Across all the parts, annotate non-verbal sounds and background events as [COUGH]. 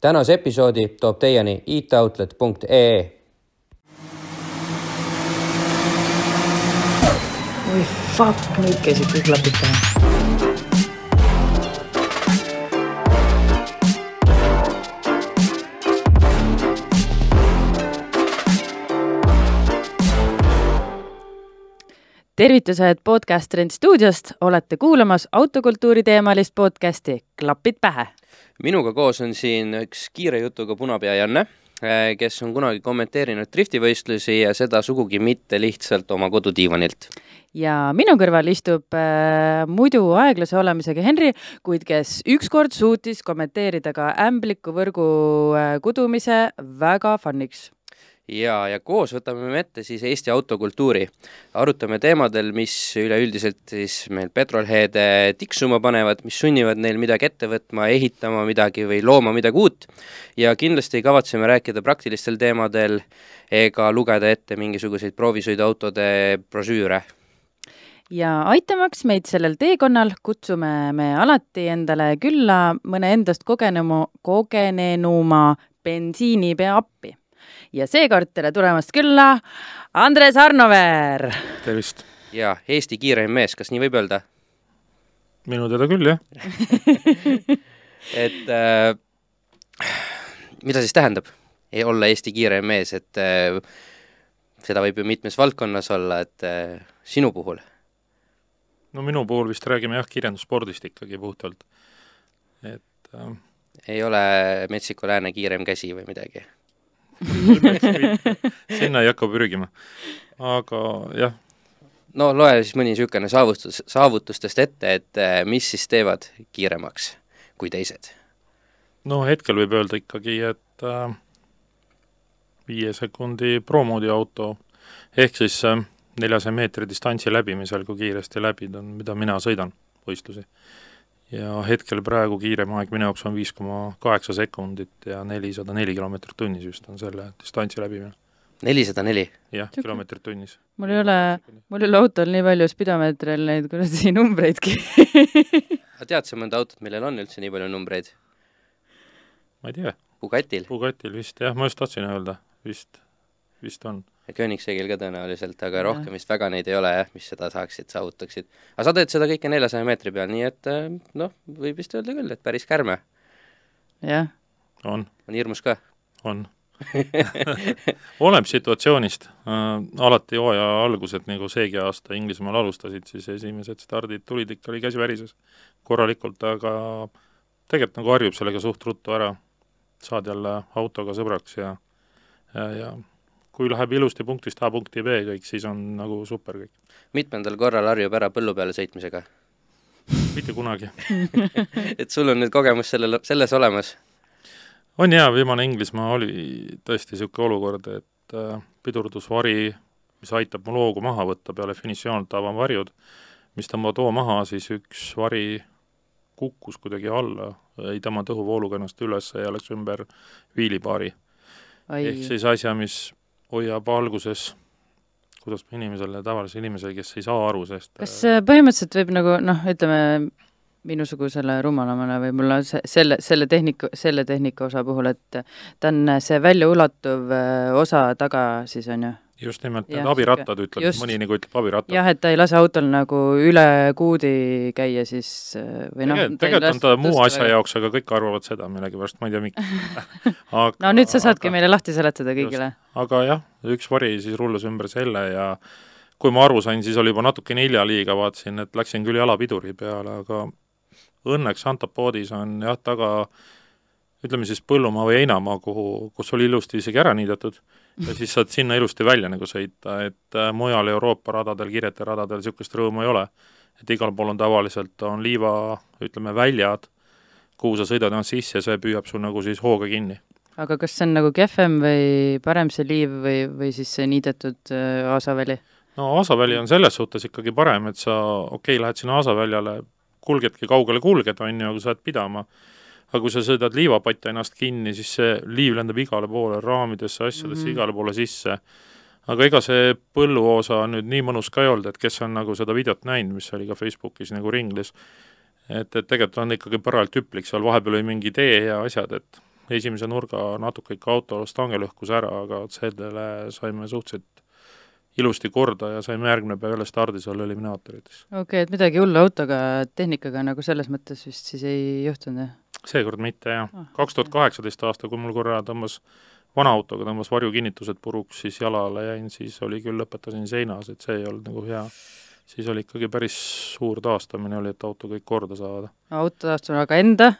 tänase episoodi toob teieni itoutlet.ee. oi fuck, nüüd käisid kõik klapid peal. Tervitused Podcast Trend stuudiost, olete kuulamas autokultuuri teemalist podcasti Klapid pähe. minuga koos on siin üks kiire jutuga punapea Janne, kes on kunagi kommenteerinud driftivõistlusi ja seda sugugi mitte lihtsalt oma kodudiivanilt. ja minu kõrval istub äh, muidu aeglase olemisega Henri, kuid kes ükskord suutis kommenteerida ka ämblikuvõrgu äh, kudumise väga fun'iks ja, ja koos võtame me ette siis Eesti autokultuuri. arutame teemadel, mis üleüldiselt siis meil petrolheade tiksuma panevad, mis sunnivad neil midagi ette võtma, ehitama midagi või looma midagi uut. ja kindlasti kavatseme rääkida praktilistel teemadel ega lugeda ette mingisuguseid proovisõiduautode brošüüre ja aitamaks meid sellel teekonnal, kutsume me alati endale külla mõne endast kogenemu, kogenenuma bensiinipea appi ja seekord tere tulemast külla, Andres Arnoveer. tervist! ja Eesti kiireim mees, kas nii võib öelda? minu teada küll, jah [LAUGHS] et äh, mida siis tähendab ei olla Eesti kiireim mees, et äh, seda võib ju mitmes valdkonnas olla, et äh, sinu puhul? no minu puhul vist räägime jah, kirjandusspordist ikkagi puhtalt, et äh, ei ole Metsiku Lääne kiirem käsi või midagi? Sinna ei hakka pürgima. aga jah. no loe siis mõni niisugune saavutus, saavutustest ette, et äh, mis siis teevad kiiremaks kui teised? no hetkel võib öelda ikkagi, et äh, viie sekundi promoodi auto ehk siis äh, neljasaja meetri distantsi läbimisel, kui kiiresti läbid, on, mida mina sõidan võistlusi. Ja hetkel praegu kiirem aeg minu jaoks on viis koma kaheksa sekundit ja nelisada neli kilomeetrit tunnis vist on selle distantsi läbimine. nelisada neli? jah, kilomeetrit tunnis. mul ei ole, mul ei ole autol nii palju spidomeetril neid kuradi numbreidki aga tead sa mõnda autot, millel on üldse nii palju numbreid? ma ei tea. Bugatil? Bugatil vist jah, ma just tahtsin öelda, vist, vist on ja Koenigseggil ka tõenäoliselt, aga rohkem vist väga neid ei ole jah, mis seda saaksid, saavutaksid. aga sa teed seda kõike neljasaja meetri peal, nii et noh, võib vist öelda küll, et päris kärme. jah. on. on hirmus ka? on [LAUGHS] oleneb situatsioonist äh,, alati hooaja algused, nagu seegi aasta Inglismaal alustasid, siis esimesed stardid tulid ikka, oli käsi värises korralikult, aga tegelikult nagu harjub sellega suht ruttu ära, saad jälle autoga sõbraks ja ja, ja kui läheb ilusti punktist A punkti B kõik, siis on nagu super kõik. mitmendal korral harjub ära põllu peale sõitmisega? mitte kunagi [LAUGHS] et sul on nüüd kogemus sellel, selles olemas? on jaa, viimane Inglismaa oli tõesti niisugune olukord, et äh, pidurdusvari, mis aitab mul hoogu maha võtta peale finišijoont, avan varjud, mis tõmbavad hoo maha, siis üks vari kukkus kuidagi alla, ei tõmmanud õhuvooluga ennast üles ja läks ümber viilipaari. ehk siis asja, mis hoiab alguses kuidas inimesele, tavalisele inimesele, kes ei saa aru sellest kas põhimõtteliselt võib nagu noh, ütleme minusugusele rumalamale võib-olla se-, selle, selle tehniku, selle tehnika osa puhul, et ta on see väljaulatuv osa taga siis, on ju? Just nimelt, need abirattad ütleb, mõni nagu ütleb abirattad. jah, et ta ei lase autol nagu üle kuudi käia siis või noh tegelikult, tegelikult on ta muu asja väga... jaoks, aga kõik arvavad seda millegipärast, ma ei tea, miks [LAUGHS] aga, no nüüd sa saadki aga, meile lahti seletada kõigile. aga jah, üks vari siis rullus ümber selle ja kui ma aru sain, siis oli juba natukene hilja liiga, vaatasin, et läksin küll jalapiduri peale, aga õnneks Antopoodis on jah, taga ütleme siis põllumaa või heinamaa, kuhu, kus oli ilusti isegi ära niidetud ja siis saad sinna ilusti välja nagu sõita, et äh, mujal Euroopa radadel, kiiretel radadel niisugust rõõmu ei ole. et igal pool on tavaliselt, on liiva, ütleme, väljad, kuhu sa sõidad ennast sisse ja see püüab sul nagu siis hooga kinni. aga kas see on nagu kehvem või parem see liiv või, või siis see niidetud äh, aasaväli? no aasaväli on selles suhtes ikkagi parem, et sa, okei okay,, lähed sinna aasaväljale, kulgedki kaugele kulged, on ju, aga sa jääd pidama aga kui sa sõidad liivapatta ennast kinni, siis see liiv lendab igale poole, raamidesse, asjadesse mm, -hmm. igale poole sisse. aga ega see põlluosa nüüd nii mõnus ka ei olnud, et kes on nagu seda videot näinud, mis oli ka Facebookis nagu ringles, et, et tegelikult on ikkagi parajalt hüplik, seal vahepeal oli mingi tee ja asjad, et esimese nurga natuke ikka auto stange lõhkus ära, aga selle saime suhteliselt ilusti korda ja saime järgmine päev jälle stardis olla eliminaatorites. okei okay,, et midagi hullu autoga, tehnikaga nagu selles mõttes vist siis ei juhtunud, jah? Seekord mitte, jah. Ah, kaks tuhat kaheksateist aasta, kui mul korra tõmbas vana autoga tõmbas varjukinnitused puruks, siis jalale jäin, siis oli küll, lõpetasin seinas, et see ei olnud nagu hea. siis oli ikkagi päris suur taastamine oli, et auto kõik korda saada. auto taastamine, aga enda?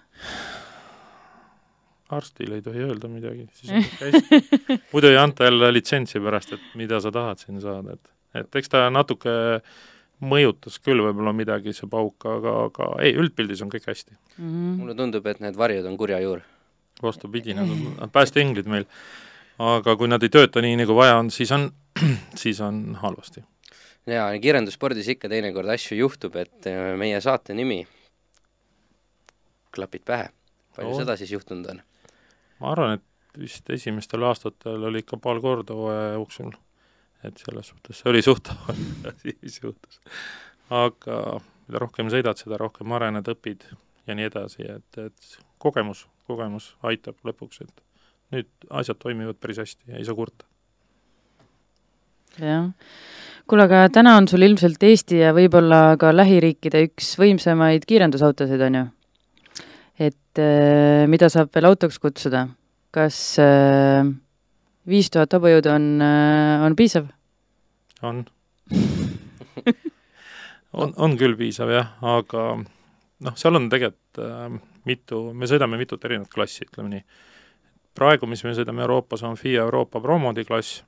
arstile ei tohi öelda midagi, siis on kõik hästi. muidu ei anta jälle litsentsi pärast, et mida sa tahad siin saada, et, et eks ta natuke mõjutas küll võib-olla midagi, see pauk, aga, aga ei, üldpildis on kõik hästi mm. -hmm. mulle tundub, et need varjud on kurja juur. vastupidi, nad on päästeinglid meil. aga kui nad ei tööta nii, nagu vaja on, siis on, [CLEARS THROAT] siis on halvasti. jaa, kirjandusspordis ikka teinekord asju juhtub, et äh, meie saate nimi klapid pähe. palju Oo. seda siis juhtunud on? ma arvan, et vist esimestel aastatel oli ikka paar korda hooaja jooksul, et selles suhtes see oli suht [LAUGHS] siis juhtus. aga mida rohkem sõidad, seda rohkem arened, õpid ja nii edasi, et, et kogemus, kogemus aitab lõpuks, et nüüd asjad toimivad päris hästi ja ei saa kurta. jah. kuule, aga täna on sul ilmselt Eesti ja võib-olla ka lähiriikide üks võimsamaid kiirendusautosid, on ju? et äh, mida saab veel autoks kutsuda? kas viis tuhat hobujõudu on, on piisav? on on, on küll piisav jah, aga noh, seal on tegelikult äh, mitu, me sõidame mitut erinevat klassi, ütleme nii. praegu, mis me sõidame Euroopas, on FIA Euroopa Promodi klass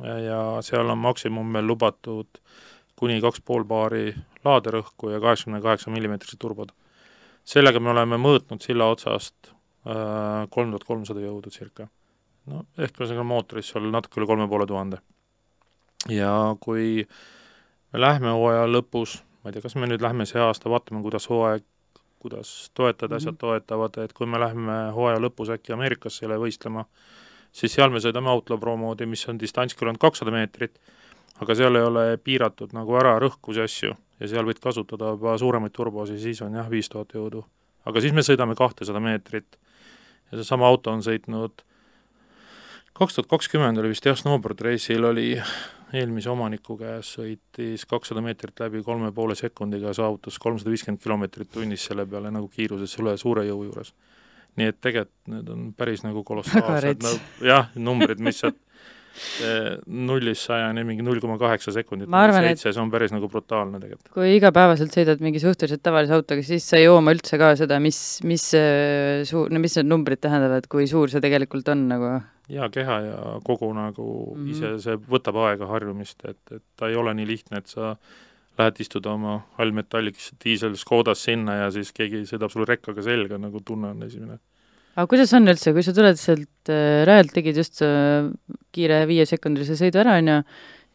ja, seal on maksimum veel lubatud kuni kaks pool baari laaderõhku ja kaheksakümne kaheksa millimeetrised turbod. sellega me oleme mõõtnud silla otsast äh, kolm tuhat kolmsada jõudu circa. No ehk ühesõnaga mootoris seal natuke üle kolme poole tuhande. ja kui me lähme hooaja lõpus, ma ei tea, kas me nüüd lähme see aasta, vaatame, kuidas hooaeg, kuidas toetajad mm -hmm. asjad toetavad, et kui me läheme hooaja lõpus äkki Ameerikasse jälle võistlema, siis seal me sõidame Outlaw Pro moodi, mis on distants küll ainult kakssada meetrit, aga seal ei ole piiratud nagu ära rõhkusi asju ja seal võid kasutada juba suuremaid turbosid, siis on jah, viis tuhat jõudu. aga siis me sõidame kahtesada meetrit ja seesama auto on sõitnud kaks tuhat kakskümmend oli vist jah, snowboard race'il oli eelmise omaniku käes, sõitis kakssada meetrit läbi kolme poole sekundiga, saavutas kolmsada viiskümmend kilomeetrit tunnis selle peale nagu kiiruses üle suure jõu juures. nii et tegelikult need on päris nagu kolossaalsed, no, jah, numbrid, mis sealt nullist sajani mingi null koma kaheksa sekundit, seitse, see on päris nagu brutaalne tegelikult. kui igapäevaselt sõidad mingi suhteliselt tavalise autoga, siis sa ei jooma üldse ka seda, mis, mis suur, no mis need numbrid tähendavad, kui suur see tegelikult on nagu jaa, keha ja kogu nagu mm -hmm. ise, see võtab aega harjumist, et, et ta ei ole nii lihtne, et sa lähed istud oma allmetalliks diisel Škodas sinna ja siis keegi sõidab sulle rekkaga selga, nagu tunne on esimene. Aga kuidas on üldse, kui sa tuled sealt äh, rajalt, tegid just äh, kiire viiesekundilise sõidu ära, on ju,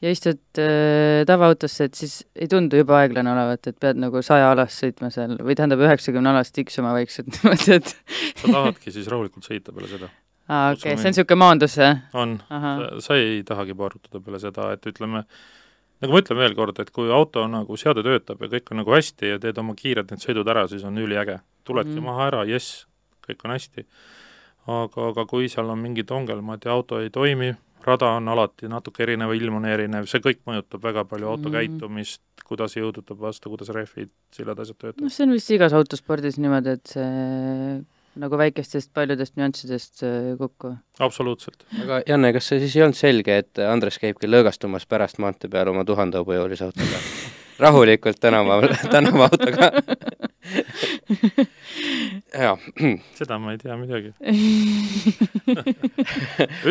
ja istud äh, tavaautosse, et siis ei tundu juba aeglane olevat, et pead nagu saja alast sõitma seal või tähendab, üheksakümne alast tiksuma vaikselt [LAUGHS] niimoodi, et sa tahadki siis rahulikult sõita peale seda aa, okei see on niisugune maandus, jah? on, sa ei tahagi paarutada peale seda, et ütleme, nagu ma ütlen veel kord, et kui auto nagu seade töötab ja kõik on nagu hästi ja teed oma kiired need sõidud ära, siis on üliäge. tuledki mm -hmm. maha ära, jess, kõik on hästi. aga, aga kui seal on mingid ongelmad ja auto ei toimi, rada on alati natuke erinev, ilm on erinev, see kõik mõjutab väga palju auto mm käitumist, kuidas jõudutab vastu, kuidas rehvid, sillad, asjad töötavad. noh, see on vist igas autospordis niimoodi, et see nagu väikestest paljudest nüanssidest kokku. absoluutselt. aga Janne, kas see siis ei olnud selge, et Andres käibki lõõgastumas pärast maantee peal oma tuhande hobujõulise autoga? [LAUGHS] rahulikult tänava, tänavaautoga [LAUGHS] [LAUGHS] jaa. [CLEARS THROAT] seda ma ei tea midagi [LAUGHS]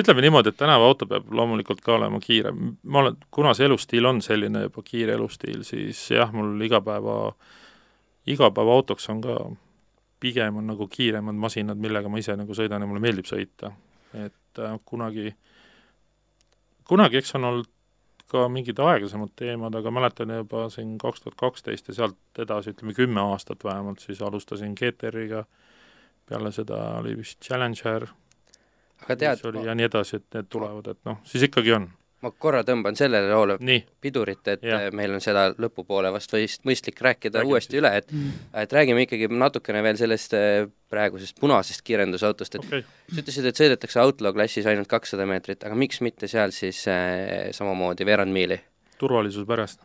ütleme niimoodi, et tänavaauto peab loomulikult ka olema kiire. ma olen, kuna see elustiil on selline juba kiire elustiil, siis jah, mul igapäeva, igapäevaautoks on ka pigem on nagu kiiremad masinad, millega ma ise nagu sõidan ja mulle meeldib sõita. et äh, kunagi, kunagi eks on olnud ka mingid aeglasemad teemad, aga mäletan juba siin kaks tuhat kaksteist ja sealt edasi, ütleme kümme aastat vähemalt, siis alustasin GTR-iga, peale seda oli vist Challenger, aga tead, oli ja nii edasi, et need tulevad, et noh, siis ikkagi on. Ma korra tõmban sellele loole pidurit, et yeah. meil on seda lõpupoole vast vist mõistlik rääkida Räägime uuesti siis. üle, et et räägime ikkagi natukene veel sellest äh, praegusest punasest kiirendusautost, et okei okay. sa ütlesid, et sõidetakse Outlaw klassis ainult kakssada meetrit, aga miks mitte seal siis äh, samamoodi veerand miili? turvalisuse pärast.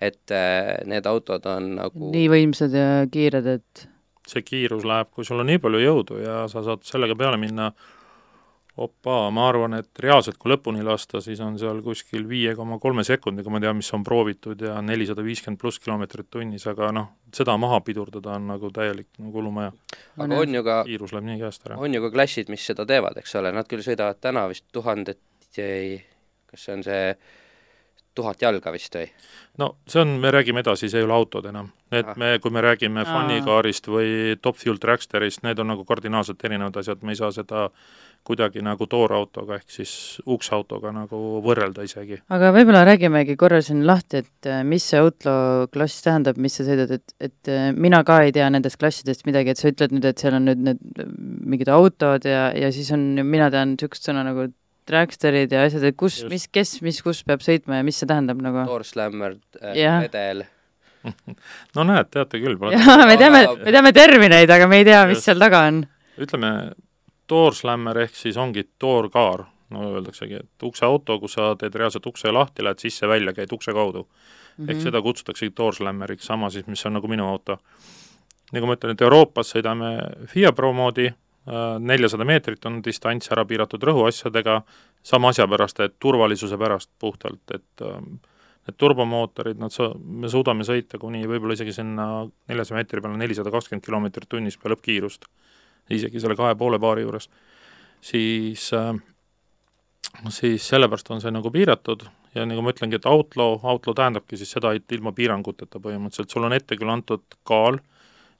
et äh, need autod on nagu nii võimsad ja kiired, et see kiirus läheb, kui sul on nii palju jõudu ja sa saad sellega peale minna, opa, ma arvan, et reaalselt, kui lõpuni lasta, siis on seal kuskil viie koma kolme sekundiga, ma tean, mis on proovitud ja nelisada viiskümmend pluss kilomeetrit tunnis, aga noh, seda maha pidurdada on nagu täielik nagu hullumaja. aga on ju ka, kiirus läheb nii käest ära. on ju ka klassid, mis seda teevad, eks ole, nad küll sõidavad täna vist tuhandet kas see on see tuhat jalga vist või? no see on, me räägime edasi, see ei ole autod enam. Need Ah. me, kui me räägime. Funnycarist või Top Fuel Dragsterist, need on nagu kardinaalselt erinevad asjad, me ei saa seda kuidagi nagu toorautoga ehk siis ukseautoga nagu võrrelda isegi. aga võib-olla räägimegi korra siin lahti, et äh, mis see Outlaw klass tähendab, mis sa sõidad, et, et äh, mina ka ei tea nendest klassidest midagi, et sa ütled nüüd, et seal on nüüd need äh, mingid autod ja, ja siis on, mina tean niisugust sõna nagu dragsterid ja asjad, et kus, mis, kes, mis, kus peab sõitma ja mis see tähendab nagu? Doorslammer äh, Jah. redel, [LAUGHS] no näed, teate küll, [LAUGHS] jaa, me teame me teame termineid, aga me ei tea, mis Just. seal taga on. ütleme, doorslammer ehk siis ongi toorkaar, no öeldaksegi, et ukseauto, kus sa teed reaalselt ukse lahti, lähed sisse-välja, käid ukse kaudu mm. -hmm. ehk seda kutsutaksegi doorslammeriks, sama siis, mis on nagu minu auto. nagu ma ütlen, et Euroopas sõidame FIA Pro moodi, neljasada meetrit on distants ära piiratud rõhuasjadega, sama asja pärast, et turvalisuse pärast puhtalt, et ähm, need turbomootorid, nad sa-, me suudame sõita kuni võib-olla isegi sinna neljasaja meetri peale nelisada kakskümmend kilomeetrit tunnis peale lõppkiirust, isegi selle kahe poole baari juures, siis äh, siis sellepärast on see nagu piiratud ja nagu ma ütlengi, et outlaw, outlaw tähendabki siis seda, et ilma piiranguteta põhimõtteliselt, sul on ette küll antud kaal,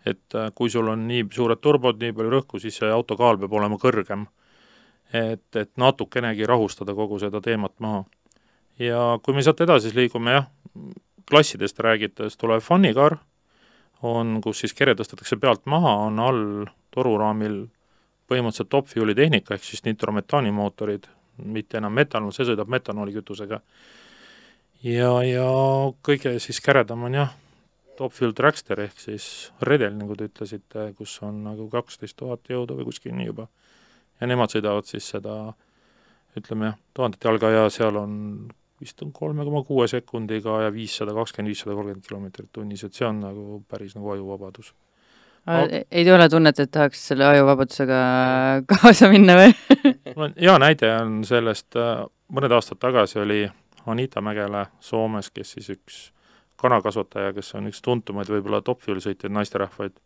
et äh, kui sul on nii suured turbod, nii palju rõhku, siis see auto kaal peab olema kõrgem. et, et natukenegi rahustada kogu seda teemat maha. ja kui me sealt edasi liigume jah, klassidest räägites tuleb funnycar, on, kus siis kere tõstetakse pealt maha, on all toruraamil põhimõtteliselt top fuel'i tehnika, ehk siis nitrometaanimootorid, mitte enam metanol, see sõidab metanoolikütusega. ja, ja kõige siis käredam on jah, top fuel dragster ehk siis redel, nagu te ütlesite, kus on nagu kaksteist tuhat jõudu või kuskil nii juba. ja nemad sõidavad siis seda ütleme jah, tuhandet jalga ja seal on vist on kolme koma kuue sekundiga ja viissada kakskümmend, viissada kolmkümmend kilomeetrit tunnis, et see on nagu päris nagu ajuvabadus. Aga- ei tule tunnet, et tahaks selle ajuvabadusega [LAUGHS] kaasa minna või? [LAUGHS] mul on hea näide on sellest, äh, mõned aastad tagasi oli Anita Mägele Soomes, kes siis üks kanakasvataja, kes on üks tuntumaid võib-olla top fuel sõitjaid, naisterahvaid,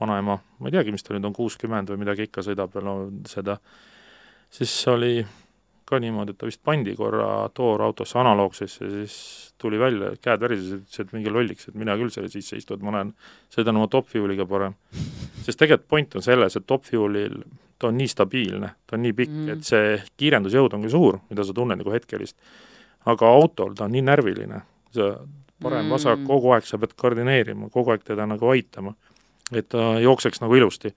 vanaema, ma ei teagi, mis ta nüüd on, kuuskümmend või midagi ikka sõidab veel no, seda, siis oli ka niimoodi, et ta vist pandi korra toorautosse analoogsesse ja siis tuli välja, käed värisesid, ütles, et mingi lolliks, et mina küll selle sisse istu, et ma olen, sõidan oma top fuel'iga parem. sest tegelikult point on selles, et top fuel'il ta on nii stabiilne, ta on nii pikk mm., et see kiirendusjõud on küll suur, mida sa tunned nagu hetkelist, aga autol ta on nii närviline, sa parem-vasak Mm. kogu aeg sa pead koordineerima, kogu aeg teda nagu aitama, et ta jookseks nagu ilusti.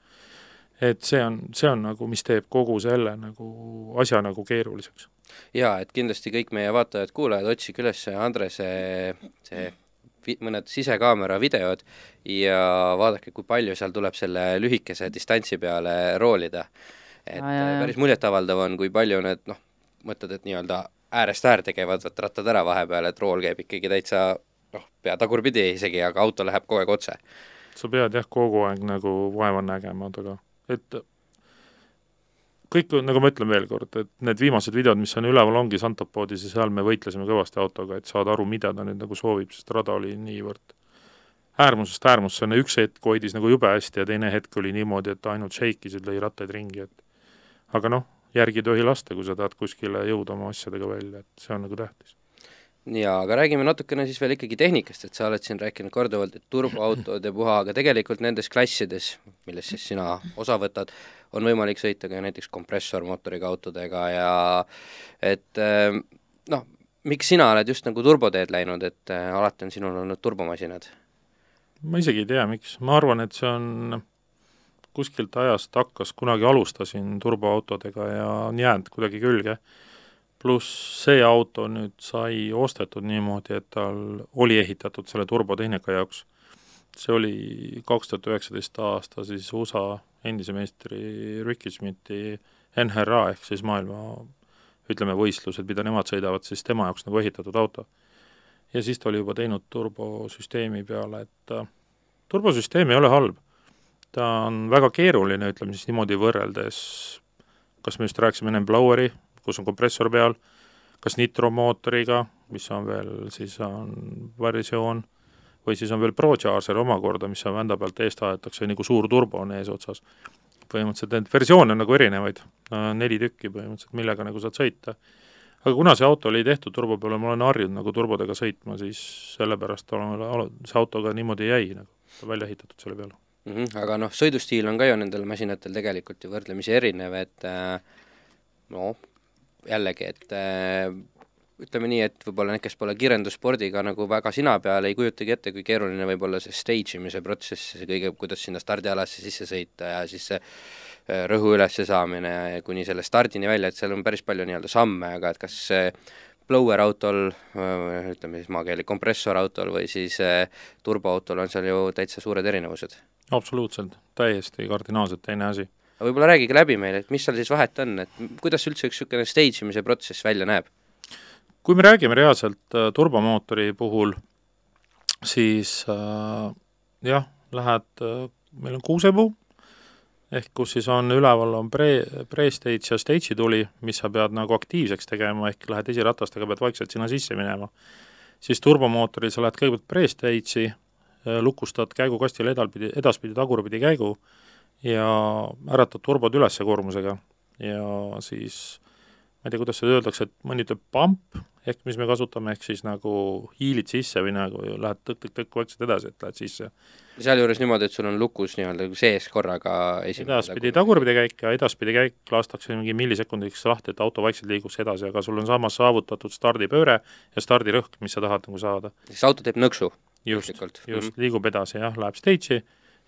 et see on, see on nagu, mis teeb kogu selle nagu asja nagu keeruliseks. jaa, et kindlasti kõik meie vaatajad-kuulajad, otsige üles Andrese see vi-, mõned sisekaamera videod ja vaadake, kui palju seal tuleb selle lühikese distantsi peale roolida. et jaa. päris muljetavaldav on, kui palju need noh, mõtled, et nii-öelda äärest äärde käivad vaat rattad ära vahepeal, et rool käib ikkagi täitsa noh, pea tagurpidi isegi, aga auto läheb kogu aeg otse. sa pead jah, kogu aeg nagu vaeva nägema, aga et kõik, nagu ma ütlen veel kord, et need viimased videod, mis on üleval, ongi Santopoodis ja seal me võitlesime kõvasti autoga, et saada aru, mida ta nüüd nagu soovib, sest rada oli niivõrd äärmusest äärmusse, üks hetk hoidis nagu jube hästi ja teine hetk oli niimoodi, et ainult šeikisid, lõi rattaid ringi, et aga noh, järgi ei tohi lasta, kui sa tahad kuskile jõuda oma asjadega välja, et see on nagu tähtis. Jaa, aga räägime natukene siis veel ikkagi tehnikast, et sa oled siin rääkinud korduvalt, et turboautod ja puha, aga tegelikult nendes klassides, milles siis sina osa võtad, on võimalik sõita ka näiteks kompressormootoriga autodega ja et eh, noh, miks sina oled just nagu turboteed läinud, et eh, alati on sinul olnud turbomasinad? ma isegi ei tea, miks, ma arvan, et see on kuskilt ajast hakkas, kunagi alustasin turboautodega ja on jäänud kuidagi külge. Pluss see auto nüüd sai ostetud niimoodi, et tal oli ehitatud selle turbotehnika jaoks. see oli kaks tuhat üheksateist aasta siis USA endise meistri Ricky Smithi NRA ehk siis maailma ütleme, võistlused, mida nemad sõidavad, siis tema jaoks nagu ehitatud auto. ja siis ta oli juba teinud turbosüsteemi peale, et äh, turbosüsteem ei ole halb. ta on väga keeruline, ütleme siis niimoodi võrreldes, kas me just rääkisime ennem Bloweri, kus on kompressor peal, kas nitromootoriga, mis on veel, siis on versioon, või siis on veel ProCharger omakorda, mis on vända pealt eest aetakse, nagu suur turbo on eesotsas põhimõtteliselt neid versioone on nagu erinevaid, neli tükki põhimõtteliselt, millega nagu saad sõita. aga kuna see auto oli tehtud turbo peale, ma olen harjunud nagu turbodega sõitma, siis sellepärast olen, see auto ka niimoodi jäi nagu välja ehitatud selle peale mm. -hmm, aga noh, sõidustiil on ka ju nendel masinatel tegelikult ju võrdlemisi erinev, et äh, no jällegi, et äh, ütleme nii, et võib-olla need, kes pole kirjandusspordiga nagu väga sina peal, ei kujutagi ette, kui keeruline võib olla see stage imise protsess, see kõige, kuidas sinna stardialasse sisse sõita ja siis see äh, rõhu ülesse saamine ja kuni selle stardini välja, et seal on päris palju nii-öelda samme, aga et kas blower autol, äh, ütleme siis maakeeli kompressorautol või siis turboautol on seal ju täitsa suured erinevused? absoluutselt, täiesti kardinaalselt teine asi. Võib-olla räägige läbi meile, et mis seal siis vahet on, et kuidas üldse üks niisugune stage imise protsess välja näeb? kui me räägime reaalselt äh, turbomootori puhul, siis äh, jah, lähed äh,, meil on kuusepuu, ehk kus siis on üleval on pre, pre-stage ja stage'i tuli, mis sa pead nagu aktiivseks tegema, ehk lähed esiratastega, pead vaikselt sinna sisse minema. siis turbomootoril sa lähed kõigepealt pre-stage'i äh,, lukustad käigukastile edalpidi, edaspidi tagurpidi käigu ja äratad turbod üles koormusega ja siis ma ei tea, kuidas seda öeldakse, et mõni ütleb pump, ehk mis me kasutame, ehk siis nagu hiilid sisse või nagu lähed tõk-tõk-tõk vaikselt edasi, et lähed sisse. sealjuures niimoodi, et sul on lukus nii-öelda sees korraga esimene edaspidi tagurpidi käik ja edaspidi käik lastakse mingi millisekundiks lahti, et auto vaikselt liiguks edasi, aga sul on samas saavutatud stardipööre ja stardirõhk, mis sa tahad nagu saada. siis auto teeb nõksu? just, just -hmm. liigub edasi jah, läheb stage'i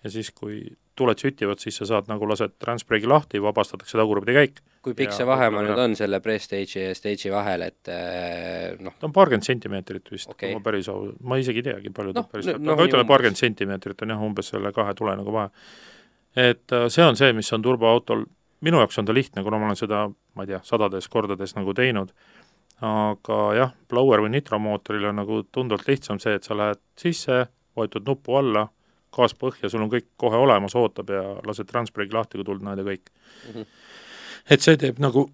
ja siis, kui tuled sütivad, siis sa saad nagu lased transbreaki lahti, vabastatakse tagurpidi käik. kui pikk see vahemaa nüüd on selle pre-stage'i ja stage'i vahel, et äh, noh ta on paarkümmend sentimeetrit vist okay., ma päris au-, ma isegi ei teagi, palju ta no, päris no, aga ütleme, paarkümmend sentimeetrit on jah, umbes selle kahe tule nagu vahe. et äh, see on see, mis on turboautol, minu jaoks on ta lihtne, kuna ma olen seda, ma ei tea, sadades kordades nagu teinud, aga jah, blower või nitromootoril on nagu tunduvalt lihtsam see, et sa lähed sisse, vajutad nuppu alla gaas põhja, sul on kõik kohe olemas, ootab ja lased transbreaki lahti, kui tuld näed ja kõik mm. -hmm. et see teeb nagu,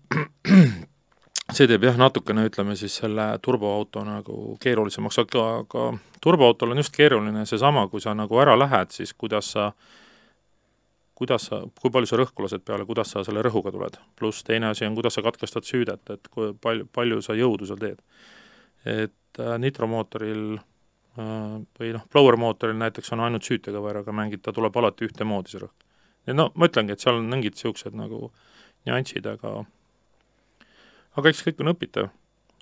[CLEARS THROAT] see teeb jah, natukene ütleme siis selle turboauto nagu keerulisemaks, aga, aga turboautol on just keeruline seesama, kui sa nagu ära lähed, siis kuidas sa kuidas sa, kui palju sa rõhku lased peale, kuidas sa selle rõhuga tuled. pluss teine asi on, kuidas sa katkestad süüdet, et kui palju, palju sa jõudu seal teed. et äh, nitromootoril või noh, blower mootoril näiteks on ainult süütekõveraga mängid, ta tuleb alati ühtemoodi, see rõhk. ja no ma ütlengi, et seal on mingid niisugused nagu nüansid, aga aga eks kõik on õpitav,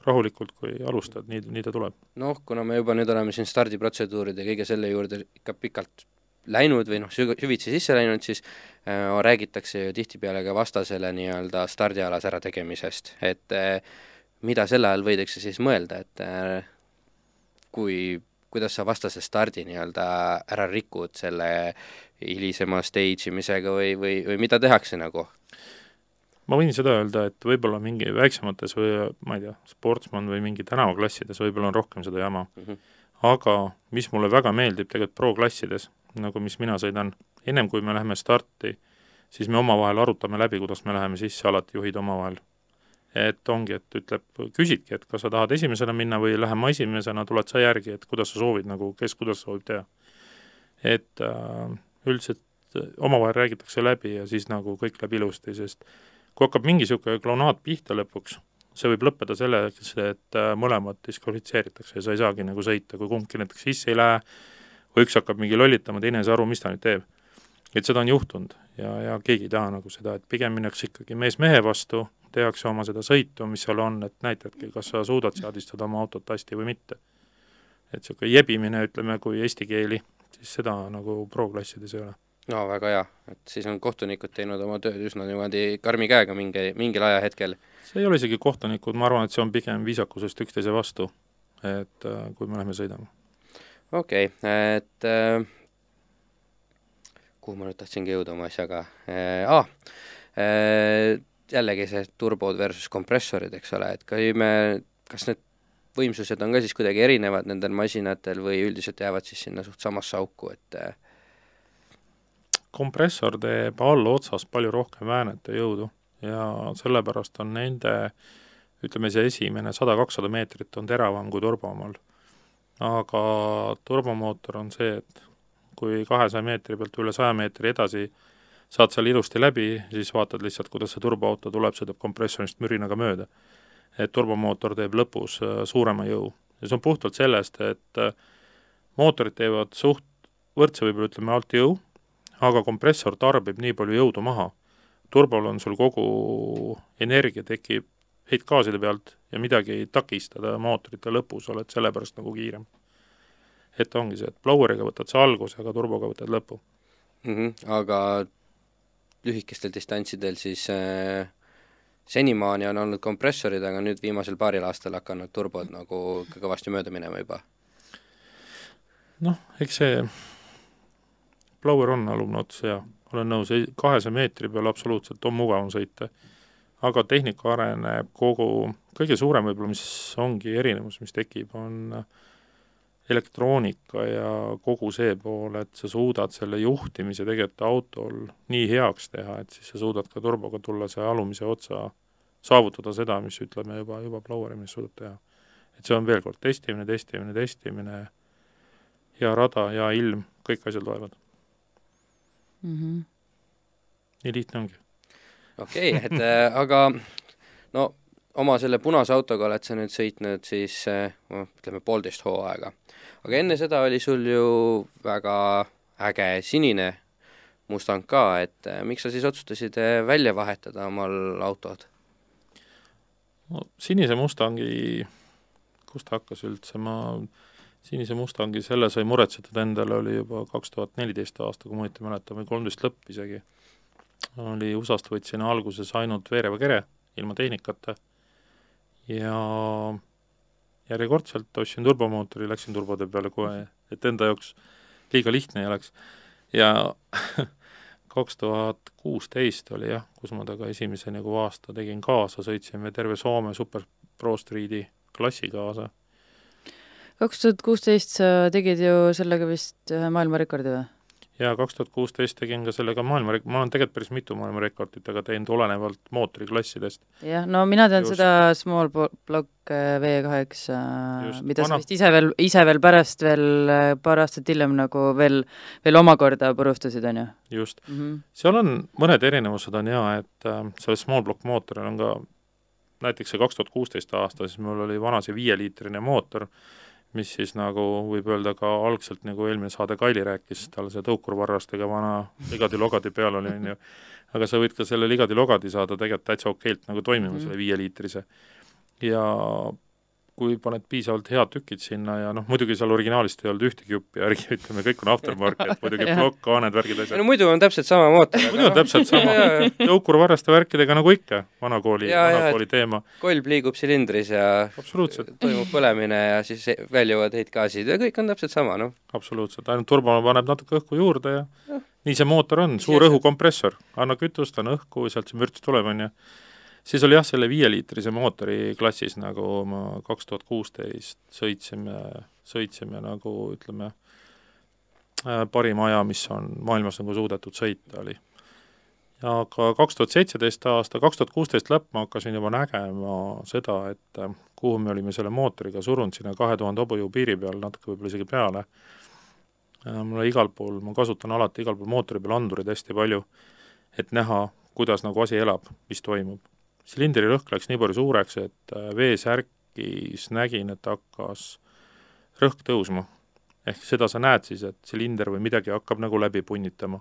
rahulikult, kui alustad, nii, nii ta tuleb. noh, kuna me juba nüüd oleme siin stardiprotseduuride ja kõige selle juurde ikka pikalt läinud või noh, süvitsi sisse läinud, siis äh, räägitakse ju tihtipeale ka vastasele nii-öelda stardialas ärategemisest, et äh, mida selle all võidakse siis mõelda, et äh, kui kuidas sa vastase stardi nii-öelda ära rikud selle hilisema stage imisega või, või, või mida tehakse nagu? ma võin seda öelda, et võib-olla mingi väiksemates või ma ei tea, sportsman või mingi tänavaklassides võib-olla on rohkem seda jama mm. -hmm. aga mis mulle väga meeldib tegelikult pro-klassides, nagu mis mina sõidan, ennem kui me läheme starti, siis me omavahel arutame läbi, kuidas me läheme sisse, alati juhid omavahel et ongi, et ütleb, küsidki, et kas sa tahad esimesena minna või lähen ma esimesena, tuled sa järgi, et kuidas sa soovid nagu, kes kuidas soovib teha. et äh, üldiselt omavahel räägitakse läbi ja siis nagu kõik läheb ilusti, sest kui hakkab mingi niisugune klounaad pihta lõpuks, see võib lõppeda selleks, et äh, mõlemad diskvalifitseeritakse ja sa ei saagi nagu sõita, kui kumbki näiteks sisse ei lähe või üks hakkab mingi lollitama, teine ei saa aru, mis ta nüüd teeb. et seda on juhtunud ja, ja keegi ei taha nagu seda, et pigem minnakse ikkagi mees mehe vastu tehakse oma seda sõitu, mis seal on, et näitadki, kas sa suudad seadistada oma autot hästi või mitte. et niisugune jebimine, ütleme, kui eesti keeli, siis seda nagu pro-klassides ei ole. no väga hea, et siis on kohtunikud teinud oma tööd üsna niimoodi karmi käega mingi, mingil ajahetkel. see ei ole isegi kohtunikud, ma arvan, et see on pigem viisakusest üksteise vastu, et äh, kui me lähme sõidama. okei okay,, et äh, kuhu ma nüüd tahtsingi jõuda oma asjaga äh,, ah, äh, jällegi see turbod versus kompressorid, eks ole, et kui me, kas need võimsused on ka siis kuidagi erinevad nendel masinatel või üldiselt jäävad siis sinna suht samasse auku, et äh, kompressor teeb allotsas palju rohkem väänet ja jõudu ja sellepärast on nende ütleme, see esimene sada-kakssada meetrit on teravam kui turbo omal. aga turbomootor on see, et kui kahesaja meetri pealt üle saja meetri edasi saad seal ilusti läbi, siis vaatad lihtsalt, kuidas see turboauto tuleb, sõidab kompressorist mürinaga mööda. et turbomootor teeb lõpus äh, suurema jõu ja see on puhtalt sellest, et äh, mootorid teevad suht võrdse võib-olla ütleme alt jõu, aga kompressor tarbib nii palju jõudu maha. turbol on sul kogu energia tekib heitgaaside pealt ja midagi ei takista mootorite lõpus, oled sellepärast nagu kiirem. Et ongi see, et bloweriga võtad sa alguse, aga turboga võtad lõpu mm. -hmm, aga lühikestel distantsidel siis äh, senimaani on olnud kompressorid, aga nüüd viimasel paaril aastal hakanud turbod nagu kõvasti mööda minema juba? noh, eks see blower on alumne ots ja olen nõus, kahesaja meetri peal absoluutselt on mugavam sõita. aga tehnika areneb kogu, kõige suurem võib-olla, mis ongi erinevus, mis tekib, on elektroonika ja kogu see pool, et sa suudad selle juhtimise tegelikult autol nii heaks teha, et siis sa suudad ka turboga tulla see alumise otsa, saavutada seda, mis ütleme juba, juba blower imees suudab teha. et see on veel kord testimine, testimine, testimine, hea rada, hea ilm, kõik asjad loevad mm. -hmm. nii lihtne ongi. okei okay,, et äh, aga no oma selle punase autoga oled sa nüüd sõitnud siis äh, ütleme poolteist hooaega. Aga enne seda oli sul ju väga äge sinine Mustang ka, et äh, miks sa siis otsustasid äh, välja vahetada omal autod? no sinise Mustangi, kust ta hakkas üldse, ma sinise Mustangi, selle sai muretsetud endale, oli juba kaks tuhat neliteist aasta, kui ma õieti mäletan, või kolmteist lõpp isegi. oli USA-st võtsin alguses ainult veereva kere, ilma tehnikata, ja järjekordselt ostsin turbomootori, läksin turbode peale kohe, et enda jaoks liiga lihtne ei oleks. ja [LAUGHS] kaks tuhat kuusteist oli jah, kus ma temaga esimese nagu aasta tegin kaasa, sõitsime terve Soome Super Pro Streeti klassi kaasa kaks tuhat kuusteist sa tegid ju sellega vist ühe maailmarekordi või? Jaa, kaks tuhat kuusteist tegin ka sellega maailma, ma olen tegelikult päris mitu maailmarekordit, aga teinud olenevalt mootoriklassidest. jah, no mina tean Just. seda Small Block äh, V kaheksa, mida Vana... sa vist ise veel, ise veel pärast veel äh, paar aastat hiljem nagu veel, veel omakorda purustasid, on ju? just mm. -hmm. seal on, mõned erinevused on jaa, et äh, sellel Small Block mootoril on ka näiteks see kaks tuhat kuusteist aasta, siis mul oli vana see viieliitrine mootor, mis siis nagu võib öelda ka algselt, nagu eelmine saade Kaili rääkis, tal see tõukurvarrastega vana ligadi-logadi peal oli, on ju, aga sa võid ka selle ligadi-logadi saada tegelikult täitsa okeilt nagu toimima mm, -hmm. selle viieliitrise. ja kui paned piisavalt head tükid sinna ja noh, muidugi seal originaalist ei olnud ühtegi juppi järgi, [LAUGHS] ütleme, kõik on aftermarket, [LAUGHS] muidugi plokk, kaaned, värgid, asjad. no muidu on täpselt sama mootor. muidu on täpselt [LAUGHS] sama tõukurvarraste värkidega nagu ikka, vanakooli, vanakooli teema. kolb liigub silindris ja toimub põlemine ja siis väljuvad heitgaasid ja kõik on täpselt sama, noh. absoluutselt, ainult turbo paneb natuke õhku juurde ja, ja. nii see mootor on, suur õhukompressor, anna kütust, anna õhku, sealt see mürts tuleb, on ju siis oli jah, selle viieliitrise mootori klassis nagu ma kaks tuhat kuusteist sõitsime, sõitsime nagu ütleme, äh, parim aja, mis on maailmas nagu suudetud sõita, oli. aga kaks tuhat seitseteist aasta, kaks tuhat kuusteist lõpp ma hakkasin juba nägema seda, et äh, kuhu me olime selle mootoriga surunud sinna kahe tuhande hobujõu piiri peal, natuke võib-olla isegi peale. Äh, mul igal pool, ma kasutan alati igal pool mootori peal andureid hästi palju, et näha, kuidas nagu asi elab, mis toimub silindri rõhk läks nii palju suureks, et äh, veesärkis nägin, et hakkas rõhk tõusma. ehk seda sa näed siis, et silinder või midagi hakkab nagu läbi punnitama.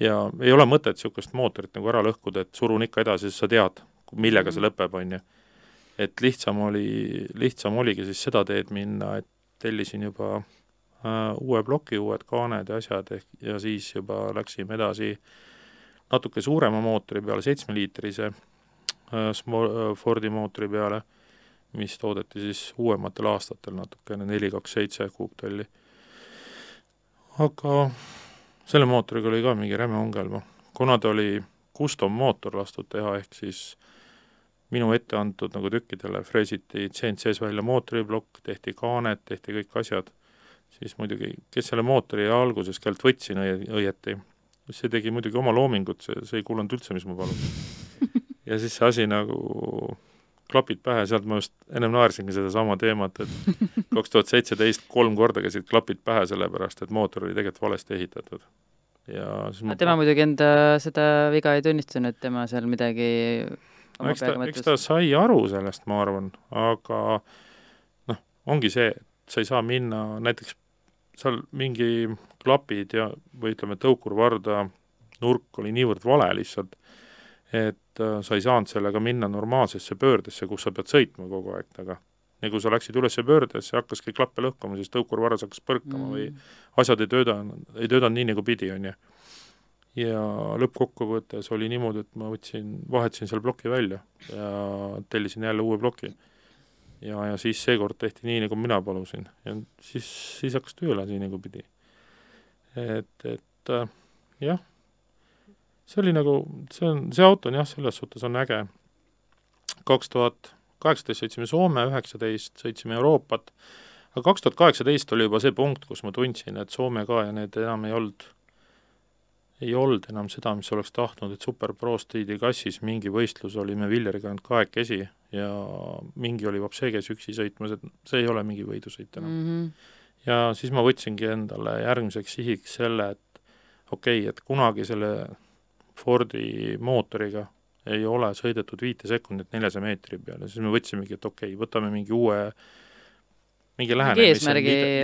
ja ei ole mõtet niisugust mootorit nagu ära lõhkuda, et surun ikka edasi, siis sa tead, millega see mhm. lõpeb, on ju. et lihtsam oli, lihtsam oligi siis seda teed minna, et tellisin juba äh, uue ploki, uued kaaned ja asjad, ehk ja siis juba läksime edasi natuke suurema mootori peale, seitsmeliitrise Fordi mootori peale, mis toodeti siis uuematel aastatel natukene, neli, kaks, seitse kuuptalli. aga selle mootoriga oli ka mingi räme ongelma, kuna ta oli custom mootor lastud teha, ehk siis minu ette antud nagu tükkidele freesiti CNC-s välja mootoriplokk, tehti kaaned, tehti kõik asjad, siis muidugi, kes selle mootori alguses keelt võtsin õie-, õieti, see tegi muidugi oma loomingut, see, see ei kuulanud üldse, mis ma palusin. [LAUGHS] ja siis see asi nagu klapid pähe, sealt ma just ennem naersingi sedasama teemat, et [LAUGHS] kaks tuhat seitseteist kolm korda käisid klapid pähe, sellepärast et mootor oli tegelikult valesti ehitatud. ja siis ma tema muidugi enda seda viga ei tunnistanud, tema seal midagi no eks ta, eks ta sai aru sellest, ma arvan, aga noh, ongi see, et sa ei saa minna näiteks seal mingi klapid ja, või ütleme, tõukurvarda nurk oli niivõrd vale lihtsalt, et äh, sa ei saanud sellega minna normaalsesse pöördesse, kus sa pead sõitma kogu aeg taga. ja kui sa läksid üles pöördesse, hakkaski klappe lõhkuma, siis tõukurvarras hakkas põrkama mm. või asjad ei töötanud, ei töötanud nii, nagu pidi, on ju ja lõppkokkuvõttes oli niimoodi, et ma võtsin, vahetasin selle ploki välja ja tellisin jälle uue ploki. ja, ja siis seekord tehti nii, nagu mina palusin ja siis, siis hakkas tööle nii, nagu pidi. et, et äh, jah, see oli nagu, see on, see auto on jah, selles suhtes on äge. kaks tuhat kaheksateist sõitsime Soome, üheksateist sõitsime Euroopat, aga kaks tuhat kaheksateist oli juba see punkt, kus ma tundsin, et Soome ka ja need enam ei olnud ei olnud enam seda, mis oleks tahtnud, et Super Pro Street'i kassis mingi võistlus olime Villeriga ainult kahekesi ja mingi oli Vapseges üksi sõitmas, et see ei ole mingi võidusõit enam mm. -hmm. ja siis ma võtsingi endale järgmiseks sihiks selle, et okei okay,, et kunagi selle Fordi mootoriga ei ole sõidetud viite sekundit neljasaja meetri peale, siis me võtsimegi, et okei okay,, võtame mingi uue mingi lähenemise,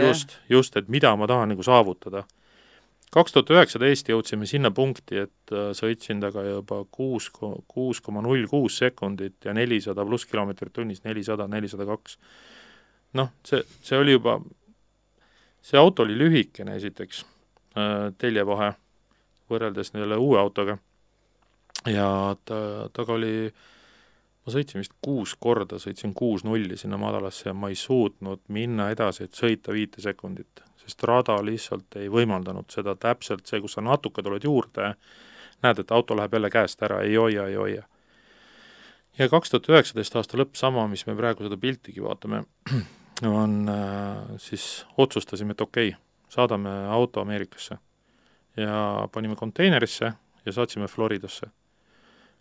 just, just, et mida ma tahan nagu saavutada kaks tuhat üheksateist jõudsime sinna punkti, et äh, sõitsin temaga juba kuus, kuus koma null kuus sekundit ja nelisada pluss kilomeetrit tunnis, nelisada, nelisada kaks. noh, see, see oli juba, see auto oli lühikene esiteks, äh, teljevahe, võrreldes selle uue autoga, ja ta, taga oli, ma sõitsin vist kuus korda, sõitsin kuus nulli sinna madalasse ja ma ei suutnud minna edasi, et sõita viite sekundit sest rada lihtsalt ei võimaldanud seda täpselt, see, kus sa natuke tuled juurde, näed, et auto läheb jälle käest ära, ei hoia, ei hoia. ja kaks tuhat üheksateist aasta lõpp, sama, mis me praegu seda piltigi vaatame, [CLEARS THROAT] on äh, siis otsustasime, et okei okay,, saadame auto Ameerikasse. Ja panime konteinerisse ja saatsime Floridasse.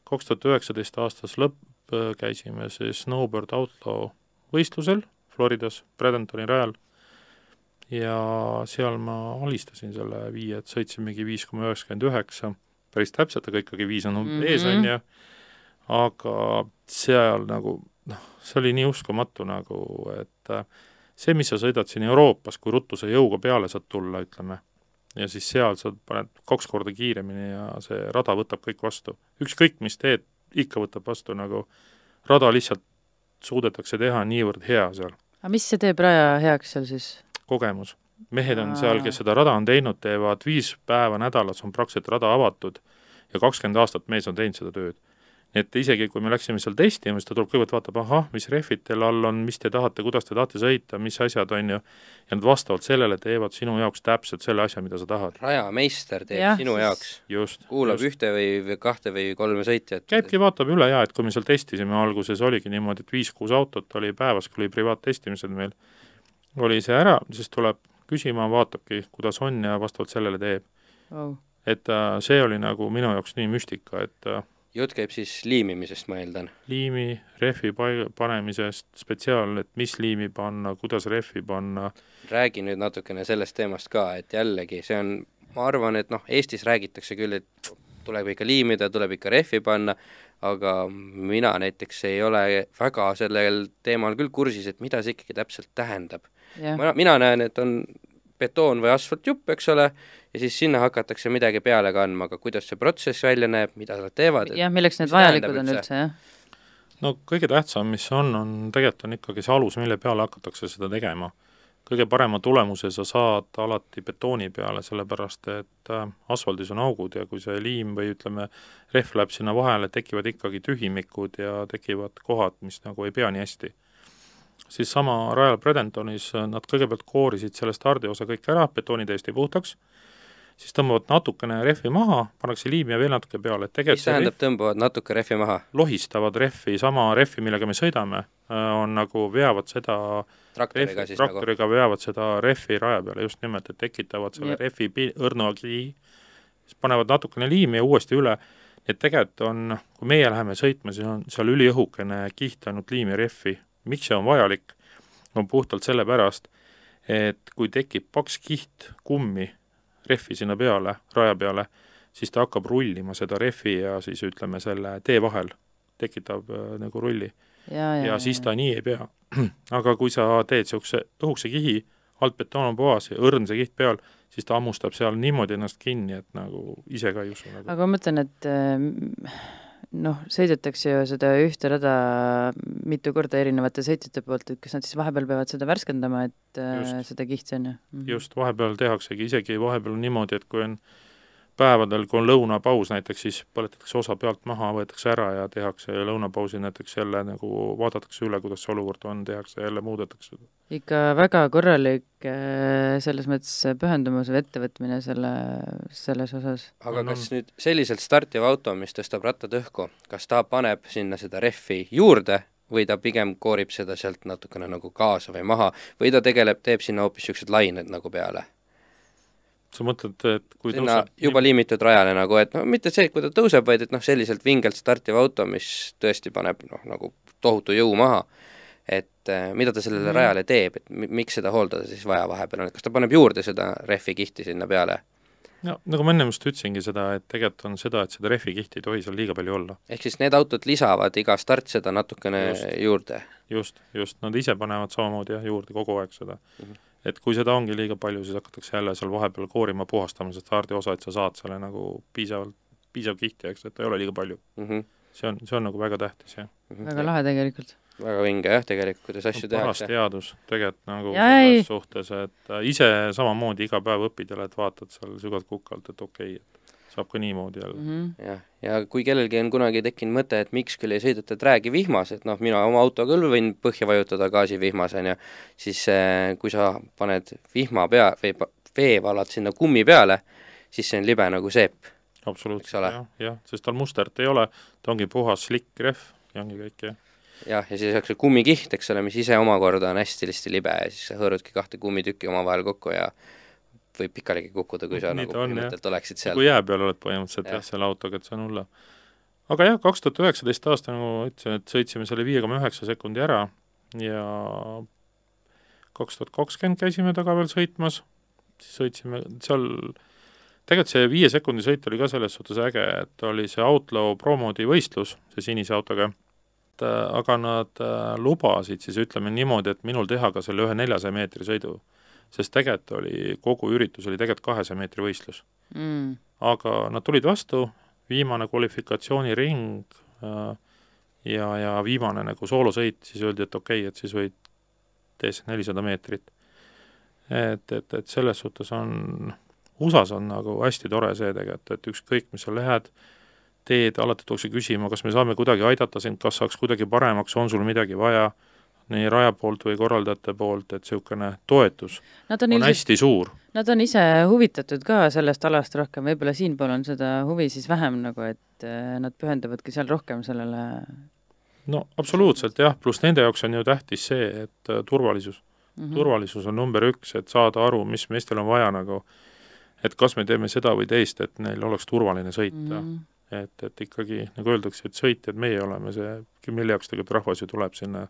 kaks tuhat üheksateist aastas lõpp äh, käisime siis Snowbird Outlaw võistlusel Floridas, Bradentoni rajal ja seal ma alistasin selle viie, et sõitsimegi viis koma üheksakümmend üheksa, päris täpselt, aga ikkagi viis on mm -hmm. ees, on ju, aga seal nagu noh, see oli nii uskumatu nagu, et äh, see, mis sa sõidad siin Euroopas, kui ruttu sa jõuga peale saad tulla, ütleme, ja siis seal sa paned kaks korda kiiremini ja see rada võtab kõik vastu. ükskõik, mis teed, ikka võtab vastu nagu, rada lihtsalt suudetakse teha niivõrd hea seal. aga mis see teeb raja heaks seal siis? kogemus. mehed on seal, kes seda rada on teinud, teevad viis päeva nädalas on praktiliselt rada avatud ja kakskümmend aastat mees on teinud seda tööd et isegi, kui me läksime seal testima, siis ta tuleb kõigepealt vaatab, ahah, mis rehvid teil all on, mis te tahate, kuidas te tahate sõita, mis asjad, on ju, ja nad vastavalt sellele teevad sinu jaoks täpselt selle asja, mida sa tahad. rajameister teeb ja, sinu jaoks. kuulab just. ühte või kahte või kolme sõitjat. käibki, vaatab üle ja et kui me seal testisime alguses, oligi niimoodi, et viis-kuus autot oli päevas, kui oli privaattestimised meil oli see ära, siis tuleb küsima, vaatabki, kuidas on ja vastavalt sellele teeb oh.. et äh, see oli nagu minu jaoks nii müstika, et äh, jutt käib siis liimimisest, ma eeldan? liimi, rehvi pai-, panemisest, spetsiaal, et mis liimi panna, kuidas rehvi panna. räägi nüüd natukene sellest teemast ka, et jällegi, see on, ma arvan, et noh, Eestis räägitakse küll, et tuleb ikka liimida, tuleb ikka rehvi panna, aga mina näiteks ei ole väga sellel teemal küll kursis, et mida see ikkagi täpselt tähendab ma, mina näen, et on betoon või asfaltjupp, eks ole, ja siis sinna hakatakse midagi peale kandma, aga kuidas see protsess välja näeb, mida nad teevad? jah, milleks need vajalikud on üldse, jah? no kõige tähtsam, mis on, on tegelikult on ikkagi see alus, mille peale hakatakse seda tegema. kõige parema tulemuse sa saad alati betooni peale, sellepärast et äh, asfaldis on augud ja kui see liim või ütleme, rehv läheb sinna vahele, tekivad ikkagi tühimikud ja tekivad kohad, mis nagu ei pea nii hästi. Siis sama Royal Bradentonis nad kõigepealt koorisid selle stardiosa kõik ära, betooni täiesti puhtaks, siis tõmbavad natukene rehvi maha, pannakse liim ja veel natuke peale, et tegelikult mis tähendab, tõmbavad natuke rehvi maha? lohistavad rehvi, sama rehvi, millega me sõidame, äh, on nagu, veavad seda traktoriga rehvi, siis nagu? traktoriga nagu. veavad seda rehvi raja peale just nimelt, et tekitavad selle Jep. rehvi pi-, õrna kihi, siis panevad natukene liimi ja uuesti üle, et tegelikult on, kui meie läheme sõitma, siis on seal üliõhukene kiht ainult liimi rehvi. Miks see on vajalik? on puhtalt sellepärast, et kui tekib paks kiht kummi rehvi sinna peale, raja peale, siis ta hakkab rullima seda rehvi ja siis ütleme, selle tee vahel tekitab äh, nagu rulli ja, ja, ja siis ta nii ei pea. [CLEARS THROAT] aga kui sa teed niisuguse õhukese kihi, alt betoon on puhas ja õrn see kiht peal, siis ta hammustab seal niimoodi ennast kinni, et nagu ise ka ei usu nagu. aga ma mõtlen, et äh, noh, sõidetakse ju seda ühte rada mitu korda erinevate sõitjate poolt, et kas nad siis vahepeal peavad seda värskendama, et äh, Just. seda kihti on ju mm -hmm. just, vahepeal tehaksegi, isegi vahepeal on niimoodi, et kui on päevadel, kui on lõunapaus näiteks, siis põletatakse osa pealt maha, võetakse ära ja tehakse lõunapausil näiteks jälle nagu vaadatakse üle, kuidas see olukord on, tehakse jälle, muudetakse seda. ikka väga korralik äh, selles mõttes pühendumus või ettevõtmine selle, selles osas. aga On, kas nüüd selliselt startiv auto, mis tõstab rattad õhku, kas ta paneb sinna seda rehvi juurde või ta pigem koorib seda sealt natukene nagu kaasa või maha või ta tegeleb, teeb sinna hoopis niisugused lained nagu peale? Sa mõtled, et kui sinna juba liimitud rajale nagu, et no mitte see, kui ta tõuseb, vaid et noh, selliselt vingelt startiv auto, mis tõesti paneb noh, nagu tohutu jõu maha, et eh, mida ta sellele Mhm. rajale teeb, et mi-, miks seda hooldada siis vaja vahepeal on, et kas ta paneb juurde seda rehvi kihti sinna peale? no nagu ma ennem just ütlesingi seda, et tegelikult on seda, et seda rehvikihti ei tohi seal liiga palju olla. ehk siis need autod lisavad iga start seda natukene Just. juurde? just, just, nad ise panevad samamoodi jah, juurde kogu aeg seda mm. Mhm. -hmm. Et kui seda ongi liiga palju, siis hakatakse jälle seal vahepeal koorima, puhastama seda stardiosa, et sa saad selle nagu piisavalt, piisav kihti, eks, et ta ei ole liiga palju. Mm -hmm. see on, see on nagu väga tähtis, jah. väga lahe tegelikult. väga vinge jah, tegelikult, kuidas asju paras tehakse. teadus tegelikult nagu selles suhtes, et äh, ise samamoodi iga päev õpid jälle, et vaatad seal sügavalt kukalt, et okei okay,, et saab ka niimoodi jälle mm. Mm -hmm. jah, ja kui kellelgi on kunagi tekkinud mõte, et miks küll ei sõideta träägi vihmas, et noh, mina oma auto küll võin põhja vajutada gaasivihmas, on ju, siis eh, kui sa paned vihma pea või pa- veevalad sinna kummi peale, siis see on libe nagu seep. Absoluutselt ole? jah, jah, sest tal mustert ei ole, ta ongi puhas slikk rehv ja ongi kõik, jah. jah, ja siis oleks see kummikiht, eks ole, mis ise omakorda on hästi-hästi libe ja siis sa hõõrudki kahte kummitükki omavahel kokku ja võib pikalegi kukkuda, kui sa Nii nagu põhimõtteliselt oleksid seal. kui jää peal oled põhimõtteliselt jah ja, selle autoga, et see on hullem. aga jah, kaks tuhat üheksateist aasta, nagu ma ütlesin, et sõitsime selle viie koma üheksa sekundi ära ja kaks tuhat kakskümmend käisime taga veel sõitmas, siis sõitsime seal, tegelikult see viie sekundi sõit oli ka selles suhtes äge, et oli see Outlaw Promodi võistlus, see sinise autoga, äh, aga nad äh, lubasid siis ütleme niimoodi, et minul teha ka selle ühe neljasaja meetri sõidu. Sest tegelikult oli, kogu üritus oli tegelikult kahesaja meetri võistlus Mm. aga nad tulid vastu, viimane kvalifikatsiooniring äh, ja, ja viimane nagu soolosõit, siis öeldi, et okei okay,, et siis võid tee see nelisada meetrit. et, et, et selles suhtes on, USA-s on nagu hästi tore see tegelikult, et ükskõik, mis sa lähed, teed, alati tullakse küsima, kas me saame kuidagi aidata sind, kas saaks kuidagi paremaks, on sul midagi vaja, nii raja poolt või korraldajate poolt, et niisugune toetus Nad on on ilmselt, hästi suur. nad on ise huvitatud ka sellest alast rohkem, võib-olla siinpool on seda huvi siis vähem nagu, et äh, nad pühenduvadki seal rohkem sellele no absoluutselt jah, pluss nende jaoks on ju tähtis see, et äh, turvalisus mm -hmm. turvalisus on number üks, et saada aru, mis meestel on vaja nagu, et kas me teeme seda või teist, et neil oleks turvaline sõita mm. -hmm. et, et ikkagi, nagu öeldakse, et sõitjad meie oleme see, mille jaoks tegelikult rahvas ju tuleb sinna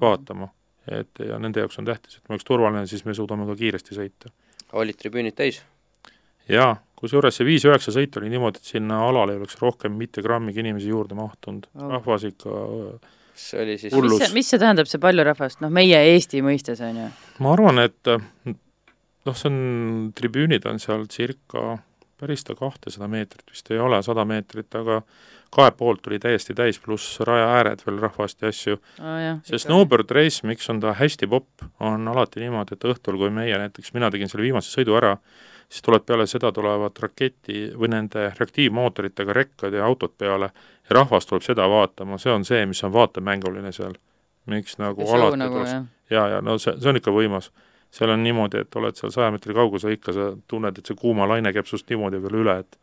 vaatama. et ja nende jaoks on tähtis, et me oleks turvaline, siis me suudame ka kiiresti sõita. olid tribüünid täis? jaa, kusjuures see viis-üheksa sõit oli niimoodi, et sinna alale ei oleks rohkem mitte grammigi inimesi juurde mahtunud Oh. rahvas ikka, see oli siis Hullus. mis see, tähendab, see palju rahvast, noh, meie Eesti mõistes on ju. ma arvan, et noh, see on, tribüünid on seal circa päris ta kahtesada meetrit vist ei ole, sada meetrit, aga kahelt poolt tuli täiesti täis, pluss raja ääred veel rahvast ja asju. see snowboard race, miks on ta hästi popp, on alati niimoodi, et õhtul, kui meie näiteks, mina tegin selle viimase sõidu ära, siis tuleb peale seda, tulevad raketi või nende reaktiivmootoritega rekkad ja autod peale ja rahvas tuleb seda vaatama, see on see, mis on vaatemänguline seal. miks nagu ja alati nagu, tuleks, ja, ja no see, see on ikka võimas. seal on niimoodi, et oled seal saja meetri kaugusel, ikka sa tunned, et see kuuma laine käib sinust niimoodi veel üle, et.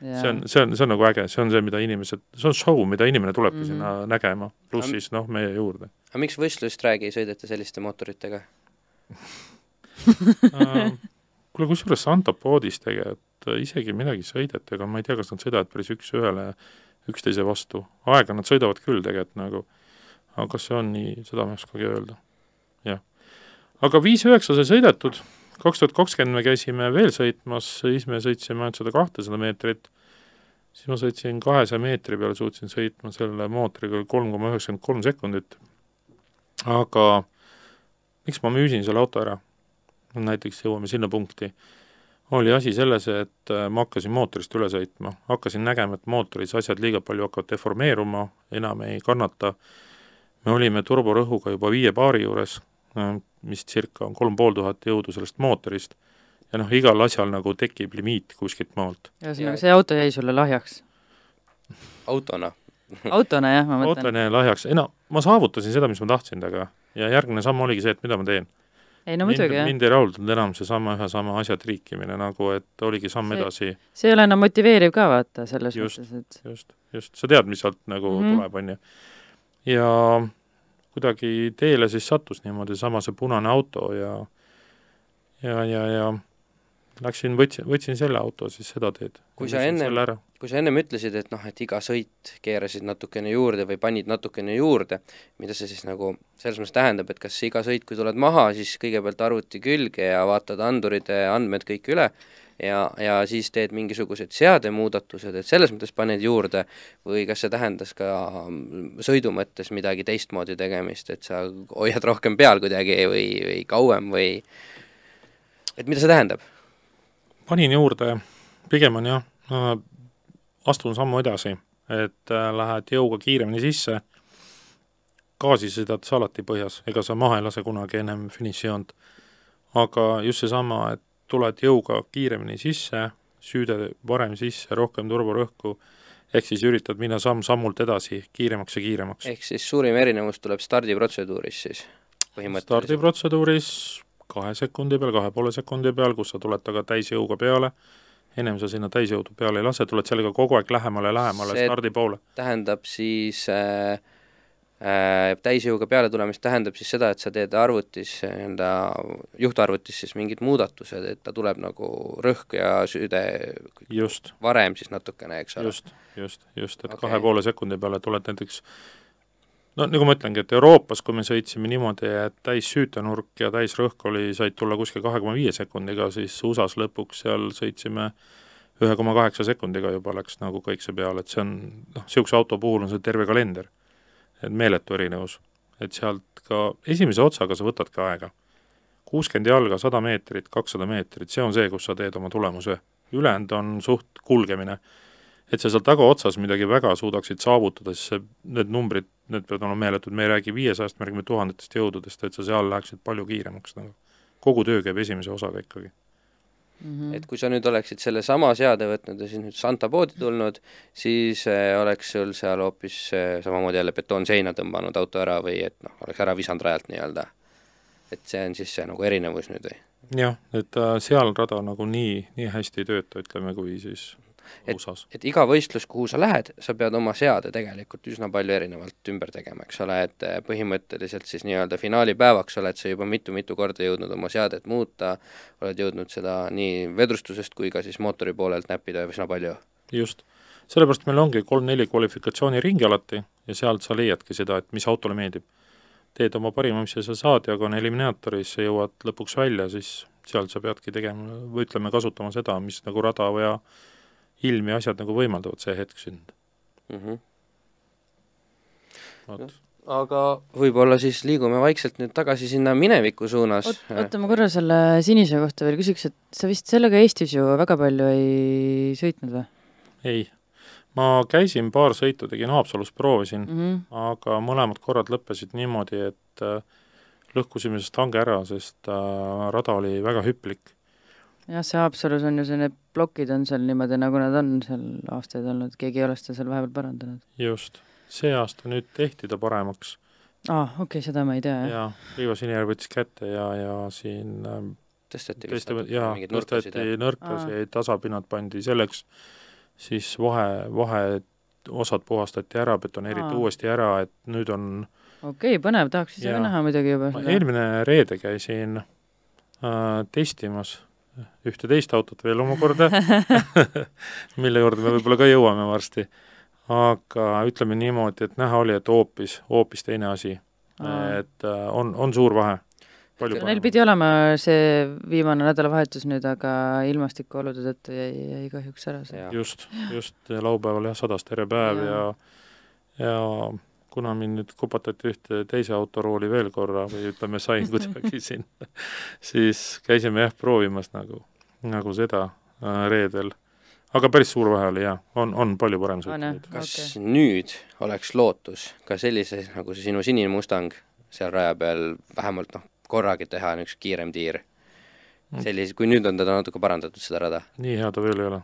See on, see on, see on nagu äge, see on see, mida inimesed, see on show, mida inimene tulebki mm -hmm. sinna nägema, pluss siis noh, meie juurde. aga miks võistlustraagi sõidate selliste mootoritega [LAUGHS] äh, kuule, kusjuures Santopoodis tegelikult isegi midagi sõideti, aga ma ei tea, kas nad sõidavad päris üks-ühele üksteise vastu. aega nad sõidavad küll tegelikult nagu, aga kas see on nii, seda ma ei oskagi öelda. jah. aga viis üheksa sai sõidetud, kaks tuhat kakskümmend me käisime veel sõitmas, siis me sõitsime ainult seda kahtesada meetrit, siis ma sõitsin kahesaja meetri peale, suutsin sõitma selle mootoriga kolm koma üheksakümmend kolm sekundit. aga miks ma müüsin selle auto ära? näiteks jõuame sinna punkti, oli asi selles, et äh, ma hakkasin mootorist üle sõitma, hakkasin nägema, et mootoris asjad liiga palju hakkavad deformeeruma, enam ei kannata, me olime turborõhuga juba viie baari juures, mis circa on kolm pool tuhat jõudu sellest mootorist, ja noh, igal asjal nagu tekib limiit kuskilt maalt. ühesõnaga, see auto jäi sulle lahjaks? autona [LAUGHS] autona jah, ma mõtlen. autona jäi lahjaks, ei no ma saavutasin seda, mis ma tahtsin temaga ja järgmine samm oligi see, et mida ma teen ei no muidugi, jah. mind ei rahuldanud enam seesama ühe sama asja triikimine, nagu et oligi samm see, edasi. see ei ole enam motiveeriv ka, vaata, selles just, mõttes, et just, just, sa tead, mis sealt nagu mm -hmm. tuleb, on ju. ja kuidagi teele siis sattus niimoodi sama see punane auto ja ja, ja, ja läksin, võtsin, võtsin selle auto siis seda teed. kui sa ennem, kui sa ennem ütlesid, et noh, et iga sõit keerasid natukene juurde või panid natukene juurde, mida see siis nagu selles mõttes tähendab, et kas iga sõit, kui tuled maha, siis kõigepealt arvuti külge ja vaatad andurite andmed kõik üle ja, ja siis teed mingisugused seademuudatused, et selles mõttes paned juurde või kas see tähendas ka sõidu mõttes midagi teistmoodi tegemist, et sa hoiad rohkem peal kuidagi või, või kauem või et mida see tähendab? panin juurde, pigem on jah, astun sammu edasi, et äh, lähed jõuga kiiremini sisse, gaasi sõidad sa alati põhjas, ega sa maha ei lase kunagi ennem finišijoont. aga just seesama, et tuled jõuga kiiremini sisse, süüde varem sisse, rohkem turborõhku, ehk siis üritad minna samm-sammult edasi, kiiremaks ja kiiremaks. ehk siis suurim erinevus tuleb stardiprotseduuris siis põhimõtteliselt? stardiprotseduuris kahe sekundi peal, kahe poole sekundi peal, kus sa tuled taga täisjõuga peale, ennem sa sinna täisjõudu peale ei lase, tuled sellega kogu aeg lähemale, lähemale see stardi poole. tähendab siis äh, täisjõuga peale tulemist tähendab siis seda, et sa teed arvutis, nii-öelda juhtarvutis siis mingid muudatused, et ta tuleb nagu rõhk ja süüde just. varem siis natukene, eks ole? just, just, just, et okay. kahe poole sekundi peale tuled näiteks no nagu ma ütlengi, et Euroopas, kui me sõitsime niimoodi, et täis süütenurk ja täisrõhk oli, said tulla kuskil kahe koma viie sekundiga, siis USA-s lõpuks seal sõitsime ühe koma kaheksa sekundiga juba läks nagu kõik see peale, et see on noh, niisuguse auto puhul on see terve kalender. Et meeletu erinevus. et sealt ka esimese otsaga sa võtadki aega. kuuskümmend jalga, sada meetrit, kakssada meetrit, see on see, kus sa teed oma tulemuse. ülejäänud on suht kulgemine et sa seal tagaotsas midagi väga suudaksid saavutada, siis see, need numbrid, need peavad olema meeletud, me ei räägi viiesajast, me räägime tuhandetest jõududest, et sa seal läheksid palju kiiremaks nagu. kogu töö käib esimese osaga ikkagi Mm -hmm. et kui sa nüüd oleksid sellesama seade võtnud ja siis nüüd Santa poodi tulnud, siis äh, oleks sul seal hoopis äh, samamoodi jälle betoonseina tõmbanud auto ära või et noh, oleks ära visanud rajalt nii-öelda. et see on siis see nagu erinevus nüüd või? jah, et äh, seal rada nagu nii, nii hästi ei tööta, ütleme, kui siis et, et iga võistlus, kuhu sa lähed, sa pead oma seade tegelikult üsna palju erinevalt ümber tegema, eks ole, et eh, põhimõtteliselt siis nii-öelda finaalipäevaks oled sa juba mitu-mitu korda jõudnud oma seadet muuta, oled jõudnud seda nii vedrustusest kui ka siis mootori poolelt näppida üsna palju. just, sellepärast meil ongi kolm-neli kvalifikatsiooniringi alati ja sealt sa leiadki seda, et mis autole meeldib. teed oma parima, mis sa saad ja kui on eliminaatoris, sa jõuad lõpuks välja, siis sealt sa peadki tegema või ütleme, kasutama seda, mis nagu rada või ilm ja asjad nagu võimaldavad see hetk sind mm. -hmm. No, aga võib-olla siis liigume vaikselt nüüd tagasi sinna mineviku suunas. oota, ma korra selle sinise kohta veel küsiks, et sa vist sellega Eestis ju väga palju ei sõitnud või? ei, ma käisin paar sõitu, tegin Haapsalus, proovisin mm, -hmm. aga mõlemad korrad lõppesid niimoodi, et äh, lõhkusime sellest hange ära, sest äh, rada oli väga hüplik. Jah, see Haapsalus on ju see, need plokid on seal niimoodi, nagu nad on seal aastaid olnud, keegi ei ole seda seal vahepeal parandanud. just, see aasta nüüd tehti ta paremaks. Aa ah,, okei okay,, seda ma ei tea, jah. jaa, Riivo Sinijärv võttis kätte ja, ja siin ähm, tõsteti tõesti, jaa, tõsteti nõrkusi ja tasapinnad pandi selleks, siis vahe, vaheosad puhastati ära, betoneeriti Aa. uuesti ära, et nüüd on okei okay,, põnev, tahaks ise ka näha muidugi juba eelmine reede käisin äh, testimas ühte teist autot veel omakorda [LAUGHS] mille juurde me võib-olla ka jõuame varsti. aga ütleme niimoodi, et näha oli, et hoopis, hoopis teine asi. et äh, on, on suur vahe Neil pidi olema see viimane nädalavahetus nüüd, aga ilmastikuolude tõttu jäi, jäi kahjuks ära see. just, just laupäeval jah, sadas terve päev ja ja, ja kuna mind nüüd kupatati ühte teise autorooli veel korra või ütleme, sain [LAUGHS] kuidagi siin, siis käisime jah, proovimas nagu, nagu seda äh, reedel. aga päris suur vahe oli jah, on, on palju parem sõit nüüd. kas okay. nüüd oleks lootus ka sellises, nagu see sinu sinine Mustang seal raja peal vähemalt noh, korragi teha niisugune kiirem tiir. Mm. sellise, kui nüüd on teda natuke parandatud, seda rada. nii hea ta veel ei ole.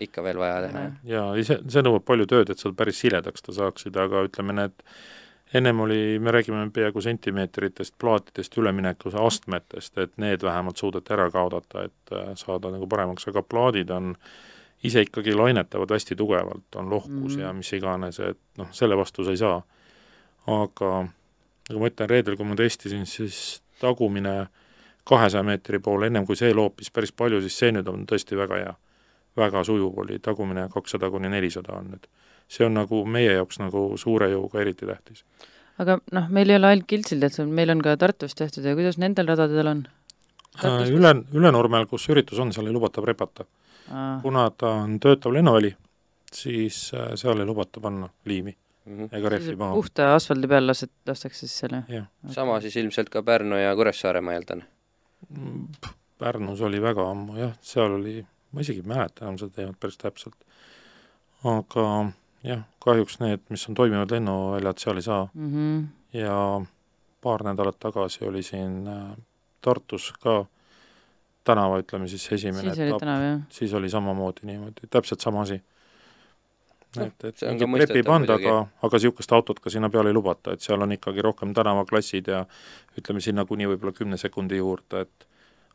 Ikka veel vaja teha, jaa, ise, see nõuab palju tööd, et sa päris siledaks ta saaksid, aga ütleme, need ennem oli, me räägime peaaegu sentimeetritest, plaatidest, üleminekuse astmetest, et need vähemalt suudeti ära kaotada, et äh, saada nagu paremaks, aga plaadid on ise ikkagi lainetavad hästi tugevalt, on lohkus mm. ja mis iganes, et noh, selle vastu sa ei saa. aga nagu ma ütlen, reedel, kui ma testisin, siis tagumine kahesaja meetri poole, ennem kui see loopis päris palju, siis see nüüd on tõesti väga hea. Väga sujuv oli, tagumine kakssada kuni nelisada on nüüd. see on nagu meie jaoks nagu suure jõuga eriti tähtis. aga noh, meil ei ole ainult Kiltsil tehtud, meil on ka Tartus tehtud ja kuidas nendel radadel on? Äh, üle, Ülenurmel, kus üritus on, seal ei lubata prepata. kuna ta on töötav lennuväli, siis äh, seal ei lubata panna liimi mm -hmm. ega rehvi maha. puhta asfaldi peal lased, lastakse siis selle? Sama siis ilmselt ka Pärnu ja Kuressaare, ma eeldan? Pärnus oli väga ammu jah, seal oli, ma isegi ei mäleta enam seda teemat päris täpselt. aga jah, kahjuks need, mis on toimivad lennuväljad, seal ei saa mm. -hmm. ja paar nädalat tagasi oli siin äh, Tartus ka tänava, ütleme siis esimene siis etapp, siis oli samamoodi niimoodi, täpselt sama asi et, et mingit trepi ei panda, aga, aga niisugust autot ka sinna peale ei lubata, et seal on ikkagi rohkem tänavaklassid ja ütleme sinna kuni võib-olla kümne sekundi juurde, et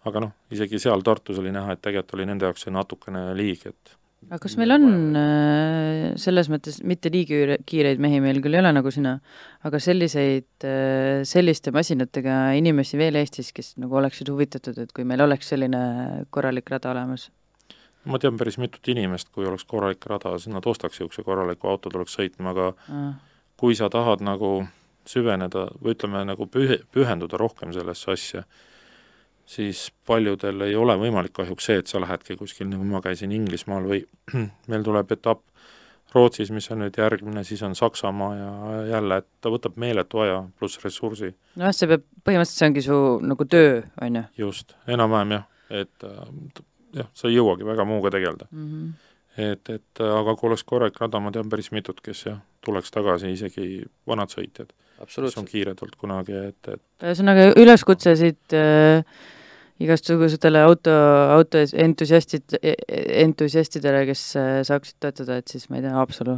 aga noh, isegi seal Tartus oli näha, et tegelikult oli nende jaoks see natukene liig, et aga kas meil on äh, selles mõttes mitte nii kiireid mehi meil küll ei ole nagu sina, aga selliseid, äh, selliste masinatega inimesi veel Eestis, kes nagu oleksid huvitatud, et kui meil oleks selline korralik rada olemas? ma tean päris mitut inimest, kui oleks korralik rada, siis nad ostaks niisuguse korraliku auto, tuleks sõitma, aga mm. kui sa tahad nagu süveneda või ütleme, nagu püh-, pühenduda rohkem sellesse asja, siis paljudel ei ole võimalik kahjuks see, et sa lähedki kuskil, nagu ma käisin Inglismaal või [CLEARS THROAT] meil tuleb etapp Rootsis, mis on nüüd järgmine, siis on Saksamaa ja jälle, et ta võtab meeletu aja pluss ressursi. nojah, see peab, põhimõtteliselt see ongi su nagu töö, on ju? just, enam-vähem jah, et jah, sa ei jõuagi väga muuga tegeleda mm. -hmm. et, et aga kui oleks korralik rada, ma tean päris mitut, kes jah, tuleks tagasi, isegi vanad sõitjad, kes on kiiredalt kunagi, et, et ühesõnaga üleskutse siit äh, igasugustele auto, auto entusiastid, entusiastidele, kes äh, saaksid toetada, et siis ma ei tea, Haapsalu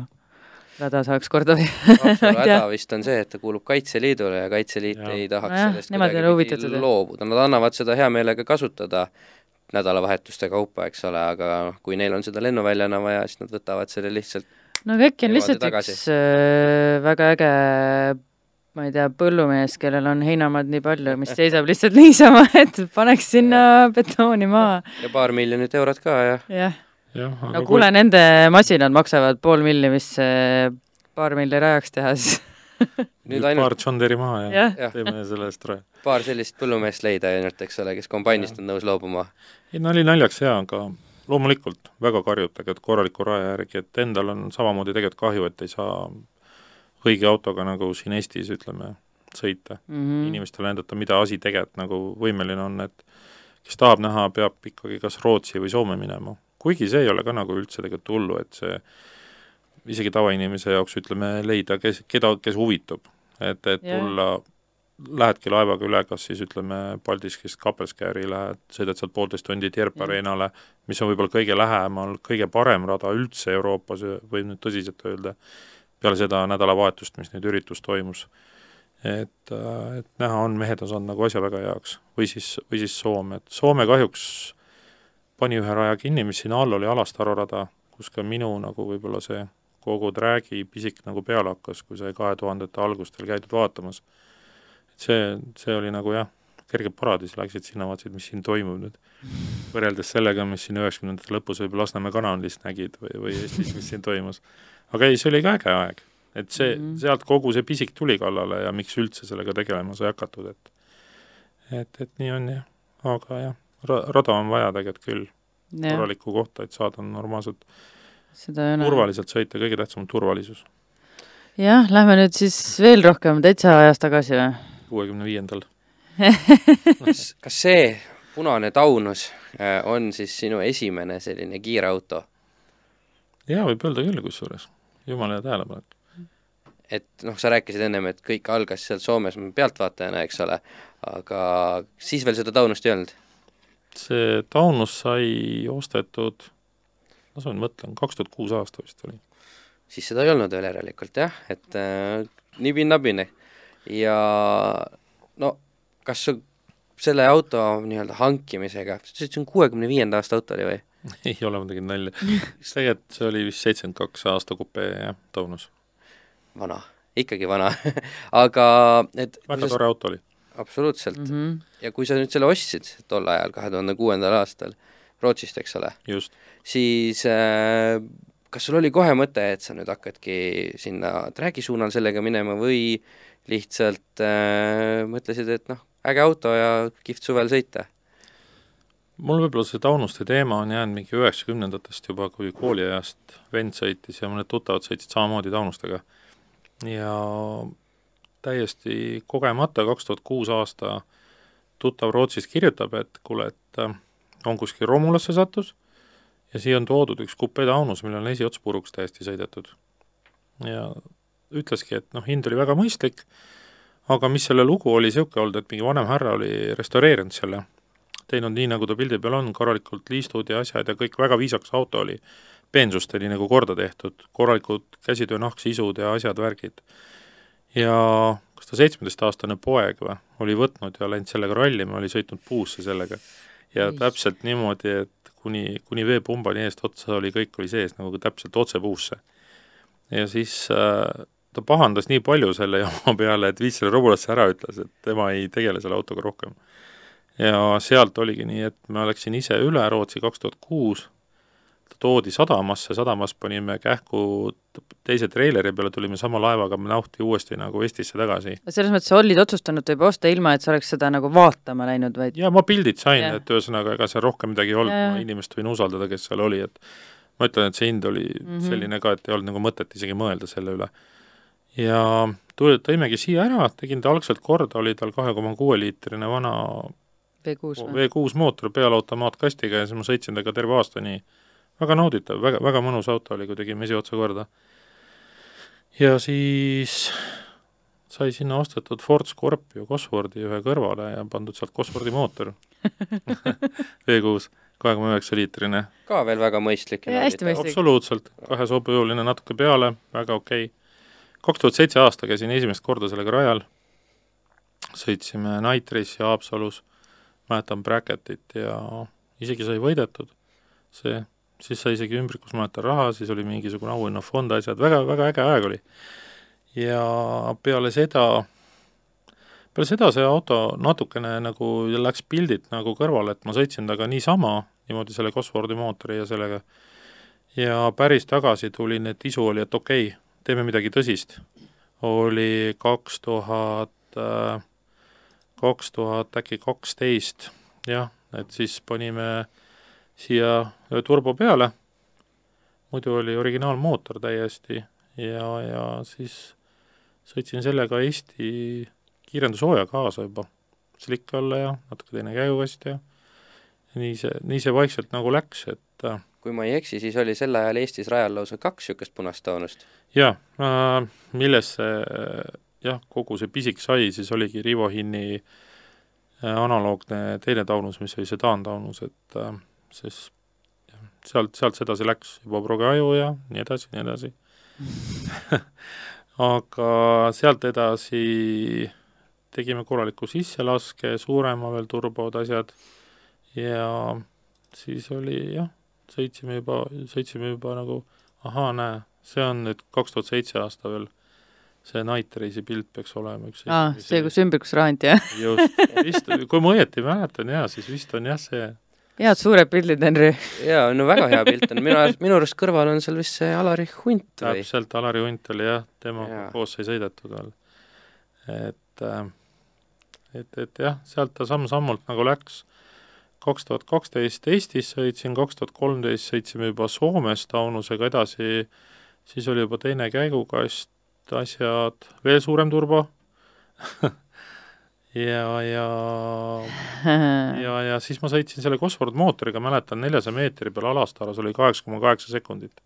rada saaks korda või? Haapsalu [LAUGHS] häda vist on see, et ta kuulub Kaitseliidule ja Kaitseliit ja. ei tahaks no sellest kuidagi loobuda, nad annavad seda hea meelega kasutada nädalavahetuste kaupa, eks ole, aga kui neil on seda lennuväljana vaja, siis nad võtavad selle lihtsalt no aga äkki on lihtsalt tagasi. üks äh, väga äge ma ei tea, põllumees, kellel on heinamaad nii palju, mis [LAUGHS] seisab lihtsalt niisama, [LAUGHS] et paneks sinna betooni maha. ja paar miljonit eurot ka, jah. jah ja,. no kuule kui..., nende masinad maksavad pool milli, mis paar milli rajaks teha, siis [LAUGHS] nüüd ainult paar Deere maha ja, ja. teeme selle eest raja. paar sellist põllumeest leida ainult, eks ole, kes kombainist on nõus loobuma. ei, nali naljaks jaa, aga loomulikult väga karjub tegelikult korraliku raja järgi, et endal on samamoodi tegelikult kahju, et ei saa õige autoga nagu siin Eestis, ütleme, sõita mm. -hmm. inimestele näidata, mida asi tegelikult nagu võimeline on, et kes tahab näha, peab ikkagi kas Rootsi või Soome minema. kuigi see ei ole ka nagu üldse tegelikult hullu, et see isegi tavainimese jaoks ütleme, leida, kes, keda, kes huvitub. et, et Jah. tulla, lähedki laevaga üle, kas siis ütleme, Paldiskist Kapelskääri lähed, sõidad sealt poolteist tundi Tierp. Arenale, mis on võib-olla kõige lähemal, kõige parem rada üldse Euroopas, võib nüüd tõsiselt öelda, peale seda nädalavahetust, mis nüüd üritus toimus. et, et näha on, mehed on saanud nagu asja väga heaks. või siis, või siis Soome, et Soome kahjuks pani ühe raja kinni, mis sinna all oli Alastaru rada, kus ka minu nagu võib-olla see kogu träägi pisik nagu peale hakkas, kui sai kahe tuhandete algustel käidud vaatamas. et see, see oli nagu jah, kerge paradiis, läksid sinna, vaatasid, mis siin toimub nüüd. võrreldes sellega, mis siin üheksakümnendate lõpus võib-olla Lasnamäe kanalist nägid või, või Eestis, mis siin toimus. Aga ei, see oli ka äge aeg. et see mm. -hmm. sealt kogu see pisik tuli kallale ja miks üldse sellega tegelema sai hakatud, et et, et nii on jah, aga jah, ra-, rada on vaja tegelikult küll, korralikku kohta, et saada normaalselt turvaliselt sõita, kõige tähtsam on turvalisus. jah, lähme nüüd siis veel rohkem täitsa ajas tagasi või? kuuekümne viiendal. [LAUGHS] kas, kas see punane taunus äh, on siis sinu esimene selline kiirauto? jaa, võib öelda küll kusjuures, jumala hea tähelepanek. et noh, sa rääkisid ennem, et kõik algas seal Soomes pealtvaatajana, eks ole, aga siis veel seda taunust ei olnud? see taunus sai ostetud, ma nüüd mõtlen, kaks tuhat kuus aasta vist oli. siis seda ei olnud veel järelikult jah, et äh, nibin-nabine. ja no kas sa selle auto nii-öelda hankimisega, sa ütlesid, see on kuuekümne viienda aasta auto oli või? [LAUGHS] ei ole, ma tegin nalja. tegelikult see oli vist seitsekümmend kaks aasta kupee, jah, taunus. vana, ikkagi vana [LAUGHS] aga et väga tore auto oli. absoluutselt mm. Mhm. ja kui sa nüüd selle ostsid tol ajal, kahe tuhande kuuendal aastal, Rootsist, eks ole, just. siis äh, kas sul oli kohe mõte, et sa nüüd hakkadki sinna track'i suunal sellega minema või lihtsalt äh, mõtlesid, et noh, äge auto ja kihvt suvel sõita? Mul võib-olla see taunuste teema on jäänud mingi üheksakümnendatest juba, kui kooliajast vend sõitis ja mõned tuttavad sõitsid samamoodi taunustega. ja täiesti kogemata, kaks tuhat kuus aasta tuttav Rootsist kirjutab, et kuule, et äh, on kuskil Romulasse sattus ja siia on toodud üks kupeetaunus, millel on esiots puruks täiesti sõidetud. ja ütleski, et noh, hind oli väga mõistlik, aga mis selle lugu oli niisugune olnud, et mingi vanem härra oli restaureerinud selle teinud nii, nagu ta pildi peal on, korralikult liistud ja asjad ja kõik väga viisakas auto oli. peensust oli nagu korda tehtud, korralikud käsitöö nahksisud ja asjad, värgid. ja kas ta seitsmeteistaastane poeg või, oli võtnud ja läinud sellega rallima, oli sõitnud puusse sellega. ja Ei. täpselt niimoodi, et kuni, kuni veepumbani eest otsa oli, kõik oli sees nagu täpselt otse puusse. ja siis äh, ta pahandas nii palju selle jama peale, et viis selle robulasse ära, ütles, et tema ei tegele selle autoga rohkem ja sealt oligi nii, et ma läksin ise üle Rootsi kaks tuhat kuus, ta toodi sadamasse, sadamas panime kähku teise treileri peale, tulime sama laevaga Nauhti uuesti nagu Eestisse tagasi. selles mõttes sa olid otsustanud ta juba osta, ilma et sa oleks seda nagu vaatama läinud, vaid ja ma pildid sain, et ühesõnaga, ega seal rohkem midagi ei olnud, ma inimest võin usaldada, kes seal oli, et ma ütlen, et see hind oli mm. -hmm. selline ka, et ei olnud nagu mõtet isegi mõelda selle üle. ja tuli, tõimegi siia ära, tegin ta algselt korda, oli tal kahe koma kuue liitrine vana V6 või? V6 mootor pealeautomaatkastiga ja siis ma sõitsin temaga terve aasta nii. väga nauditav, väga, väga mõnus auto oli, kui tegime esiotsa korda. ja siis sai sinna ostetud Ford Scorpio Cosworthi ühe kõrvale ja pandud sealt Cosworthi mootor V6, kahe koma üheksa liitrine. ka veel väga mõistlik absoluutselt, kahes hobujõuline natuke peale, väga okei okay. kaks tuhat seitse aasta käisin esimest korda sellega rajal, sõitsime Night Race'i Haapsalus, mäletan Bracketit ja isegi sai võidetud see, siis sai isegi ümbrikus, mäletan, raha, siis oli mingisugune auhinnafond, asjad, väga, väga äge aeg oli. ja peale seda, peale seda see auto natukene nagu läks pildilt nagu kõrvale, et ma sõitsin temaga niisama, niimoodi selle Cosworthi mootori ja sellega, ja päris tagasi tulin, et isu oli, et okei okay,, teeme midagi tõsist. oli kaks tuhat, kaks tuhat äkki kaksteist, jah, et siis panime siia ühe turbo peale, muidu oli originaalmootor täiesti ja, ja siis sõitsin sellega Eesti kiirendushooaja kaasa juba, slikk alla ja natuke teine käigukast ja nii see, nii see vaikselt nagu läks, et äh, kui ma ei eksi, siis oli sel ajal Eestis rajal lausa kaks niisugust punast taunust. jaa äh,, milles see jah, kogu see pisik sai, siis oligi Rivo Hinni äh, analoogne teine taunus, mis oli see taantaunus, et äh, siis sealt, sealt edasi läks juba Progeaju ja nii edasi, nii edasi. [LAUGHS] Aga sealt edasi tegime korraliku sisselaske, suurema veel turbod, asjad, ja siis oli jah, sõitsime juba, sõitsime juba nagu ahaa, näe, see on nüüd kaks tuhat seitse aasta veel, see Night Race'i pilt peaks olema üks aa, see, kus ümbrikusrahant, jah? just, vist, kui ma õieti mäletan jaa, siis vist on jah see head suured pildid, Henri. jaa, no väga hea pilt on, minu arust, minu arust kõrval on seal vist see Alari Hunt või? täpselt, Alari Hunt oli jah, temaga ja. koos sai sõidetud veel. et, äh, et, et jah, sealt ta samm-sammult nagu läks. kaks tuhat kaksteist Eestis sõitsin, kaks tuhat kolmteist sõitsime juba Soomes Taunusega edasi, siis oli juba teine käigukast, asjad, veel suurem turbo [LAUGHS] ja, ja [LAUGHS] ja, ja siis ma sõitsin selle Cosworth mootoriga, mäletan, neljasaja meetri peal Alastaras oli kaheksa koma kaheksa sekundit.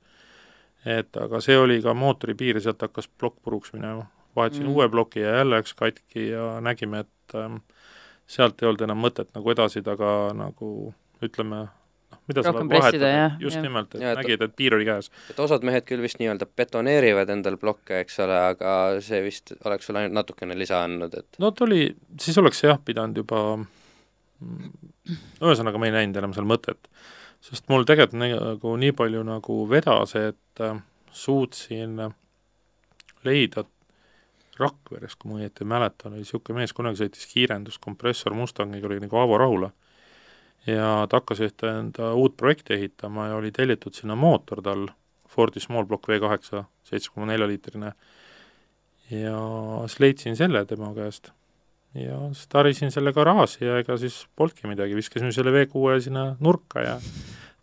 et aga see oli ka mootori piir sealt hakkas plokk puruks minema. vahetasin mm. uue ploki ja jälle läks katki ja nägime, et ähm, sealt ei olnud enam mõtet nagu edasi taga nagu ütleme, mida rohkem pressida, jah. just ja. nimelt, et ja, nägid, et piir oli käes. et osad mehed küll vist nii-öelda betoneerivad endal blokke, eks ole, aga see vist oleks sulle ainult natukene lisa andnud, et no ta oli, siis oleks jah pidanud juba ühesõnaga, ma ei näinud enam seal mõtet. sest mul tegelikult nagu nii palju nagu vedas, et äh, suutsin leida Rakveres, kui ma õieti mäletan, oli niisugune mees, kunagi sõitis kiirenduskompressor Mustangiga, oli nagu Aavo Rahula ja ta hakkas ühte enda uut projekti ehitama ja oli tellitud sinna mootor tal, Fordi Small Block V kaheksa, seitse koma nelja liitrine, ja siis leidsin selle tema käest. ja siis tarisin selle garaaži ja ega siis polnudki midagi, viskasime selle V6 sinna nurka ja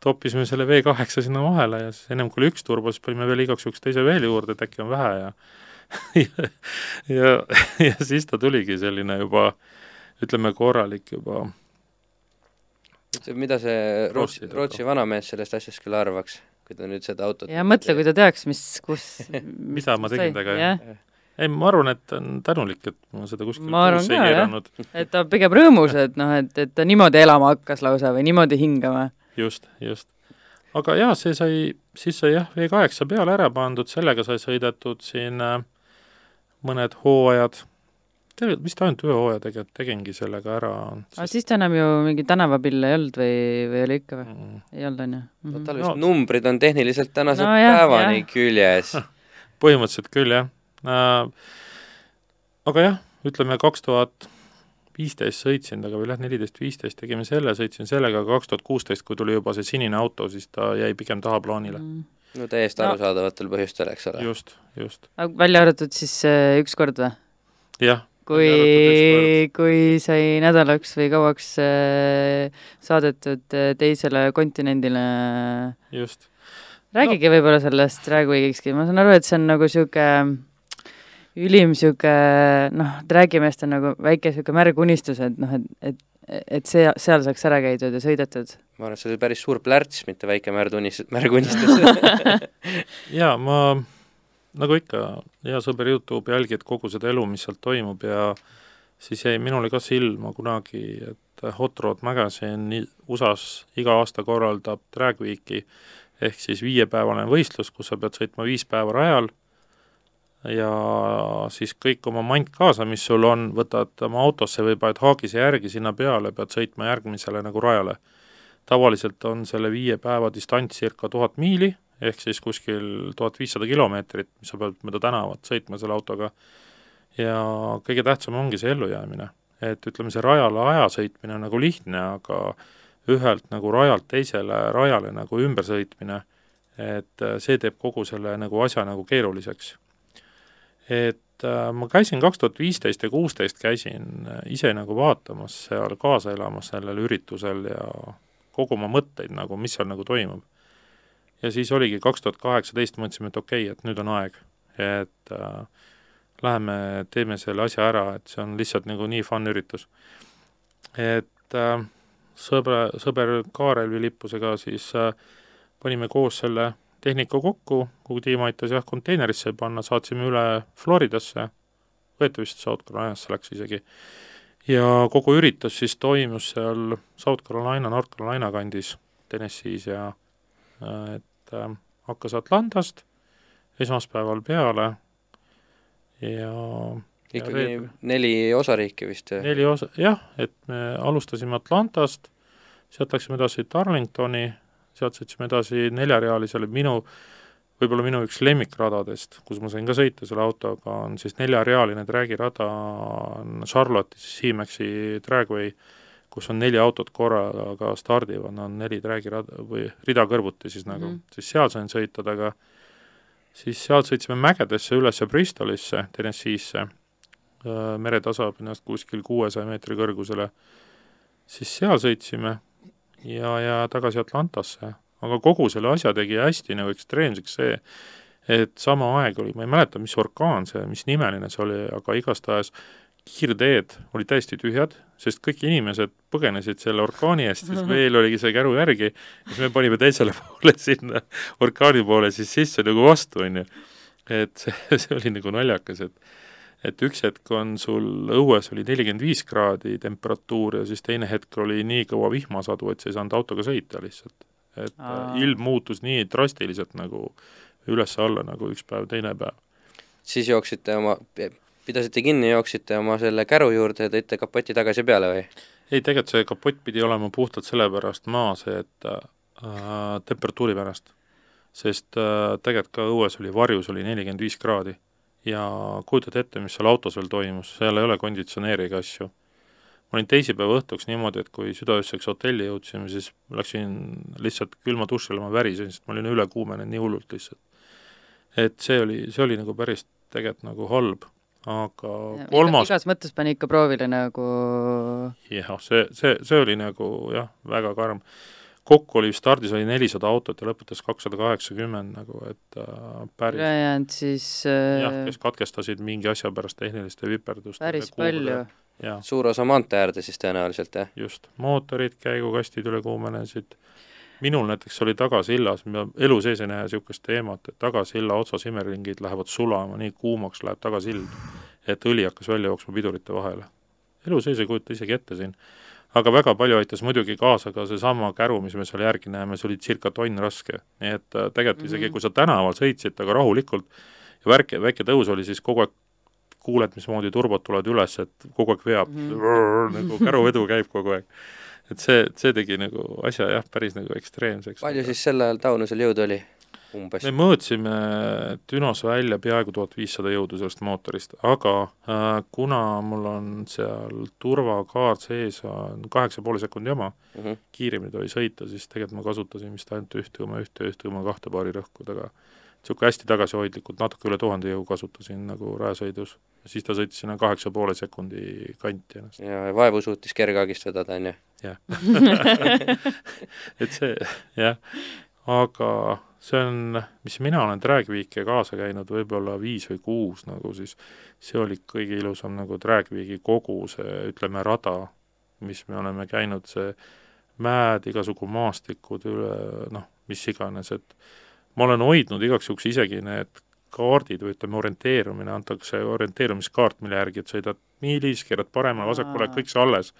toppisime selle V8 sinna vahele ja siis ennem kui oli üks turbo, siis panime veel igaks juhuks teise veel juurde, et äkki on vähe ja [LAUGHS] ja, ja, ja siis ta tuligi selline juba ütleme, korralik juba mida see Rootsi, Rootsi vanamees sellest asjast küll arvaks, kui ta nüüd seda autot ja mõtle, kui ta teaks, mis, kus [LAUGHS] mida ma tegin temaga, jah. ei, ma arvan, et ta on tänulik, et ma seda kuskil ma arvan ka, jah. et ta pigem rõõmus, et noh, et, et ta niimoodi elama hakkas lausa või niimoodi hingama. just, just. aga jaa, see sai, siis sai jah, V8 peale ära pandud, sellega sai sõidetud siin äh, mõned hooajad tegelikult vist ainult ühe hooaja tegelikult tegingi sellega ära. aga siis ta enam ju mingi tänavapille ei olnud või, või oli ikka või mm.? ei olnud, on ju mm -hmm.? tal vist no. numbrid on tehniliselt tänase no, jah, päevani jah. küljes [LAUGHS] põhimõtteliselt küll, jah äh,. aga jah, ütleme kaks tuhat viisteist sõitsin temaga või jah, neliteist, viisteist tegime selle, sõitsin sellega, aga kaks tuhat kuusteist, kui tuli juba see sinine auto, siis ta jäi pigem tahaplaanile mm. no täiesti no. arusaadavatel põhjustel, eks ole. just, just. välja arvatud siis äh, üks kord või? jah, kui, kui sai nädalaks või kauaks äh, saadetud äh, teisele kontinendile. just. räägige no. võib-olla sellest Weekikski, ma saan aru, et see on nagu niisugune ülim niisugune noh, drag'imeest on nagu väike niisugune märg unistus, et noh, et, et et see, seal saaks ära käidud ja sõidetud? ma arvan, et see oli päris suur plärts, mitte väike märg unistus, märg unistus [LAUGHS] jaa, ma nagu ikka, hea sõber Youtube jälgid kogu seda elu, mis seal toimub ja siis jäi minule ka silma kunagi, et Hot Rod Magazine USA-s iga aasta korraldab Drag Weeki ehk siis viiepäevane võistlus, kus sa pead sõitma viis päeva rajal ja siis kõik oma mant kaasa, mis sul on, võtad oma autosse või paned haagise järgi sinna peale, pead sõitma järgmisele nagu rajale. tavaliselt on selle viie päeva distants circa tuhat miili ehk siis kuskil tuhat viissada kilomeetrit, mis sa pead mööda tänavat sõitma selle autoga, ja kõige tähtsam ongi see ellujäämine. et ütleme, see rajale aja sõitmine on nagu lihtne, aga ühelt nagu rajalt teisele rajale nagu ümbersõitmine, et äh, see teeb kogu selle nagu asja nagu keeruliseks. et äh, ma käisin kaks tuhat viisteist ja kuusteist käisin äh, ise nagu vaatamas seal, kaasa elamas sellel üritusel ja koguma mõtteid nagu, mis seal nagu toimub ja siis oligi kaks tuhat kaheksateist, mõtlesime, et okei okay,, et nüüd on aeg, et äh, läheme teeme selle asja ära, et see on lihtsalt nagu nii fun üritus. et äh, sõbra, sõber Kaarel Vilippusega siis äh, panime koos selle tehnika kokku, kuhu tiim aitas jah, konteinerisse panna, saatsime üle Floridasse, võeti vist South Carolinasse läks isegi, ja kogu üritus siis toimus seal South Carolina, North Carolina kandis, Tennessee's ja et äh, hakkas Atlantast esmaspäeval peale ja ikkagi ja neli osariiki vist? neli osa, jah, et me alustasime Atlantast, sealt läksime edasi Darlingtoni, sealt sõitsime edasi neljarealisele, minu, võib-olla minu üks lemmikradadest, kus ma sain ka sõita selle autoga, on siis neljarealine träägirada on Charlotte'is Siemexi Dragway, kus on neli autot korraga stardivad, no on neli träägirada või rida kõrvuti siis nagu mm, -hmm. siis seal sain sõita temaga, siis sealt sõitsime mägedesse üles Bristolisse, Tennessee'sse, mere tasab ennast kuskil kuuesaja meetri kõrgusele, siis seal sõitsime ja, ja tagasi Atlantasse. aga kogu selle asja tegi hästi nagu ekstreemseks see, et sama aeg oli, ma ei mäleta, mis orkaan see, mis nimeline see oli, aga igastahes kiirteed olid täiesti tühjad, sest kõik inimesed põgenesid selle orkaani eest, siis meil oligi see käru järgi, siis me panime teisele [LAUGHS] poole sinna orkaani poole siis sisse nagu vastu, on ju. et see, [LAUGHS] see oli nagu naljakas, et et üks hetk on sul õues oli nelikümmend viis kraadi temperatuur ja siis teine hetk oli nii kõva vihmasadu, et sa ei saanud autoga sõita lihtsalt. et Aa. ilm muutus nii drastiliselt nagu üles-alla nagu üks päev, teine päev. siis jooksite oma, pidasite kinni, jooksite oma selle käru juurde ja tõite kapoti tagasi peale või? ei, tegelikult see kapott pidi olema puhtalt sellepärast maas, et äh, temperatuuri pärast. sest äh, tegelikult ka õues oli, varjus oli nelikümmend viis kraadi ja kujutad ette, mis seal autos veel toimus, seal ei ole konditsioneeri ega asju. ma olin teisipäeva õhtuks niimoodi, et kui südaööseks hotelli jõudsime, siis läksin lihtsalt külma duši alla, ma värisin, sest ma olin üle kuumenenud nii hullult lihtsalt. et see oli, see oli nagu päris tegelikult nagu halb, aga kolmas igas mõttes pani ikka proovile nagu jah, see, see, see oli nagu jah, väga karm. Kokku oli stardis oli nelisada autot ja lõpetas kakssada kaheksakümmend nagu, et äh, päris ülejäänud siis äh, jah, kes katkestasid mingi asja pärast tehniliste viperduste päris palju. suur osa maantee äärde siis tõenäoliselt, jah? just, mootorid, käigukastid üle kuumenesid, minul näiteks oli tagasillas, ma elu sees ei näe niisugust teemat, et tagasilla otsas imeringid lähevad sulama, nii kuumaks läheb tagasild, et õli hakkas välja jooksma pidurite vahele. elu sees ei kujuta isegi ette siin aga väga palju aitas muidugi kaasa ka seesama käru, mis me seal järgi näeme, see oli circa tonn raske. nii et äh, tegelikult isegi, mhm. kui sa tänaval sõitsid, aga rahulikult, ja väike, väike tõus oli, siis kogu aeg kuuled, mismoodi turbod tulevad üles, et kogu aeg veab mm, -hmm. nagu käruvedu käib kogu aeg. Et see, see tegi nagu asja jah, päris nagu ekstreemseks. palju siis sel ajal Taunusel jõudu oli? umbes? me mõõtsime Dünos välja peaaegu tuhat viissada jõudu sellest mootorist, aga äh, kuna mul on seal turvakaart sees, on kaheksa poole sekundi jama mm, -hmm. kiiremini tohi sõita, siis tegelikult ma kasutasin vist ainult ühte koma ühte, ühte koma kahte paari rõhkud, aga niisugune hästi tagasihoidlikult, natuke üle tuhande jõu kasutasin nagu rajasõidus. siis ta sõitis sinna kaheksa poole sekundi kanti ennast. ja vaevu suutis kergeagist vedada, on ju? jah [LAUGHS] et see, jah, aga see on, mis mina olen Dragweeki kaasa käinud võib-olla viis või kuus nagu siis, see oli kõige ilusam nagu Dragweeki kogu see, ütleme, rada, mis me oleme käinud, see mäed, igasugu maastikud üle noh, mis iganes, et ma olen hoidnud igaks juhuks isegi need kaardid või ütleme, orienteerumine, antakse orienteerumiskaart, mille järgi, et sõidad miilis, keerad paremale-vasakule, kõik see alles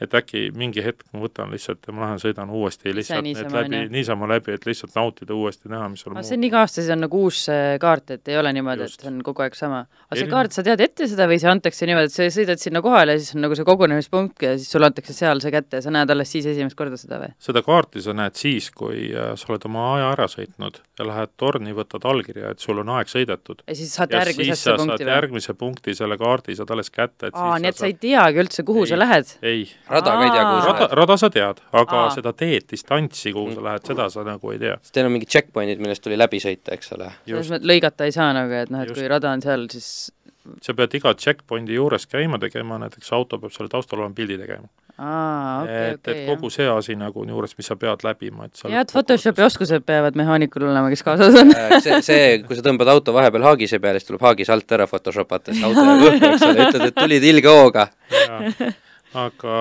et äkki mingi hetk ma võtan lihtsalt ja ma lähen sõidan uuesti lihtsalt need läbi, niisama läbi, et lihtsalt nautida uuesti, näha, mis seal muud. see on iga aasta, siis on nagu uus kaart, et ei ole niimoodi, et see on kogu aeg sama. aga see kaart, sa tead ette seda või see antakse niimoodi, et sa sõidad sinna kohale ja siis on nagu see kogunemispunkt ja siis sulle antakse seal see kätte ja sa näed alles siis esimest korda seda või? seda kaarti sa näed siis, kui äh, sa oled oma aja ära sõitnud ja lähed torni, võtad allkirja, et sul on aeg sõidetud. ja siis saad järgmisesse punkti või? järgmise punkti selle kaardi saad alles kätte, et aa, nii et sa ei teagi üldse, kuhu ei, sa lähed? ei rada ka ei tea, kuhu sa lähed? rada sa tead, aga Aa. seda teed, distantsi, kuhu sa lähed, seda sa nagu ei tea. sest teil on mingid checkpoint'id, millest tuli läbi sõita, eks ole? selles mõttes lõigata ei saa nagu, et noh, et Just. kui rada on seal, siis sa pead iga checkpoint'i juures käima tegema, näiteks auto peab selle taustal olema pildi tegema. Aa, okay, et okay,, et kogu jah. see asi nagu on juures, mis sa pead läbima, et head Photoshopi oskused peavad mehaanikul olema, kes kaasas on äh, see, see, kui sa tõmbad auto vahepeal haagise peale, siis tuleb haagis alt ära Photoshopata, sest auto jääb õhku, eks ole, ütled, et tulid ilge hooga. Aga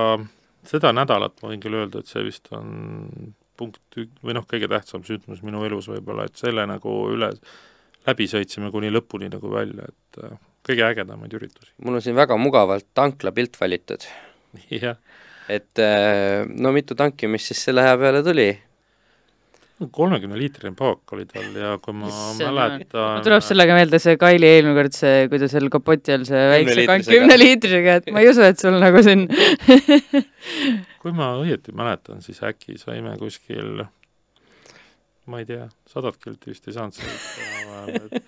seda nädalat ma võin küll öelda, et see vist on punkt ük- või noh, kõige tähtsam sündmus minu elus võib-olla, et selle nagu üle, läbi sõitsime kuni lõpuni nagu välja, et äh, kõige ägedamaid üritusi. mul on siin väga mugavalt tanklapilt valitud. [LAUGHS] jah, et äh, no mitu tankimist siis selle aja peale tuli? Kolmekümne liitrine paak oli tal ja kui ma Issand, mäletan tuleb sellega meelde see Kaili eelmine kord see, kui ta seal kapoti all see väikse kank Kümneliitrisega. et ma ei usu, et sul nagu siin [LAUGHS] kui ma õieti mäletan, siis äkki saime kuskil ma ei tea, sadat kilti vist ei saanud sõita.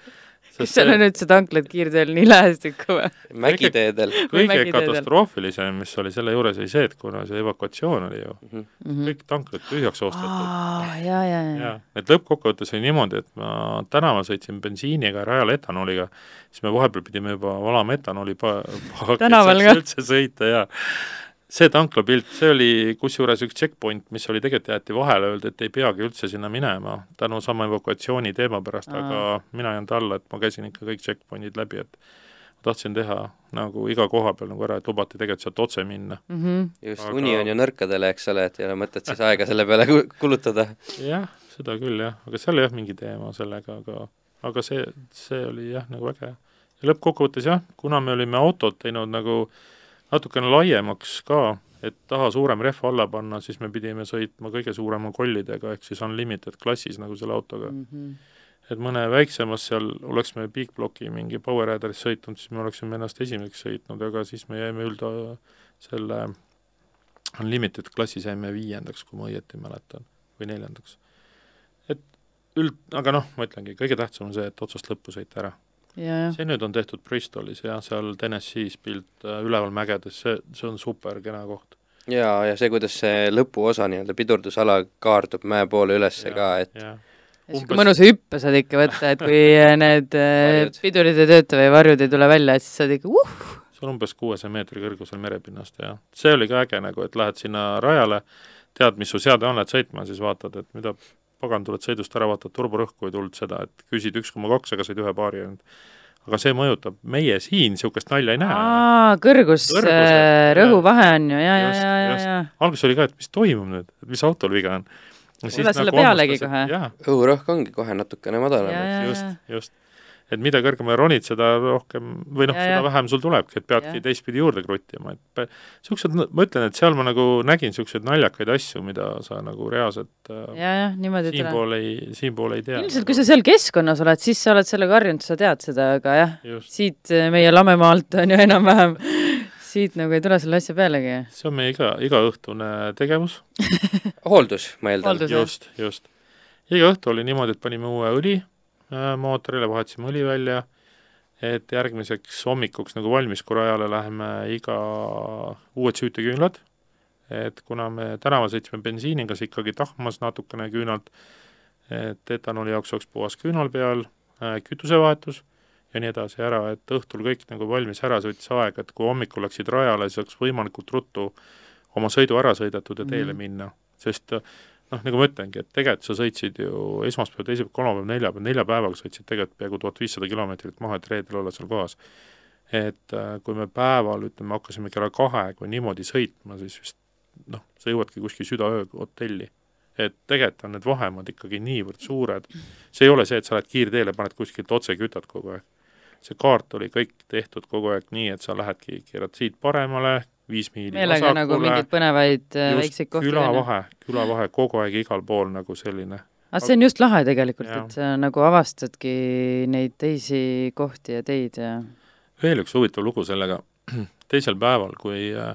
Kas seal on üldse tanklad kiirteel nii lähestikku või? mägiteedel kõige katastroofilisem, mis oli selle juures, oli see, et kuna see evakuatsioon oli ju, mm. -hmm. Kõik tanklad tühjaks ostetud. aa, ja, ja, ja. et lõppkokkuvõttes oli niimoodi, et ma tänaval sõitsin bensiiniga ja rajal etanooliga, siis me vahepeal pidime juba valama etanooli pa-, [LAUGHS] paaki, et Tänaval saaks ka? üldse sõita ja see tanklapilt, see oli kusjuures üks checkpoint, mis oli tegelikult jäeti vahele, öeldi, et ei peagi üldse sinna minema tänu sama evakuatsiooni teema pärast, aga mina ei jäänud alla, et ma käisin ikka kõik checkpointid läbi, et ma tahtsin teha nagu iga koha peal nagu ära, et lubati tegelikult sealt otse minna. Mm -hmm. just Aga- uni on ju nõrkadele, eks ole, et ei ole mõtet siis aega selle peale ku- kulutada. jah, seda küll jah, aga seal oli jah mingi teema sellega, aga aga see, see oli jah, nagu äge. ja lõppkokkuvõttes jah, kuna me olime autot teinud nagu natukene laiemaks ka, et taha suurem rehv alla panna, siis me pidime sõitma kõige suurema kollidega, ehk siis unlimited klassis nagu selle autoga. Mm -hmm. et mõne väiksemas seal oleks me Big Blocki mingi Power Rideris sõitnud, siis me oleksime ennast esimeseks sõitnud, aga siis me jäime ülda selle unlimited klassis jäime viiendaks, kui ma õieti mäletan, või neljandaks. et üld, aga noh, ma ütlengi, kõige tähtsam on see, et otsast lõppu sõita ära. Ja, jah. see nüüd on tehtud Bristolis ja seal Tennessee's pilt äh, üleval mägedes, see, see on super kena koht. jaa, ja see, kuidas see lõpuosa nii-öelda pidurdusala kaardub mäe poole ülesse Ja, ka, et jah, niisugune Umbes- mõnus hüppe saad ikka võtta, et kui [LAUGHS] need äh, pidurid ei tööta või varjud ei tule välja, et siis saad ikka uh, see on umbes kuuesaja meetri kõrgusel merepinnast ja see oli ka äge nagu, et lähed sinna rajale, tead, mis su seade on, lähed sõitma, siis vaatad, et mida pagan, tuled sõidust ära, vaatad turborõhku ei tulnud seda, et küsid üks koma kaks, aga said ühe paari ainult. aga see mõjutab, meie siin niisugust nalja ei näe. aa, kõrgus, Kõrgused, rõhuvahe on ju, ja, ja, ja, ja, ja. alguses oli ka, et mis toimub nüüd, et mis autol viga on. Tule selle pealegi kohe. õhurõhk ongi kohe natukene madalam just, just. Et mida kõrgemale ronid, seda rohkem või noh, Ja, seda ja. vähem sul tulebki, et peadki Ja. teistpidi juurde kruttima, et niisugused, ma ütlen, et seal ma nagu nägin niisuguseid naljakaid asju, mida sa nagu reaalselt äh, ja, tuleb. siinpool ei, siinpool ei tea. ilmselt, kui sa seal keskkonnas oled, siis sa oled sellega harjunud, sa tead seda, aga jah, just, siit äh, meie lamemaalt on ju enam-vähem, siit nagu ei tule selle asja pealegi. see on meie iga, igaõhtune tegevus, [LAUGHS] hooldus, ma eeldan just, just. iga õhtu oli niimoodi, et panime uue õli mootorile, vahetasime õli välja, et järgmiseks hommikuks nagu valmis, kui rajale läheme, iga uued süüteküünlad, et kuna me tänaval sõitsime bensiiniga, see ikkagi tahmas natukene küünalt, et etanooli jaoks oleks puhas küünal peal, kütusevahetus ja nii edasi ära, et õhtul kõik nagu valmis ära, see võttis aega, et kui hommikul läksid rajale, siis oleks võimalikult ruttu oma sõidu ära sõidetud ja teele Mhm. minna, sest noh, nagu ma ütlengi, et tegelikult sa sõitsid ju esmaspäev, teisipäev, kolmapäev, neljapäev, nelja päevaga sõitsid tegelikult peaaegu tuhat viissada kilomeetrit maha, et reedel olla seal kohas. et äh, kui me päeval, ütleme, hakkasime kella kahega niimoodi sõitma, siis vist noh, sa jõuadki kuskil südaöö hotelli. et tegelikult on need vahemaad ikkagi niivõrd suured, see ei ole see, et sa lähed kiirteele, paned kuskilt otse, kütad kogu aeg. see kaart oli kõik tehtud kogu aeg nii, et sa lähedki, keerad siit paremale, viis miili meelega nagu mingeid põnevaid äh, väikseid kohti külavahe, külavahe kogu aeg igal pool nagu selline. aga see on just lahe tegelikult, et sa nagu avastadki neid teisi kohti ja teid ja veel üks huvitav lugu sellega, [CLEARS THROAT] teisel päeval, kui äh,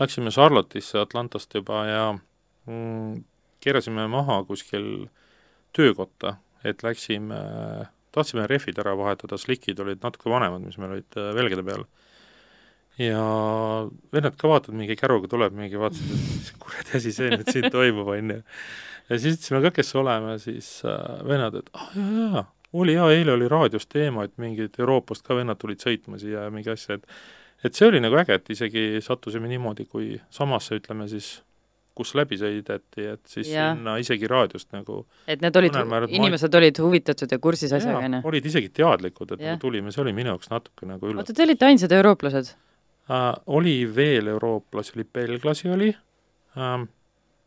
läksime Charlotte'isse Atlantast juba ja mm, keerasime maha kuskil töökotta, et läksime, tahtsime rehvid ära vahetada, slikid olid natuke vanemad, mis meil olid äh, velgede peal. Ja vennad ka vaatavad, mingi käruga tuleb, mingi vaatasid, et mis kuradi asi see nüüd siin toimub, on ju. ja siis ütlesime ka, kes oleme, siis äh, vennad, et ah jaa, jaa, oli jaa, eile oli raadios teema, et mingid Euroopast ka vennad tulid sõitma siia ja mingi asja, et et see oli nagu äge, et isegi sattusime niimoodi, kui samasse, ütleme siis, kus läbi sõideti, et siis Jah. sinna isegi raadiost nagu et need olid määral ma- inimesed olid huvitatud ja kursis asjaga jaa, onju. olid isegi teadlikud, et Jah. nagu tulime, see oli minu jaoks natuke nagu üllatus oota, te olite ainsad eurooplased? Äh,. oli veel eurooplasi, oli belglasi oli ähm,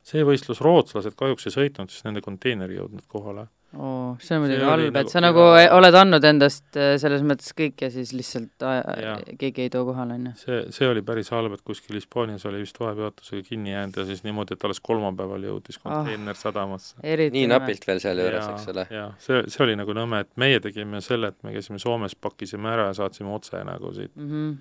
see võistlus, rootslased kahjuks ei sõitnud, sest nende konteiner ei jõudnud kohale oo, see on muidugi halb, et nagu- sa nagu jaa. oled andnud endast äh, selles mõttes kõik ja siis lihtsalt Jaa. keegi ei too kohale, on ju. see, see oli päris halb, et kuskil Hispaanias oli vist vahepeatusega kinni jäänud ja siis niimoodi, et alles kolmapäeval jõudis konteiner ah. sadamasse. nii napilt veel sealjuures, eks ole. jaa, see, see oli nagu nõme, et meie tegime selle, et me käisime Soomes, pakkisime ära ja saatsime otse nagu siit mm. -hmm.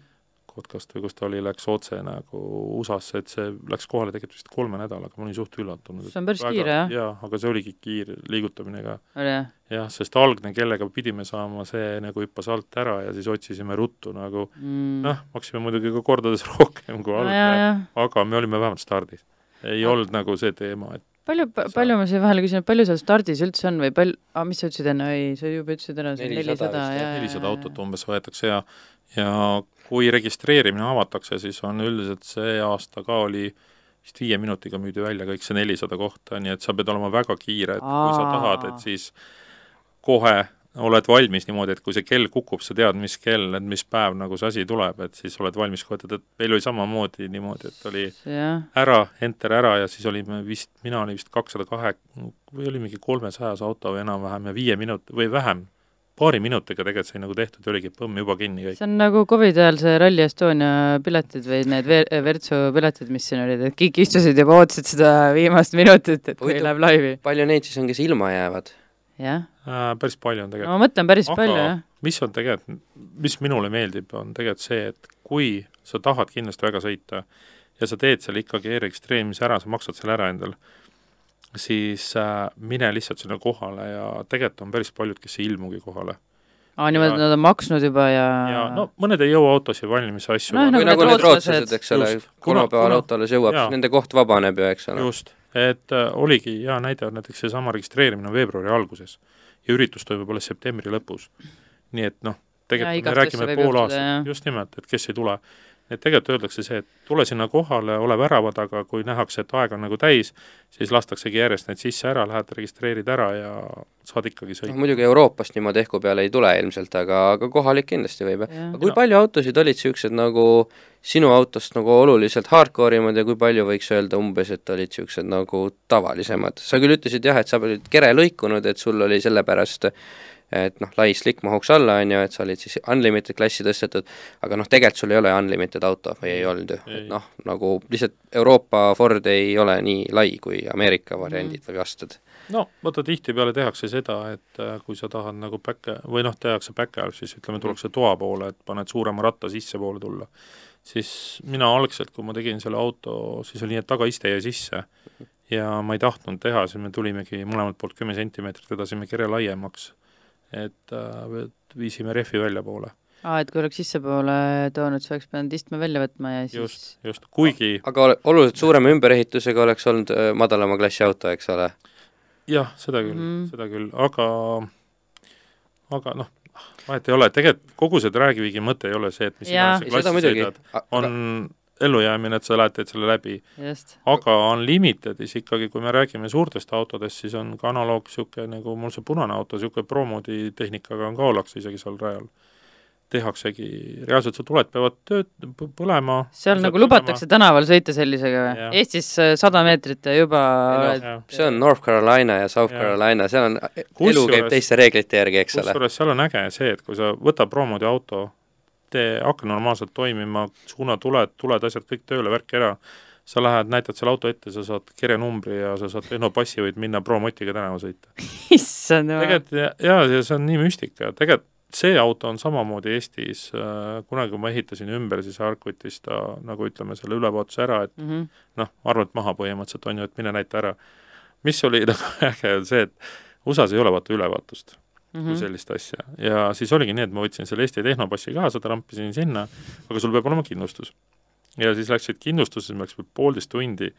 Kotkast või kus ta oli, läks otse nagu USA-sse, et see läks kohale tegelikult vist kolme nädalaga, ma olin suht üllatunud. See on päris kiire, jah? jaa, aga see oligi kiire liigutamine ka. jah? sest algne, kellega pidime saama, see nagu hüppas alt ära ja siis otsisime ruttu nagu mm. noh, maksime muidugi ka kordades [LAUGHS] rohkem kui no, algne jaa, jah. aga me olime vähemalt stardis. ei Ah. olnud nagu see teema, et palju, palju ma siia vahele küsin, palju seal stardis üldse on või palju, aa, mis sa ütlesid enne, oi, sa juba ütlesid ära, see on 400 nelisada vist, ja jah, nelisada autot umbes võetakse ja ja kui registreerimine avatakse, siis on üldiselt see aasta ka oli vist viie minutiga müüdi välja kõik see nelisada kohta, nii et sa pead olema väga kiire, et kui sa Aa. tahad, et siis kohe oled valmis niimoodi, et kui see kell kukub, sa tead, mis kell, et mis päev nagu see asi tuleb, et siis oled valmis kohe, et meil oli samamoodi niimoodi, et oli jah, ära, enter ära ja siis olime vist, mina olin vist kakssada kahe või oli mingi kolmesajas auto või enam-vähem ja viie minut- või vähem, paari minutiga tegelikult sai nagu tehtud ja oligi põmm juba kinni kõik. see on nagu Covidi ajal see Rally Estonia piletid või need Ver- Virtsu piletid, mis siin olid, et kõik istusid juba, ootasid seda viimast minutit, et kui läheb laivi. palju neid siis on, kes ilma jäävad? jah, Äh, päris palju on no tegelikult ma mõtlen päris aga palju, jah. mis on tegelikult, mis minule meeldib, on tegelikult see, et kui sa tahad kindlasti väga sõita ja sa teed selle ikkagi e-registreerimise ära, sa maksad selle ära endal, siis äh, mine lihtsalt sinna kohale ja tegelikult on päris paljud, kes ei ilmugi kohale. aa, niimoodi, et nad on maksnud juba ja, ja no mõned ei jõua autosid valmis asju või nagu nagu need rootslased. eks ole kolmapäeval Kuna- auto alles jõuab, nende koht vabaneb ju, eks ole. just, et äh, oligi hea näide on näiteks seesama registreerimine on veebruari alguses ja üritus toimub alles septembri lõpus. nii et noh, tegelikult me igastasse räägime pool aastat, just nimelt, et kes ei tule. Et tegelikult öeldakse see, et tule sinna kohale, ole värava taga, kui nähakse, et aeg on nagu täis, siis lastaksegi järjest need sisse ära, lähed registreerid ära ja saad ikkagi sõita. muidugi Euroopast niimoodi ehku peale ei tule ilmselt, aga, aga kohalik kindlasti võib, jah. Aga kui Mina- palju autosid olid niisugused nagu sinu autost nagu oluliselt hardcore imad ja kui palju võiks öelda umbes, et olid niisugused nagu tavalisemad? sa küll ütlesid jah, et sa olid kere lõikunud, et sul oli sellepärast et noh, lai slick mahuks alla, on ju, et sa olid siis unlimited klassi tõstetud, aga noh, tegelikult sul ei ole unlimited auto või ei olnud ju, et noh, nagu lihtsalt Euroopa Ford ei ole nii lai kui Ameerika variandid või vastud. no vaata, tihtipeale tehakse seda, et äh, kui sa tahad nagu back- või noh, tehakse back-up, siis ütleme, tullakse toa poole, et paned suurema ratta sissepoole tulla. siis mina algselt, kui ma tegin selle auto, siis oli nii, et tagaiste jäi sisse ja ma ei tahtnud teha, siis me tulimegi mõlemalt poolt kümme sentimeetrit, vedasime kere laiemaks. Et äh, viisime rehvi väljapoole. aa, et kui oleks sissepoole toonud, siis oleks pidanud istme välja võtma ja siis just, just, kuigi aga ole- oluliselt suurema ümberehitusega oleks olnud öö, madalama klassi auto, eks ole? jah, seda küll mm. -hmm. seda küll, aga aga noh, vahet ei ole, tegelikult kogu see dragviigi mõte ei ole see, et mis iganes klassi sõidad, on ellujäämine, et sa lähed, teed selle läbi. just. aga Unlimitedis ikkagi, kui me räägime suurtest autodest, siis on ka analoog niisugune nagu mul see punane auto, niisugune promoodi tehnikaga on ka ollakse isegi seal rajal. tehaksegi, reaalselt su tuled peavad p- põlema. seal nagu lubatakse tänaval sõita sellisega või? Eestis äh, sada meetrit ja juba Ei oled see on North Carolina ja South Jaa. Carolina, seal on, elu käib teiste reeglite järgi, eks ole. kusjuures seal on äge see, et kui sa võtad promoodi auto, tee, hakka normaalselt toimima, suunatuled, tuled, asjad kõik tööle, värk ära, sa lähed, näitad selle auto ette, sa saad kerenumbri ja sa saad tehnopassi, võid minna promotiga tänava sõita. issand jumal. tegelikult ja, jaa, ja see on nii müstika, tegelikult see auto on samamoodi Eestis äh,, kunagi kui ma ehitasin ümber, siis Arcutis ta nagu ütleme, selle ülevaatuse ära, et mm. -hmm. noh, arvelt maha põhimõtteliselt on ju, et mine näita ära. mis oli [LAUGHS] nagu äge, on see, et USA-s ei ole vaata ülevaatust Mm kui -hmm. sellist asja. ja siis oligi nii, et ma võtsin selle Eesti Tehnopassi kaasa, trampisin sinna, aga sul peab olema kindlustus. ja siis läksid kindlustusse, siis läks veel poolteist tundi,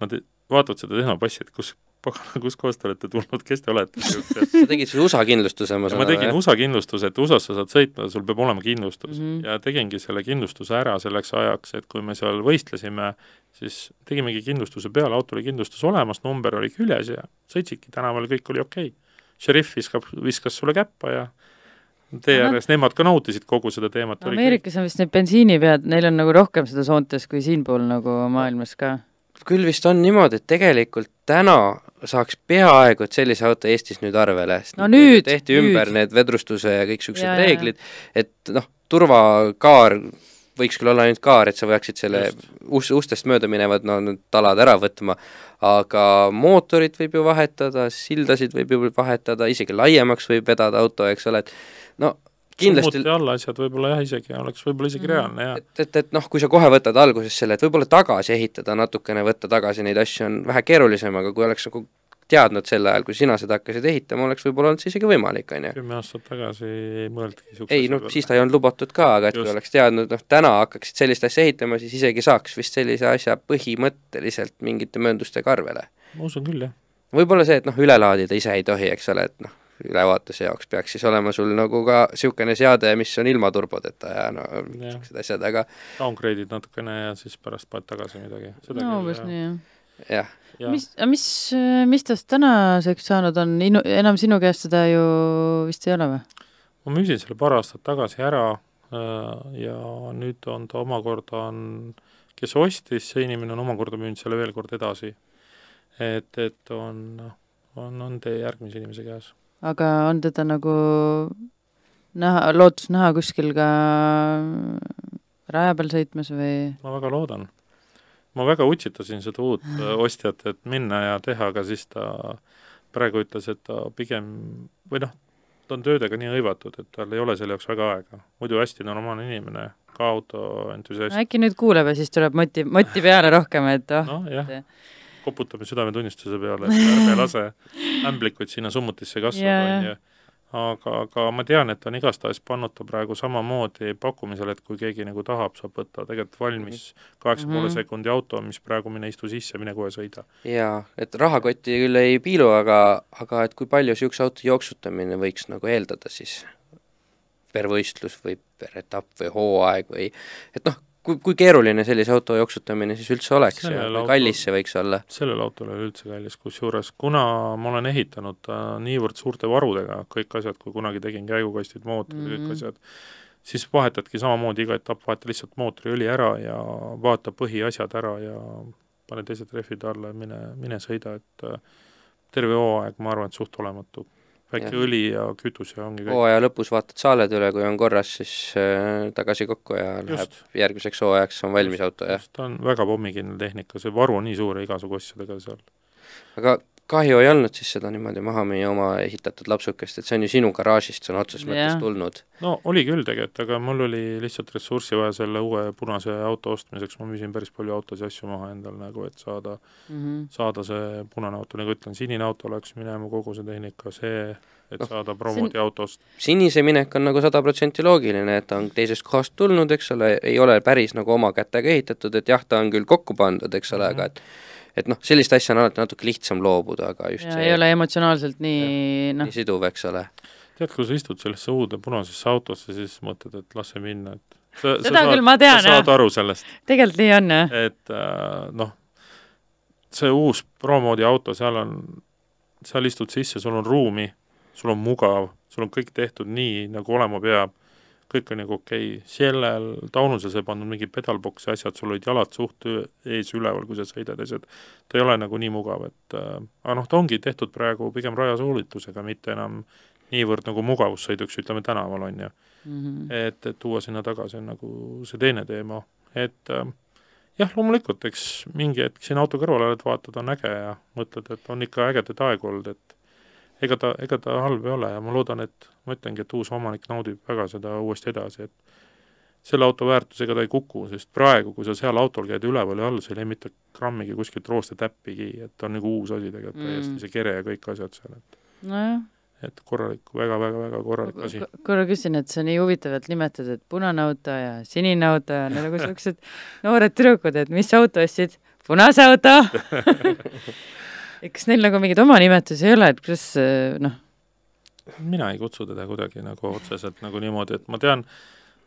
nad vaatavad seda Tehnopassi, et kus, pagana, kuskohast te olete tulnud, kes te olete [LAUGHS] sa tegid siis USA kindlustuse, ma saan ma aru, tegin jah? USA kindlustuse, et USA-s sa saad sõita, sul peab olema kindlustus mm. Mhm. ja tegingi selle kindlustuse ära selleks ajaks, et kui me seal võistlesime, siis tegimegi kindlustuse peale, autol oli kindlustus olemas, number oli küljes ja sõitsidki tänaval, kõik oli okei okay. Šerif viskab, viskas sulle käppa ja tee ääres, nemad ka nautisid kogu seda teemat. Ameerikas on vist need bensiinipead, neil on nagu rohkem seda soontes kui siinpool nagu maailmas ka. küll vist on niimoodi, et tegelikult täna saaks peaaegu et sellise auto Eestis nüüd arvele, sest No nüüd, tehti nüüd. ümber need vedrustuse ja kõik niisugused reeglid, et noh, turvakaar võiks küll olla ainult kaar, et sa peaksid selle ust, ustest mööda minevad no need talad ära võtma, aga mootorit võib ju vahetada, sildasid võib ju vahetada, isegi laiemaks võib vedada auto, eks ole, et no kindlasti summuti alla asjad võib-olla jah, isegi oleks võib-olla isegi Mhm. reaalne ja et, et, et noh, kui sa kohe võtad alguses selle, et võib-olla tagasi ehitada natukene, võtta tagasi neid asju on vähe keerulisem, aga kui oleks nagu teadnud sel ajal, kui sina seda hakkasid ehitama, oleks võib-olla olnud see isegi võimalik, on ju. kümme aastat tagasi ei mõeldudki niisuguse ei no siis ta ei olnud lubatud ka, aga et kui Just. oleks teadnud, noh täna hakkaksid sellist asja ehitama, siis isegi saaks vist sellise asja põhimõtteliselt mingite mööndustega arvele. ma usun küll, jah. võib-olla see, et noh, üle laadida ise ei tohi, eks ole, et noh, ülevaatuse jaoks peaks siis olema sul nagu ka niisugune seade, mis on ilma turbodeta ja no niisugused asjad, aga Downgrade'id natukene ja siis pärast paned tagasi midagi. Seda no küll, umbes nii, jah jah, Ja. mis, mis, mis tast tänaseks saanud on, enam sinu käest seda ju vist ei ole või? ma müüsin selle paar aastat tagasi ära äh, ja nüüd on ta omakorda on, kes ostis, see inimene on omakorda müünud selle veel kord edasi. et, et on, on, on tee järgmise inimese käes. aga on teda nagu näha, lootus näha kuskil ka raja peal sõitmas või? ma väga loodan. Ma väga utsitasin seda uut äh, ostjat, et minna ja teha, aga siis ta praegu ütles, et ta pigem või noh, ta on töödega nii hõivatud, et tal ei ole selle jaoks väga aega. muidu hästi normaalne inimene, ka autoentusiast. äkki nüüd kuuleb ja siis tuleb moti, moti peale rohkem, et oh noh, jah et-, koputame südametunnistuse peale, et ärme lase ämblikuid sinna summutisse kasvada on ju. Aga, aga ma tean, et on igastahes pannud ta praegu samamoodi pakkumisele, et kui keegi nagu tahab, saab võtta tegelikult valmis kaheksa poole Mhm. sekundi auto, mis praegu mine istu sisse, mine kohe sõida. jaa, et rahakotti küll ei piilu, aga, aga et kui palju niisuguse auto jooksutamine võiks nagu eeldada siis? per võistlus või per etapp või hooaeg või et noh, kui, kui keeruline sellise auto jooksutamine siis üldse oleks ja Sellel kui autol- kallis see võiks olla? sellel autol ei ole üldse kallis, kusjuures kuna ma olen ehitanud ta niivõrd suurte varudega, kõik asjad, kui kunagi tegin käigukastid, mootorid mm, -hmm. Mhm. kõik asjad, siis vahetadki samamoodi iga etapp, vaheta lihtsalt mootoriõli ära ja vaata põhiasjad ära ja pane teised rehvid alla ja mine, mine sõida, et äh, terve hooaeg, ma arvan, et suht olematu. Väike Jah. õli ja kütus ja ongi kõik. hooaja lõpus vaatad saaled üle, kui on korras, siis äh, tagasi kokku ja läheb Just. järgmiseks hooajaks on valmis auto, jah. ta on väga pommikindel tehnika, see varu on nii suur ja igasugu asjadega seal. aga kahju ei olnud siis seda niimoodi maha müüa oma ehitatud lapsukest, et see on ju sinu garaažist sõna otseses mõttes tulnud. no oli küll tegelikult, aga mul oli lihtsalt ressurssi vaja selle uue punase auto ostmiseks, ma müüsin päris palju autosid ja asju maha endal nagu, et saada, mm -hmm. saada see punane auto, nagu ütlen, sinine auto läks minema, kogu see tehnika, see, et Noh, saada promodi autost. sinise minek on nagu sada protsenti loogiline, et ta on teisest kohast tulnud, eks ole, ei ole päris nagu oma kätega ehitatud, et jah, ta on küll kokku pandud, eks ole mm, -hmm. aga et et noh, sellist asja on alati natuke lihtsam loobuda, aga just ja see ei ole emotsionaalselt nii noh nii, siduv, eks ole. tead, kui sa istud sellesse uude punasesse autosse, siis mõtled, et las see minna, et sa, Seda küll ma tean, sa saad jah. aru sellest, tegelikult nii on jah. et äh, noh, see uus promoodi auto, seal on, seal istud sisse, sul on ruumi, sul on mugav, sul on kõik tehtud nii, nagu olema peab, kõik on nagu okei okay., sellel taunusel sa ei pannud mingi pedalboksi asjad, sul olid jalad suht ees üleval, kui sa sõidad ja asjad, ta ei ole nagu nii mugav, et äh, aga noh, ta ongi tehtud praegu pigem rajasoolitusega, mitte enam niivõrd nagu mugavussõiduks, ütleme tänaval, on ju Mhm. et, et tuua sinna tagasi on nagu see teine teema, et äh, jah, loomulikult, eks mingi hetk siin auto kõrvale oled, vaatad, on äge ja mõtled, et on ikka ägedaid aegu olnud, et ega ta, ega ta halb ei ole ja ma loodan, et ma ütlengi, et uus omanik naudib väga seda uuesti edasi, et selle auto väärtus, ega ta ei kuku, sest praegu, kui sa seal autol käid üleval ja all, sa ei leia mitte grammigi kuskilt rooste täppigi, et ta on nagu uus asi tegelikult Mm. mm. täiesti, see kere ja kõik asjad seal, et nojah, et korralik väga, väga, väga korralik asi. korra küsin, et see on nii huvitav, et nimetad, et punane auto ja sinine auto ja nagu [LAUGHS] siuksed noored tüdrukud, et mis auto ostsid? punase auto. [LAUGHS] kas neil nagu mingeid oma nimetusi ei ole, et kuidas äh, noh, mina ei kutsu teda kuidagi nagu otseselt nagu niimoodi, et ma tean,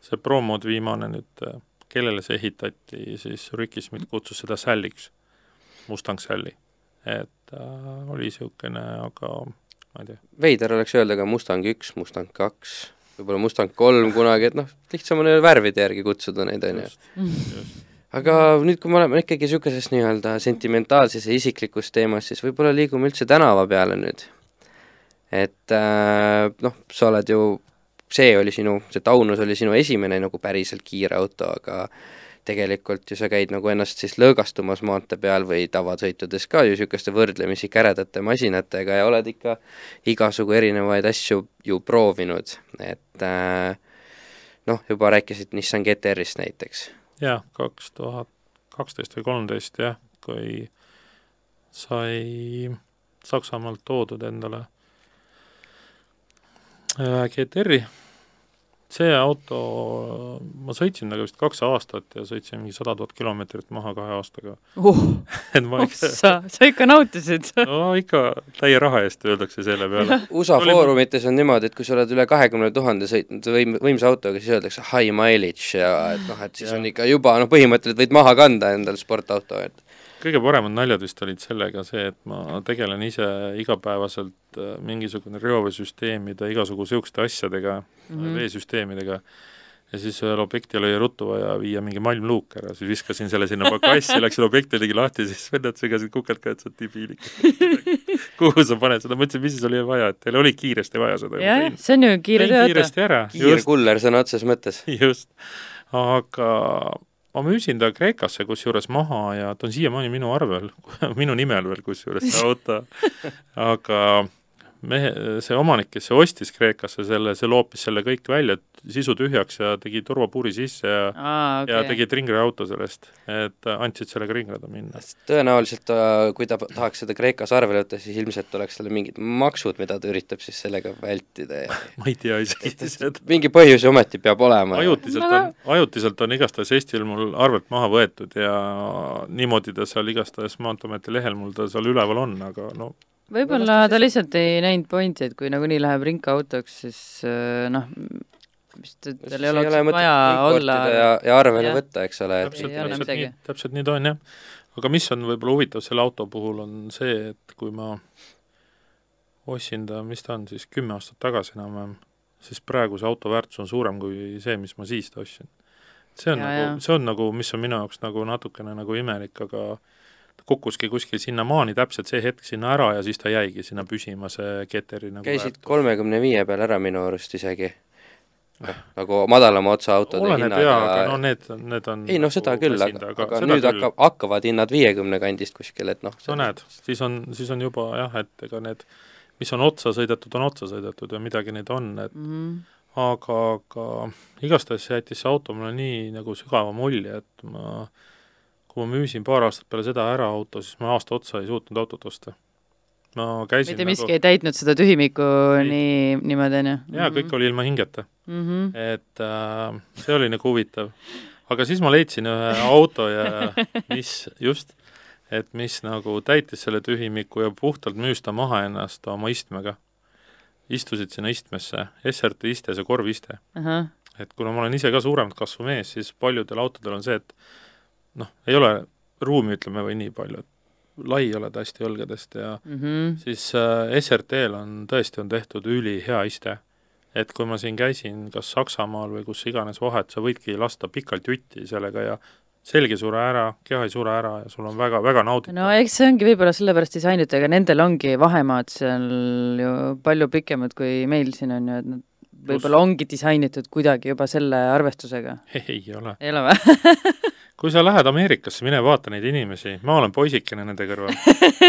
see promod viimane nüüd, kellele see ehitati, siis Ricky Smith kutsus seda Salliks, Mustang Sally. et äh, oli niisugune, aga ma ei tea, veider oleks öelda ka Mustang üks, Mustang kaks, võib-olla Mustang kolm kunagi, et noh, lihtsam on ju värvide järgi kutsuda neid, on ju. just, just. Aga nüüd, kui me oleme ikkagi niisuguses nii-öelda sentimentaalses ja isiklikus teemas, siis võib-olla liigume üldse tänava peale nüüd. et äh, noh, sa oled ju, see oli sinu, see Taunus oli sinu esimene nagu päriselt kiire auto, aga tegelikult ju sa käid nagu ennast siis lõõgastumas maantee peal või tavasõitudes ka ju niisuguste võrdlemisi käredate masinatega ja oled ikka igasugu erinevaid asju ju proovinud, et äh, noh, juba rääkisid Nissan GT-R-ist näiteks jah, kaks tuhat kaksteist või kolmteist jah, kui sai Saksamaalt toodud endale GTR-i see auto, ma sõitsin temaga vist kaks aastat ja sõitsin mingi sada tuhat kilomeetrit maha kahe aastaga uh,. [LAUGHS] et ma ikka sa, sa ikka nautisid [LAUGHS] no ikka täie raha eest öeldakse selle peale. [LAUGHS] USA Oli... foorumites on niimoodi, et kui sa oled üle kahekümne tuhande sõitnud võim-, võimsa autoga, siis öeldakse high mileage ja et noh, et siis ja. on ikka juba noh, põhimõtteliselt võid maha kanda endale sportauto, et kõige paremad naljad vist olid sellega see, et ma tegelen ise igapäevaselt äh, mingisugune reoveesüsteemide, igasugu niisuguste asjadega mm, -hmm. veesüsteemidega, ja siis ühel objektil oli ruttu vaja viia mingi malmluuk ära, siis viskasin selle sinna pakassi, läksin objekti ligi lahti, siis vennad segasid kukalt ka, et sa oled debiilik [LAUGHS] kuhu sa paned seda, ma ütlesin, mis siis oli vaja, et teil oli kiiresti vaja seda. jah, see on ju kiire töö. kiiresti ära. kiirkuller sõna otseses mõttes. just, aga ma müüsin ta Kreekasse kusjuures maha ja ta on siiamaani minu arvel [LAUGHS] minu nimel veel kusjuures see auto, [LAUGHS] aga mehe, see omanik, kes see ostis Kreekasse selle, see loopis selle kõik välja, sisu tühjaks ja tegi turvapuuri sisse ja Aa, okay. ja tegi ringraauto sellest, et andsid sellega ringrada minna. tõenäoliselt äh, kui ta tahaks seda Kreekas arvele võtta, siis ilmselt oleks tal mingid maksud, mida ta üritab siis sellega vältida ja [LAUGHS] ma ei tea isegi seda. mingi põhjus ju ometi peab olema. ajutiselt on, ajutiselt on igastahes Eestil mul arvelt maha võetud ja niimoodi ta seal igastahes Maanteeameti lehel mul ta seal üleval on, aga no võib-olla ta lihtsalt ei näinud pointi, et kui nagunii läheb rinkaautoks, siis äh, noh, vist tal ei oleks vaja olla ja, ja arvele ja. võtta, eks ole. täpselt, täpselt nii, täpselt nii ta on, jah. aga mis on võib-olla huvitav selle auto puhul, on see, et kui ma ostsin ta, mis ta on siis, kümme aastat tagasi enam-vähem, siis praegu see auto väärtus on suurem kui see, mis ma siis ta ostsin. see on ja, nagu, see on nagu, mis on minu jaoks nagu natukene nagu imelik, aga äh, kukkuski kuskil sinnamaani täpselt see hetk sinna ära ja siis ta jäigi sinna püsima, see Keteri nagu käisid kolmekümne viie peal ära minu arust isegi noh, nagu madalama otsa autode oleneb jaa, aga no need, need on ei noh, seda küll, aga, aga, aga nüüd küll. hakkab, hakkavad hinnad viiekümne kandist kuskil, et noh no näed, siis on, siis on juba jah, et ega need, mis on otsa sõidetud, on otsa sõidetud ja midagi neid on, et mm -hmm. aga, aga igastahes jättis see auto mulle nii nagu sügava mulje, et ma äh, kui ma müüsin paar aastat peale seda ära auto, siis ma aasta otsa ei suutnud autot osta. ma käisin mitte miski nagu... ei täitnud seda tühimikku ei. nii, niimoodi, on ju? jaa, kõik mhm. oli ilma hingeta mm. -hmm. et äh, see oli nagu huvitav. aga siis ma leidsin ühe auto ja [LAUGHS] mis, just, et mis nagu täitis selle tühimiku ja puhtalt müüs ta maha ennast oma istmega. istusid sinna istmesse, SRT iste, see korviste uh. -huh. et kuna ma olen ise ka suuremat kasvu mees, siis paljudel autodel on see, et noh, ei ole ruumi, ütleme, või nii palju, et lai oled hästi õlgadest ja mm -hmm. siis äh, SRT-l on tõesti, on tehtud ülihea iste. et kui ma siin käisin kas Saksamaal või kus iganes vahet, sa võidki lasta pikalt jutti sellega ja selg ei sure ära, keha ei sure ära ja sul on väga, väga nauditav. no eks see ongi võib-olla sellepärast disainitud, ega nendel ongi vahemaad seal ju palju pikemad kui meil siin on ju, et nad võib-olla ongi disainitud kuidagi juba selle arvestusega. ei ole. ei ole või [LAUGHS] kui sa lähed Ameerikasse, mine vaata neid inimesi, ma olen poisikene nende kõrval.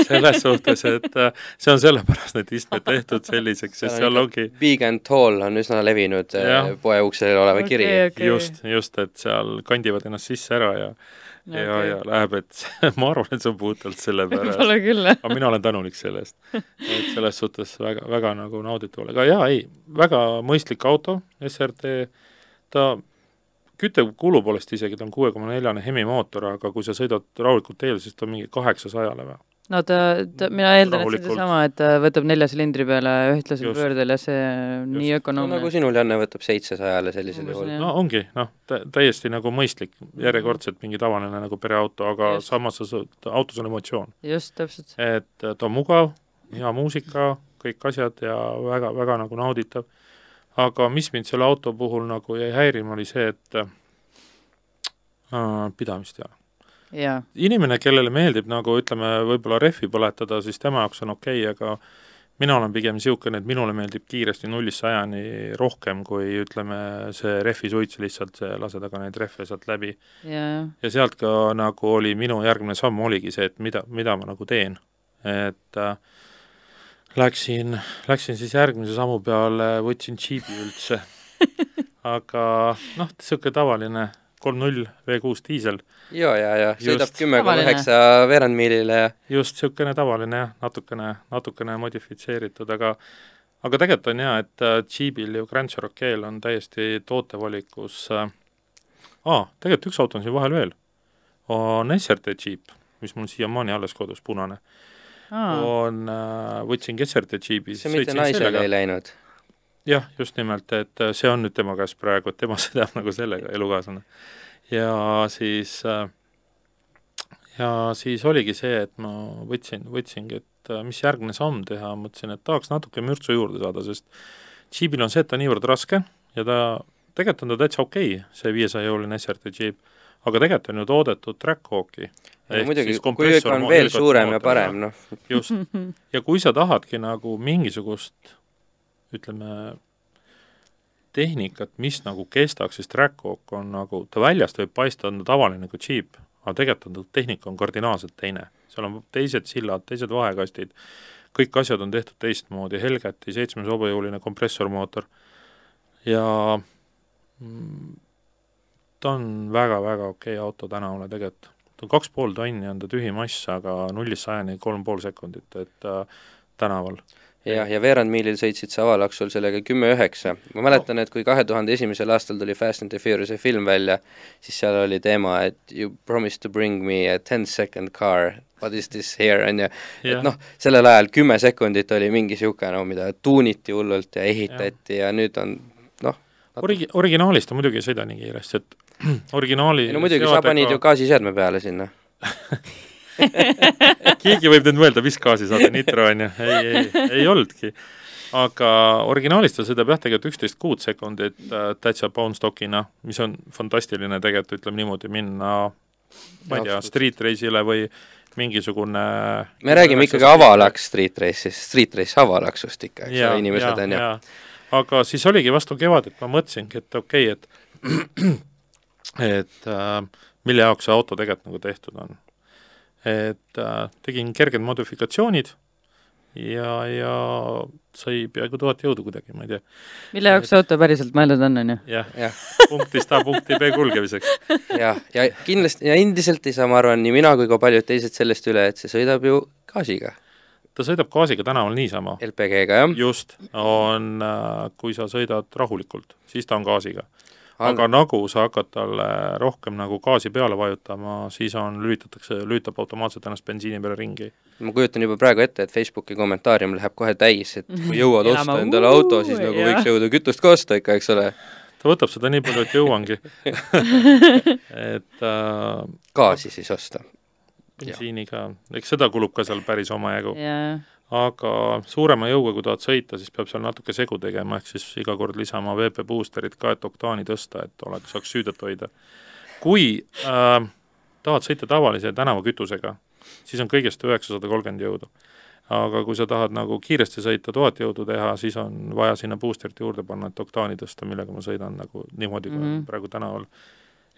selles suhtes, et äh, see on sellepärast need istmed tehtud selliseks, sest seal ongi Big and tall on üsna levinud äh, ja. poe uksel oleva okay, kiri okay.. just, just, et seal kandivad ennast sisse ära ja okay. ja, ja läheb, et [LAUGHS] ma arvan, et see on puhtalt selle [LAUGHS] pärast. Pole küll, jah. aga mina olen tänulik selle eest. et selles suhtes väga, väga nagu nauditav, aga jaa, ei, väga mõistlik auto, SRT, ta küttekulu poolest isegi ta on kuue koma neljane hemimootor, aga kui sa sõidad rahulikult teel, siis ta on mingi kaheksasajale või? no ta, ta, mina eeldan, et sedasama, et ta võtab nelja silindri peale ühtlasel pöördel ja see on Just. nii ökonoomne no,. nagu sinul, Janne, võtab seitsesajale sellisel juhul. no ongi, noh, täiesti nagu mõistlik, järjekordselt mingi tavaline nagu pereauto, aga Just. samas sa, autos on emotsioon. just, täpselt. et ta on mugav, hea muusika, kõik asjad ja väga, väga nagu nauditav aga mis mind selle auto puhul nagu jäi häirima, oli see, et pidamist, jaa jaa. inimene, kellele meeldib nagu ütleme, võib-olla rehvi põletada, siis tema jaoks on okei okay,, aga mina olen pigem niisugune, et minule meeldib kiiresti nullist sajani rohkem, kui ütleme, see rehvisuits lihtsalt, lase taga neid rehve sealt läbi. ja sealt ka nagu oli minu järgmine samm oligi see, et mida, mida ma nagu teen. et äh, läksin, läksin siis järgmise sammu peale, võtsin džiibi üldse [LAUGHS] aga noh, niisugune tavaline kolm null V6 diisel. ja, ja, ja sõidab kümme koma üheksa veerandmiilile ja just niisugune tavaline jah, natukene, natukene modifitseeritud, aga aga tegelikult on hea, et äh, Jeebil ju Grand Cherokee'l on täiesti tootevalikus äh, aa, tegelikult üks auto on siin vahel veel, on SRT Jeep, mis mul siiamaani alles kodus, punane. On äh,, võtsin SRT Jeebi, see mitte naisele ei läinud? jah, just nimelt, et äh, see on nüüd tema käes praegu, et tema [LAUGHS] sõidab nagu sellega, elukaaslane. ja siis äh, ja siis oligi see, et ma võtsin, võtsingi, et äh, mis järgmine samm teha, mõtlesin, et tahaks natuke mürtsu juurde saada, sest džiibil on see, et ta on niivõrd raske ja ta, tegelikult on ta täitsa okei okay,, see viiesajajõuline SRT džiip, aga tegelikult on ju toodetud Trackhawki. Muidugi, kui on veel suurem ja parem, noh. [LAUGHS] just, ja kui sa tahadki nagu mingisugust ütleme, tehnikat, mis nagu kestaks, siis Trackhawk on nagu, ta väljast võib paista, on tavaline nagu džiip, aga tegelikult on ta tehnika on kardinaalselt teine. seal on teised sillad, teised vahekastid, kõik asjad on tehtud teistmoodi, Helgati seitsmes hobujõuline kompressormootor ja mm, ta on väga-väga okei okay auto tänavale tegelikult. Ta on kaks pool tonni, on ta tühimass, aga nullist sajani kolm pool sekundit, et äh, tänaval. Jah, ja veerandmiilil sõitsid sa avalaksul sellega kümme üheksa. ma mäletan, et kui kahe tuhande esimesel aastal tuli Fast and the Furious'i film välja, siis seal oli teema, et you promised to bring me a ten second car, what is this here, on ju. et noh, sellel ajal kümme sekundit oli mingi niisugune, no mida tuuniti hullult ja ehitati ja, ja nüüd on noh Origi-, originaalis ta muidugi ei sõida nii kiiresti, et [CLEARS THROAT] originaali no muidugi, sa panid ju gaasiseadme peale sinna. [LAUGHS] Keegi võib nüüd mõelda, mis gaasi saada, nitro on ju, ei, ei, ei olnudki. aga originaalis ta sõidab jah, tegelikult üksteist kuud sekundit äh, täitsa pound stock'ina, mis on fantastiline tegelikult, ütleme niimoodi, minna ma ei tea, street race'ile või mingisugune me räägime ikkagi avalaks street race'ist, street race avalaksust ikka, eks ole, inimesed on ju. aga siis oligi vastu kevadet, ma mõtlesingi, et okei okay,, et [CLEARS THROAT] [CLEARS THROAT] et äh, mille jaoks see auto tegelikult nagu tehtud on et äh, tegin kerged modifikatsioonid ja, ja sai peaaegu tuhat jõudu kuidagi, ma ei tea. mille jaoks see auto päriselt mõeldud on, on ju? jah ja. punktist A punkti B kulgemiseks. jah, ja kindlasti, ja endiselt ei saa, ma arvan, nii mina kui ka paljud teised sellest üle, et see sõidab ju gaasiga. ta sõidab gaasiga tänaval niisama. LPG-ga, jah? just, on, äh, kui sa sõidad rahulikult, siis ta on gaasiga aga nagu sa hakkad talle rohkem nagu gaasi peale vajutama, siis on, lülitatakse, lülitab automaatselt ennast bensiini peale ringi. ma kujutan juba praegu ette, et Facebooki kommentaarium läheb kohe täis, et kui jõuad osta endale auto, siis nagu jah. võiks jõuda kütust ka osta ikka, eks ole. ta võtab seda nii palju, et jõuangi [LAUGHS] et äh, gaasi siis osta? bensiini ka, eks seda kulub ka seal päris omajagu yeah aga suurema jõuga, kui tahad sõita, siis peab seal natuke segu tegema, ehk siis iga kord lisama VP boosterit ka, et oktaani tõsta, et oleks, saaks süüdet hoida. kui äh, tahad sõita tavalise tänavakütusega, siis on kõigest üheksasada kolmkümmend jõudu. aga kui sa tahad nagu kiiresti sõita, tuhat jõudu teha, siis on vaja sinna boosterit juurde panna, et oktaani tõsta, millega ma sõidan nagu niimoodi mm, -hmm. praegu tänaval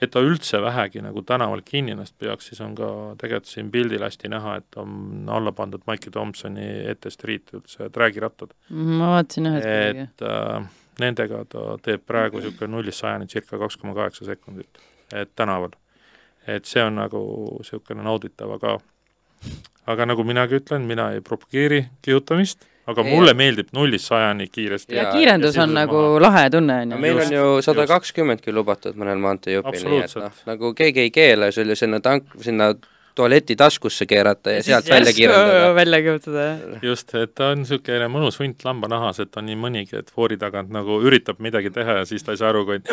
et ta üldse vähegi nagu tänaval kinni ennast peaks, siis on ka tegelikult siin pildil hästi näha, et on alla pandud Mikey Thompsoni ette street üldse träägirattad. ma vaatasin ühes et äh, nendega ta teeb praegu niisugune nullist sajani circa kaks koma kaheksa sekundit, et tänaval. et see on nagu niisugune nauditav, aga aga nagu minagi ütlen, mina ei propageeri kihutamist aga ja, mulle meeldib nullist sajani kiiresti. ja kiirendus ja on nagu maha. lahe tunne, on ju. meil on ju sada kakskümmendki lubatud mõnel maanteejupil, nii et noh, nagu keegi ei keela sul ju sinna tank, sinna tualeti taskusse keerata ja, ja sealt välja kiirendada. [LAUGHS] välja kihutada, jah. just, et ta on niisugune mõnus hunt lambanahas, et on nii mõnigi, et foori tagant nagu üritab midagi teha ja siis ta ei saa aru, kui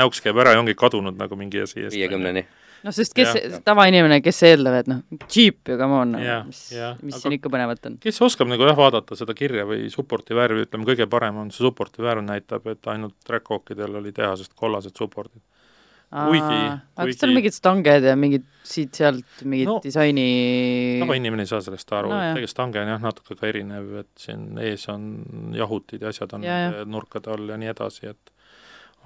näuks käib ära ja ongi kadunud nagu mingi asi viiekümneni noh, sest kes, tavainimene, kes eeldab, et noh, džiip ju, come on, mis, mis siin ikka põnevat on? kes oskab nagu jah, vaadata seda kirja või support'i värvi, ütleme, kõige parem on see support'i värv näitab, et ainult Trackhawkidel oli tehasest kollased support'id. kuigi, aga kas tal mingid stanged ja mingid siit-sealt mingid No, no, disaini tavainimene ei saa sellest aru No no, tegelikult stange on jah, natuke ka erinev, et siin ees on jahutid ja asjad on Ja, ja. nurkade all ja nii edasi, et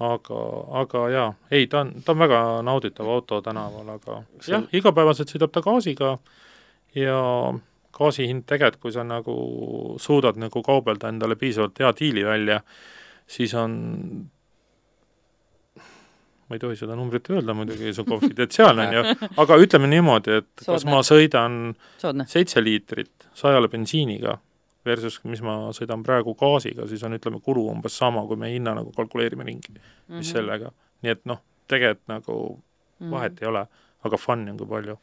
aga, aga jaa, ei, ta on, ta on väga nauditav auto tänaval, aga See- jah, igapäevaselt sõidab ta gaasiga ja gaasi hind tegelikult, kui sa nagu suudad nagu kaubelda endale piisavalt hea diili välja, siis on ma ei tohi seda numbrit öelda muidugi, see on [LAUGHS] konfidentsiaalne, on ju, aga ütleme niimoodi, et kas Soodne. ma sõidan soodne. seitse liitrit sajale bensiiniga versus mis ma sõidan praegu gaasiga, siis on, ütleme, kulu umbes sama, kui me hinna nagu kalkuleerime ringi, mis mm -hmm. sellega. nii et noh, tegelikult nagu Mhm. vahet ei ole, aga fun'i on kui palju.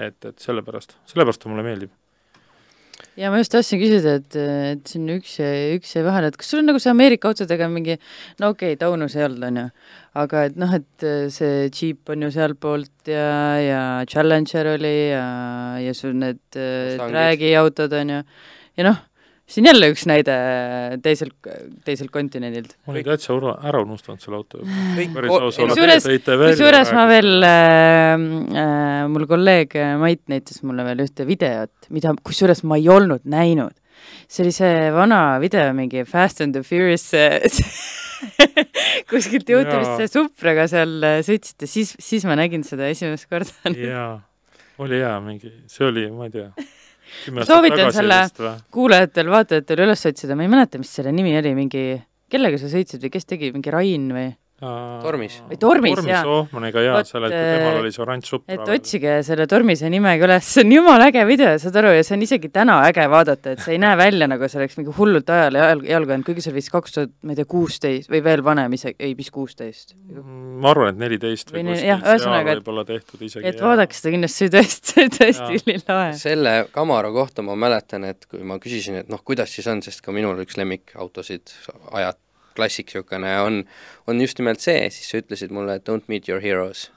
et, et sellepärast, sellepärast ta mulle meeldib. ja ma just tahtsin küsida, et, et siin üks üks jäi vahele, et kas sul on nagu see Ameerika autodega mingi, no okei okay,, Taunus ei olnud, on ju, aga et noh, et see Jeep on ju sealtpoolt ja, ja Challenger oli ja, ja sul need äh, Mustangid. drag'i autod on ju, ja noh, siin jälle üks näide teiselt, teiselt kontinendilt. ma olin täitsa ära unustanud selle auto juba. kusjuures- ma veel äh,, äh, mul kolleeg Mait näitas mulle veel ühte videot, mida kusjuures ma ei olnud näinud. see oli see vana video, mingi Fast and the Furious äh, [LAUGHS] kuskilt Youtube'ist Jaa. see Supraga seal äh, sõitsite, siis, siis ma nägin seda esimest korda. jaa, oli hea mingi, see oli, ma ei tea, soovitan selle vist või? kuulajatel, vaatajatel üles otsida, ma ei mäleta, mis selle nimi oli, mingi, kellega sa sõitsid või kes tegi, mingi Rain või? Tormis. Või Tormis, Tormis jaa. Sohmaniga jaa seal, et äh, temal oli see oranž Supra. et otsige selle Tormise nimega üles, see on jumala äge video, saad aru, ja see on isegi täna äge vaadata, et see ei näe välja nagu see oleks mingi hullult ajale jalg, jalgu jäänud, kuigi see oli vist kaks tuhat, ma ei tea, kuusteist või veel vanem isegi, ei vist kuusteist. ma arvan, et neliteist Või või kuskilt jah, ühesõnaga, et- võib-olla tehtud isegi. et vaadake seda kindlasti, see tõesti, tõesti ülilahe. selle Camaro kohta ma mäletan, et kui ma küsisin, et noh, kuidas siis on, sest ka minul üks lemmikautosid ajad, klassik niisugune on, on just nimelt see, siis sa ütlesid mulle, et don't meet your heroes.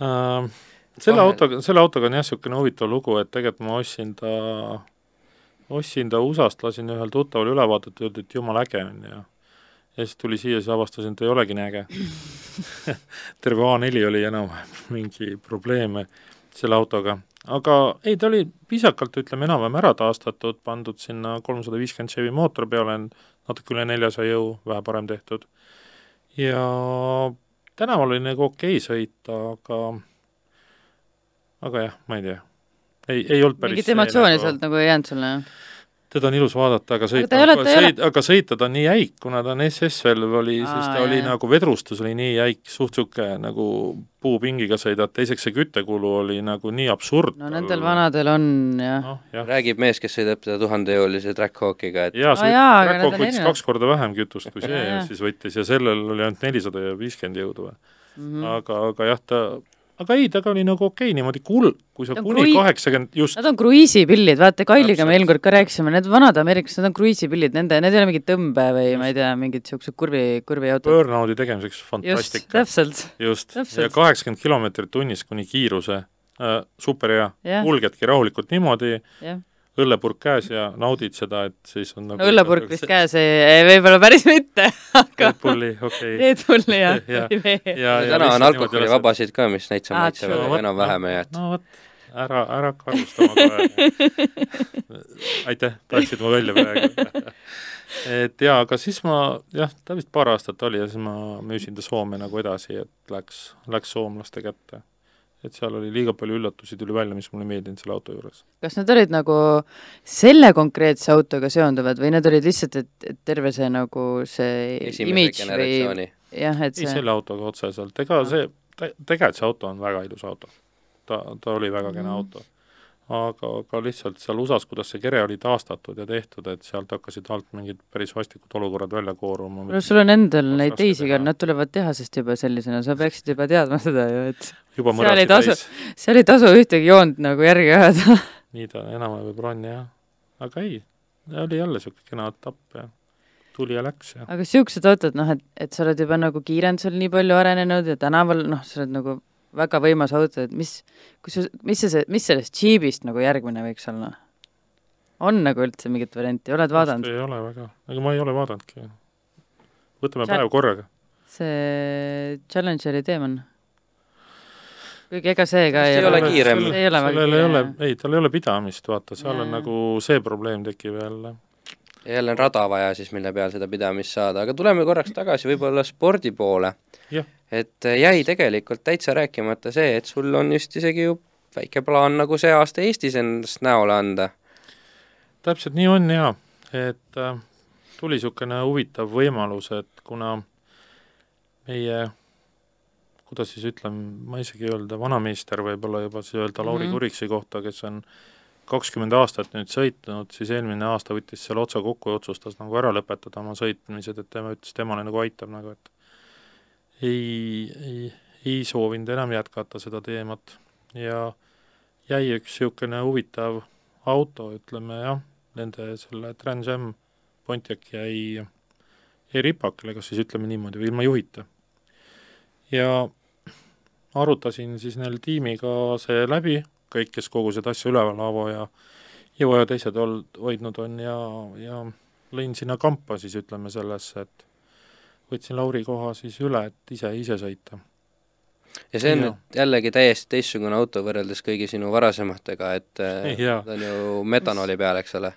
Uh, [LAUGHS] selle Vahel. autoga, selle autoga on jah, niisugune huvitav lugu, et tegelikult ma ostsin ta, ostsin ta USA-st, lasin ühel tuttaval üle vaadata, öeldi, et jumala äge on ja ja siis tuli siia, siis avastasin, et ei olegi nii äge [LAUGHS] terve A4 oli enam-vähem [LAUGHS] mingi probleeme selle autoga. aga ei, ta oli viisakalt, ütleme, enam-vähem ära taastatud, pandud sinna kolmsada viiskümmend Chevy mootor peale, natuke üle neljasaja jõu, vähe parem tehtud. ja tänaval oli nagu okei sõita, aga aga jah, ma ei tea. ei, ei olnud päris mingit emotsiooni sealt nagu ei jäänud sulle, jah? Teda on ilus vaadata, aga sõita, aga, ta ei ole- sõit, aga sõita ta on nii jäik, kuna ta on SS veel oli, siis ta jah, oli nagu vedrustus oli nii jäik, suht niisugune nagu puupingiga sõidad, teiseks see küttekulu oli nagu nii absurd. no nendel vanadel on jah. jah. räägib mees, kes sõidab seda tuhandejõulise Trackhawkiga, et jaa, Aa see nad Trackhawk võttis kaks korda vähem kütust kui see ja jaa. siis võttis ja sellel oli ainult nelisada ja viiskümmend jõudu või Mhm. aga, aga jah, ta, aga ei, temaga oli nagu okei niimoodi kul-, kui sa kuni krui- kaheksakümmend just Nad on kruiisipillid, vaata Kailiga me eelmine kord ka rääkisime, need vanad ameeriklased, need on kruiisipillid, nende, need ei ole mingid tõmbe või ma ei tea, mingid niisugused kurvi, kurviautod. burnout'i tegemiseks just, fantastika. täpselt, just, täpselt. ja kaheksakümmend kilomeetrit tunnis kuni kiiruse äh,, super hea Jah. kulgedki rahulikult niimoodi, jah. Õllepurk käes ja naudid seda, et siis on nagu no õllepurk vist käes ei, võib-olla päris mitte, aga Red Bulli, okei. Red Bulli [LAUGHS] ja, Ja- ja.. ja, ja täna on alkoholivabasid ka, mis täitsa Aa, maitsevad enam-vähem ja et no vot, ära, ära hakka arvustama kohe. [LAUGHS] aitäh, päästsid mu välja praegu. et jaa, aga siis ma jah, ta vist paar aastat oli ja siis ma müüsin ta Soome nagu edasi, et läks, läks soomlaste kätte. Et seal oli liiga palju üllatusi tuli välja, mis mulle ei meeldinud selle auto juures. kas need olid nagu selle konkreetse autoga seonduvad või need olid lihtsalt, et, et terve see nagu see imidž või jah, et ei, see, selle autoga otseselt, ega see, tegelikult see auto on väga ilus auto. ta, ta oli väga kena Mhm. auto. aga, aga lihtsalt seal USA-s, kuidas see kere oli taastatud ja tehtud, et sealt hakkasid alt mingid päris vastikud olukorrad välja kooruma. no sul on endal neid teisi ka, teha. nad tulevad tehasest juba sellisena, sa peaksid juba teadma seda ju, et juba seal ei tasu- seal ei tasu ühtegi joont nagu järgi ajada. [LAUGHS] nii ta enam-vähem on jah. aga ei, oli jälle niisugune kena etapp ja tuli ja läks ja aga siuksed autod, noh, et, et sa oled juba nagu kiirendusel nii palju arenenud ja tänaval, noh, sa oled nagu väga võimas auto, et mis, kus sa, mis see, mis sellest Jeepist nagu järgmine võiks olla? on nagu üldse mingit varianti, oled vaadanud? ei ole väga, ega ma ei ole vaadanudki. võtame Sa- päev korraga. see Challengeri teemann. kuigi ega see ka Vist ei ole kiirem. ei ole väga sellel ei ole, ei, tal ei ole pidamist, vaata, seal Jaa, on nagu see probleem tekib jälle. Jälle on rada vaja siis, mille peal seda pidamist saada, aga tuleme korraks tagasi võib-olla spordi poole. Et äh, jäi tegelikult täitsa rääkimata see, et sul on just isegi ju väike plaan nagu see aasta Eestis endast näole anda. täpselt nii on jaa, et äh, tuli niisugune huvitav võimalus, et kuna meie kuidas siis ütlen, ma isegi ei öelda vanameister, võib-olla juba siis öelda Lauri Mhm. Kuriksi kohta, kes on kakskümmend aastat nüüd sõitnud, siis eelmine aasta võttis selle otsa kokku ja otsustas nagu ära lõpetada oma sõitmised, et tema ütles, temale nagu aitab nagu, et ei, ei, ei soovinud enam jätkata seda teemat ja jäi üks niisugune huvitav auto, ütleme jah, nende selle Trans Am Pontiac jäi, jäi ripakile, kas siis ütleme niimoodi, või ilma juhita. ja arutasin siis neil tiimiga see läbi, kõik, kes kogu seda asja üleval, Aavo ja Ivo ja teised olnud, hoidnud on ja, ja lõin sinna kampa siis ütleme sellesse, et võtsin Lauri koha siis üle, et ise, ise sõita. ja see on Jaa. nüüd jällegi täiesti teistsugune auto võrreldes kõigi sinu varasematega, et [LAUGHS] Jaa. ta on ju metanooli peal, eks ole.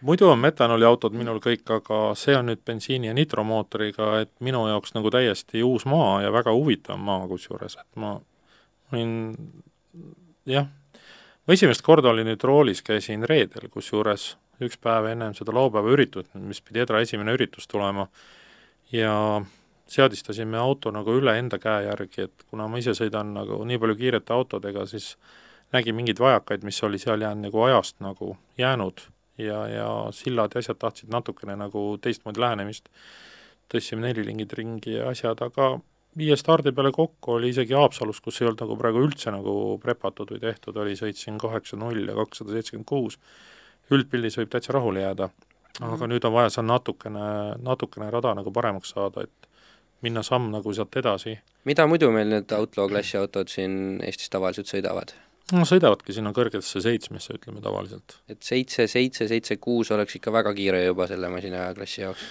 Muidu on metanooliautod minul kõik, aga see on nüüd bensiini- ja nitromootoriga, et minu jaoks nagu täiesti uus maa ja väga huvitav maa kusjuures, et ma olin jah, ma esimest korda olin nüüd roolis, käisin reedel, kusjuures üks päev ennem seda laupäeva üritust, mis pidi Edra esimene üritus tulema, ja seadistasime auto nagu üle enda käe järgi, et kuna ma ise sõidan nagu nii palju kiirete autodega, siis nägin mingeid vajakaid, mis oli seal jäänud nagu ajast nagu jäänud ja, ja sillad ja asjad tahtsid natukene nagu teistmoodi lähenemist. tõstsime nelilingid ringi ja asjad, aga viie stardi peale kokku oli isegi Haapsalus, kus ei olnud nagu praegu üldse nagu prepatud või tehtud, oli, sõitsin kaheksa null ja kakssada seitsekümmend kuus. üldpildis võib täitsa rahule jääda. aga Mhm. nüüd on vaja seal natukene, natukene rada nagu paremaks saada, et minna samm nagu sealt edasi. mida muidu meil need Outlaw klassi autod siin Eestis tavaliselt sõidavad? no sõidavadki sinna kõrgetesse seitsmesse, ütleme tavaliselt. et seitse, seitse, seitse, kuus oleks ikka väga kiire juba selle masinaklassi jaoks.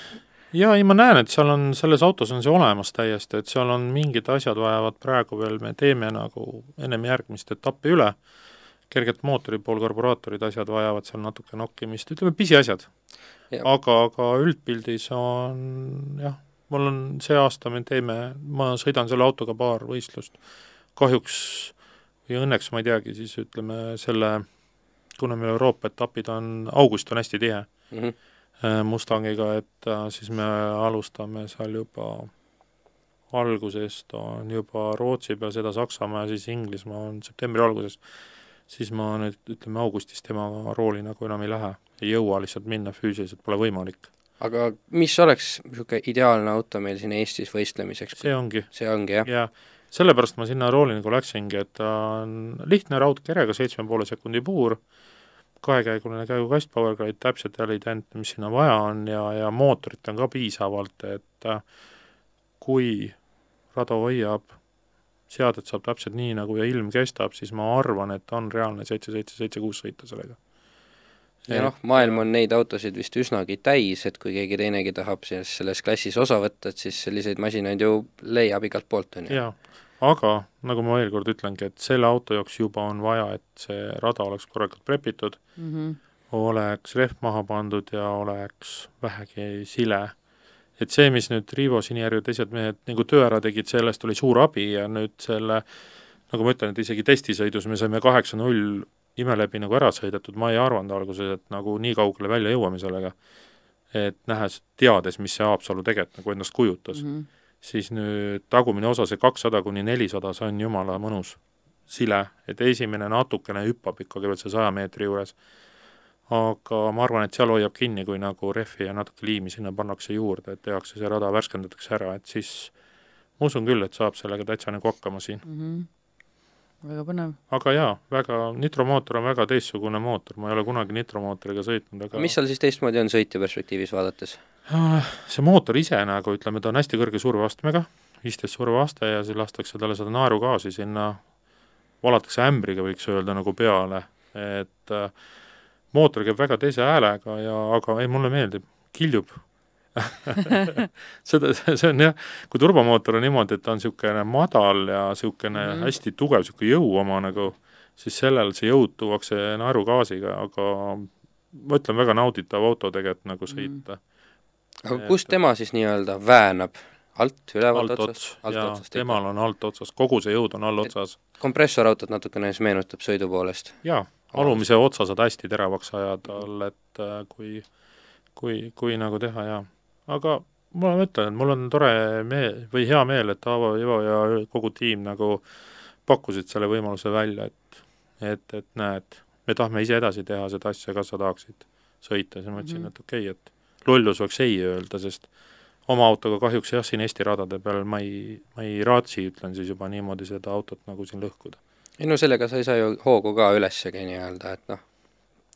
Jaa, ei ma näen, et seal on, selles autos on see olemas täiesti, et seal on mingid asjad vajavad praegu veel, me teeme nagu ennem järgmist etappi üle, kerget mootori pool, karburaatorid, asjad vajavad seal natuke nokkimist, ütleme pisiasjad. Aga, aga üldpildis on jah, mul on see aasta, me teeme, ma sõidan selle autoga paar võistlust, kahjuks või õnneks ma ei teagi, siis ütleme selle, kuna meil Euroopa etapid on, august on hästi tihe Mm -hmm. Äh, Mustangiga, et äh, siis me alustame seal juba algusest on juba Rootsi peal, seda Saksamaa ja siis Inglismaa on septembri alguses, siis ma nüüd ütleme augustis temaga rooli nagu enam ei lähe, ei jõua lihtsalt minna, füüsiliselt pole võimalik. aga mis oleks niisugune ideaalne auto meil siin Eestis võistlemiseks? see ongi, see ongi jah? ja sellepärast ma sinna rooli nagu läksingi, et ta on lihtne raudkerega, seitsme poole sekundi puur, kahekäiguline käigukast, powerglide, täpselt jälle identne, mis sinna vaja on ja, ja mootorit on ka piisavalt, et äh, kui rada hoiab, seadet saab täpselt nii, nagu ja ilm kestab, siis ma arvan, et on reaalne seitse, seitse, seitse, kuus sõita sellega. ja noh, maailm on neid autosid vist üsnagi täis, et kui keegi teinegi tahab selles, selles klassis osa võtta, et siis selliseid masinaid ju leiab igalt poolt, on ju. jaa, aga nagu ma veel kord ütlengi, et selle auto jaoks juba on vaja, et see rada oleks korralikult prepitud, mm -hmm. oleks rehv maha pandud ja oleks vähegi sile. et see, mis nüüd Riivo Sinijärv ja teised mehed nagu töö ära tegid, sellest oli suur abi ja nüüd selle nagu ma ütlen, et isegi testisõidus me saime kaheksa null imeläbi nagu ära sõidetud, ma ei arvanud alguses, et nagu nii kaugele välja jõuame sellega. et nähes, teades, mis see Haapsalu tegelikult nagu endast kujutas Mm -hmm. Siis nüüd tagumine osa, see kakssada kuni nelisada, see on jumala mõnus sile, et esimene natukene hüppab ikkagi veel see saja meetri juures. aga ma arvan, et seal hoiab kinni, kui nagu rehvi ja natuke liimi sinna pannakse juurde, et tehakse see rada, värskendatakse ära, et siis ma usun küll, et saab sellega täitsa nagu hakkama siin. Mm -hmm. väga põnev. aga jaa, väga, nitromootor on väga teistsugune mootor, ma ei ole kunagi nitromootoriga sõitnud, aga mis seal siis teistmoodi on sõitja perspektiivis vaadates? Ah, see mootor ise nagu ütleme, ta on hästi kõrge surveastmega, viisteist surveaste ja siis lastakse talle seda naerugaasi sinna, valatakse ämbriga, võiks öelda, nagu peale, et äh, mootor käib väga teise häälega ja, aga ei, mulle meeldib, kiljub [LAUGHS] seda, see on jah, kui turbomootor on niimoodi, et ta on niisugune madal ja niisugune mm -hmm. hästi tugev, niisugune jõu oma nagu, siis sellel see jõud tuuakse naerugaasiga, aga ma ütlen, väga nauditav auto tegelikult nagu mhm. sõita mm. -hmm. Aga kust tema siis nii-öelda väänab? alt, ülevalt alt otsast? alt temal on alt otsas, kogu see jõud on allotsas. kompressorautot natukene siis meenutab sõidu poolest? jaa, alumise otsa saad hästi teravaks ajada all, et äh, kui, kui, kui nagu teha, jaa. aga ma mõtlen, et mul on tore meel või hea meel, et Aavo, Ivo ja kogu tiim nagu pakkusid selle võimaluse välja, et et, et näed, me tahame ise edasi teha seda asja, kas sa tahaksid sõita, siis ma ütlesin mm, -hmm. et okei okay,, et lollus oleks ei öelda, sest oma autoga kahjuks jah, siin Eesti radade peal ma ei, ma ei raatsi, ütlen siis juba niimoodi, seda autot nagu siin lõhkuda ei no sellega sa ei saa ju hoogu ka ülessegi nii-öelda, et noh.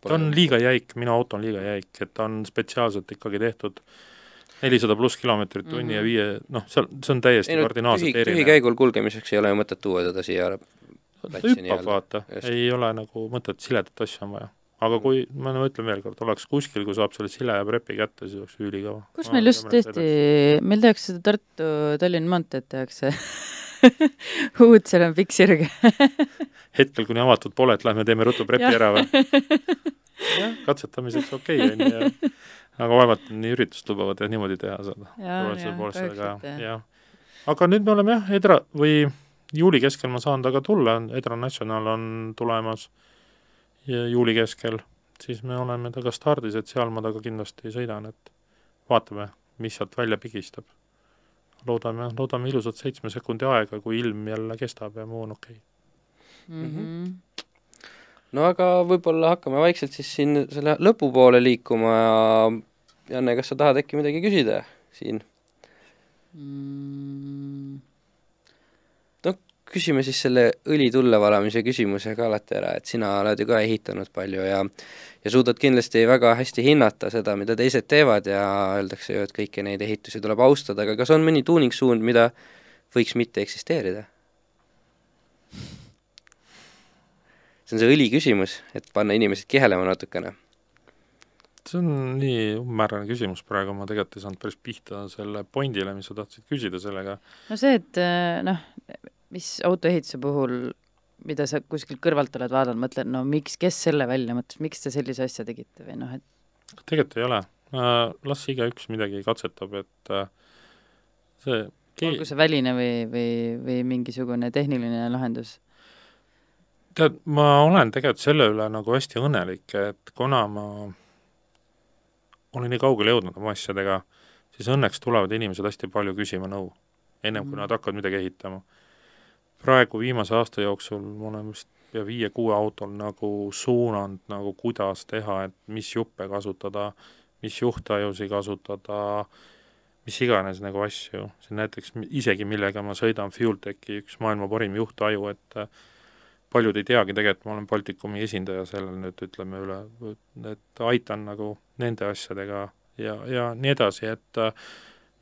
ta on liiga jäik, minu auto on liiga jäik, et ta on spetsiaalselt ikkagi tehtud nelisada pluss kilomeetrit tunni mm -hmm. ja viie, noh, seal, see on täiesti ei, kardinaalselt erinev. tühikäigul kulgemiseks ei ole ju mõtet tuua teda siia hüppab, vaata, ei ole nagu mõtet, siledat asja on vaja. Aga kui, ma no ütlen veel kord, oleks kuskil, kui saab selle sile ja prepi kätte, siis oleks ülikõva. kus meil just tõesti, meil tehakse seda Tartu-Tallinna maanteed tehakse. [LAUGHS] Uut, seal on pikk sirge. [LAUGHS] Hetkel, kuni avatud pole, et lähme teeme ruttu prepi ära või? [LAUGHS] jah, katsetamiseks okei okay,, on ju, aga vaevalt nii üritust lubavad jah niimoodi teha seda. aga nüüd me oleme jah, Edra või juuli keskel ma saan temaga tulla, Edra National on tulemas juuli keskel, siis me oleme temaga stardis, et seal ma temaga kindlasti sõidan, et vaatame, mis sealt välja pigistab loodame, loodame ilusat seitsme sekundi aega, kui ilm jälle kestab ja muu on okei okay. mm. -hmm. no aga võib-olla hakkame vaikselt siis siin selle lõpupoole liikuma ja Janne, kas sa tahad äkki midagi küsida siin mm.? no küsime siis selle õli tulle valamise küsimuse ka alati ära, et sina oled ju ka ehitanud palju ja ja suudad kindlasti väga hästi hinnata seda, mida teised teevad ja öeldakse ju, et kõiki neid ehitusi tuleb austada, aga kas on mõni tuuningsuund, mida võiks mitte eksisteerida? see on see õli küsimus, et panna inimesed kihelema natukene. see on nii umbmäärane küsimus praegu, ma tegelikult ei saanud päris pihta selle pointile, mis sa tahtsid küsida sellega. no see, et noh, mis autoehituse puhul mida sa kuskilt kõrvalt oled vaadanud, mõtled, no miks, kes selle välja mõtles, miks te sellise asja tegite või noh, et tegelikult ei ole uh,, las igaüks midagi katsetab, et uh, see ke... olgu see väline või, või, või mingisugune tehniline lahendus? tead, ma olen tegelikult selle üle nagu hästi õnnelik, et kuna ma olen nii kaugele jõudnud oma asjadega, siis õnneks tulevad inimesed hästi palju küsima nõu, ennem mm. kui nad hakkavad midagi ehitama praegu viimase aasta jooksul ma olen vist pea viie-kuue autol nagu suunanud nagu kuidas teha, et mis juppe kasutada, mis juhtajusi kasutada, mis iganes nagu asju, see näiteks isegi, millega ma sõidan, FuelTechi üks maailma parim juhtaju, et äh, paljud ei teagi, tegelikult ma olen Baltikumi esindaja sellel nüüd ütleme üle, et aitan nagu nende asjadega ja, ja nii edasi, et äh,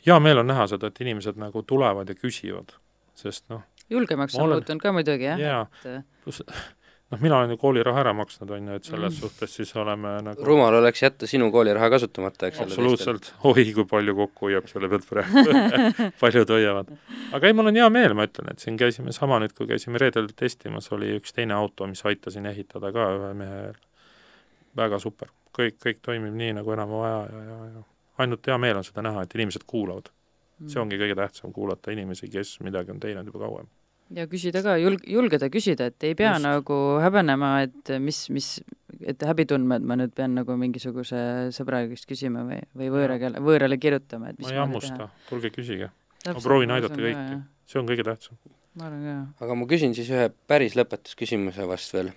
hea meel on näha seda, et inimesed nagu tulevad ja küsivad, sest noh, julgemaks on olen... muutunud ka muidugi, jah jaa et..., pluss [LAUGHS] noh, mina olen ju kooliraha ära maksnud, on ju, et selles mm. suhtes siis oleme nagu rumal oleks jätta sinu kooliraha kasutamata, eks ole. absoluutselt, oi kui palju kokku hoiab selle pealt praegu [LAUGHS] paljud hoiavad. aga ei, mul on hea meel, ma ütlen, et siin käisime sama nüüd, kui käisime reedel testimas, oli üks teine auto, mis aitasin ehitada ka ühe mehe, väga super. kõik, kõik toimib nii, nagu enam vaja ja, ja, ja ainult hea meel on seda näha, et inimesed kuulavad mm.. see ongi kõige tähtsam, kuulata inimesi, kes midagi on teinud juba kauem ja küsida ka, julg-, julgeda küsida, et ei pea Just. nagu häbenema, et mis, mis, et häbi tundma, et ma nüüd pean nagu mingisuguse sõbra käest küsima või, või võõra keele, võõrale kirjutama, et mis ma ei hammusta, tulge küsige. ma proovin aidata kõiki, see on kõige tähtsam. ma arvan ka. aga ma küsin siis ühe päris lõpetusküsimuse vast veel,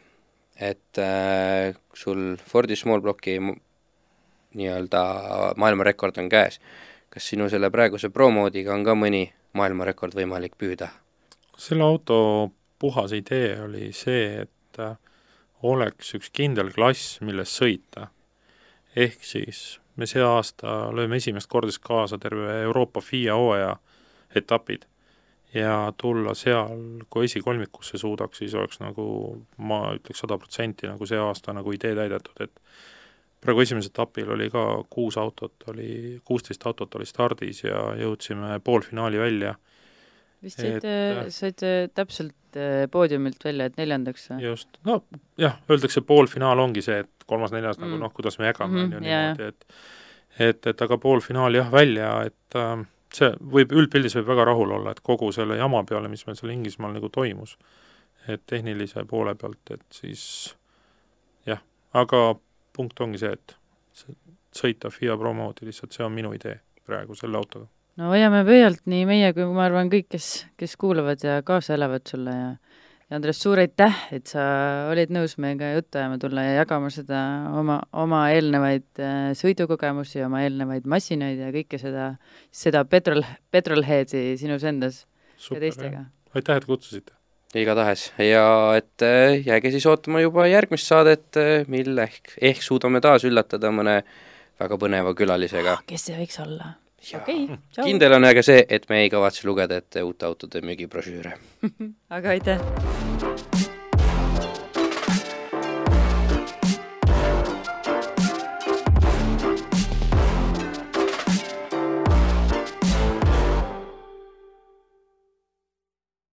et äh, sul Fordi Small Blocki nii-öelda maailmarekord on käes, kas sinu selle praeguse Pro-moodiga on ka mõni maailmarekord võimalik püüda? Selle auto puhas idee oli see, et äh, oleks üks kindel klass, milles sõita. ehk siis me see aasta lööme esimest korda kaasa terve Euroopa FIA hooaja etapid ja tulla seal, kui esikolmikusse suudaks, siis oleks nagu ma ütleks sada protsenti nagu see aasta nagu idee täidetud, et praegu esimesel etapil oli ka kuus autot, oli, kuusteist autot oli stardis ja jõudsime poolfinaali välja. Vist saite, saite täpselt poodiumilt välja, et neljandaks või? just, no jah, öeldakse poolfinaal ongi see, et kolmas-neljas nagu mm. nagu noh, kuidas me jagame, Mhm, on ju niimoodi, et et, et aga poolfinaal jah, välja, et äh, see võib, üldpildis võib väga rahul olla, et kogu selle jama peale, mis meil seal Inglismaal nagu toimus, et tehnilise poole pealt, et siis jah, aga punkt ongi see, et sõita FIA promoodi lihtsalt, see on minu idee praegu selle autoga. No hoiame pöialt nii meie kui ma arvan, kõik, kes, kes kuulavad ja kaasa elavad sulle ja ja Andres, suur aitäh, et sa olid nõus meiega juttu ajama tulla ja jagama seda oma, oma eelnevaid äh, sõidukogemusi, oma eelnevaid masinaid ja kõike seda, seda petrol, petrolhead'i sinus endas ja teistega. aitäh, et kutsusite! igatahes ja et äh, jääge siis ootama juba järgmist saadet, äh, mil ehk, ehk suudame taas üllatada mõne väga põneva külalisega. kes see võiks olla? Okei, tšau! kindel on aga see, et me ei kavatse lugeda ette uute autode müügibrošüüre. [LAUGHS] aga aitäh!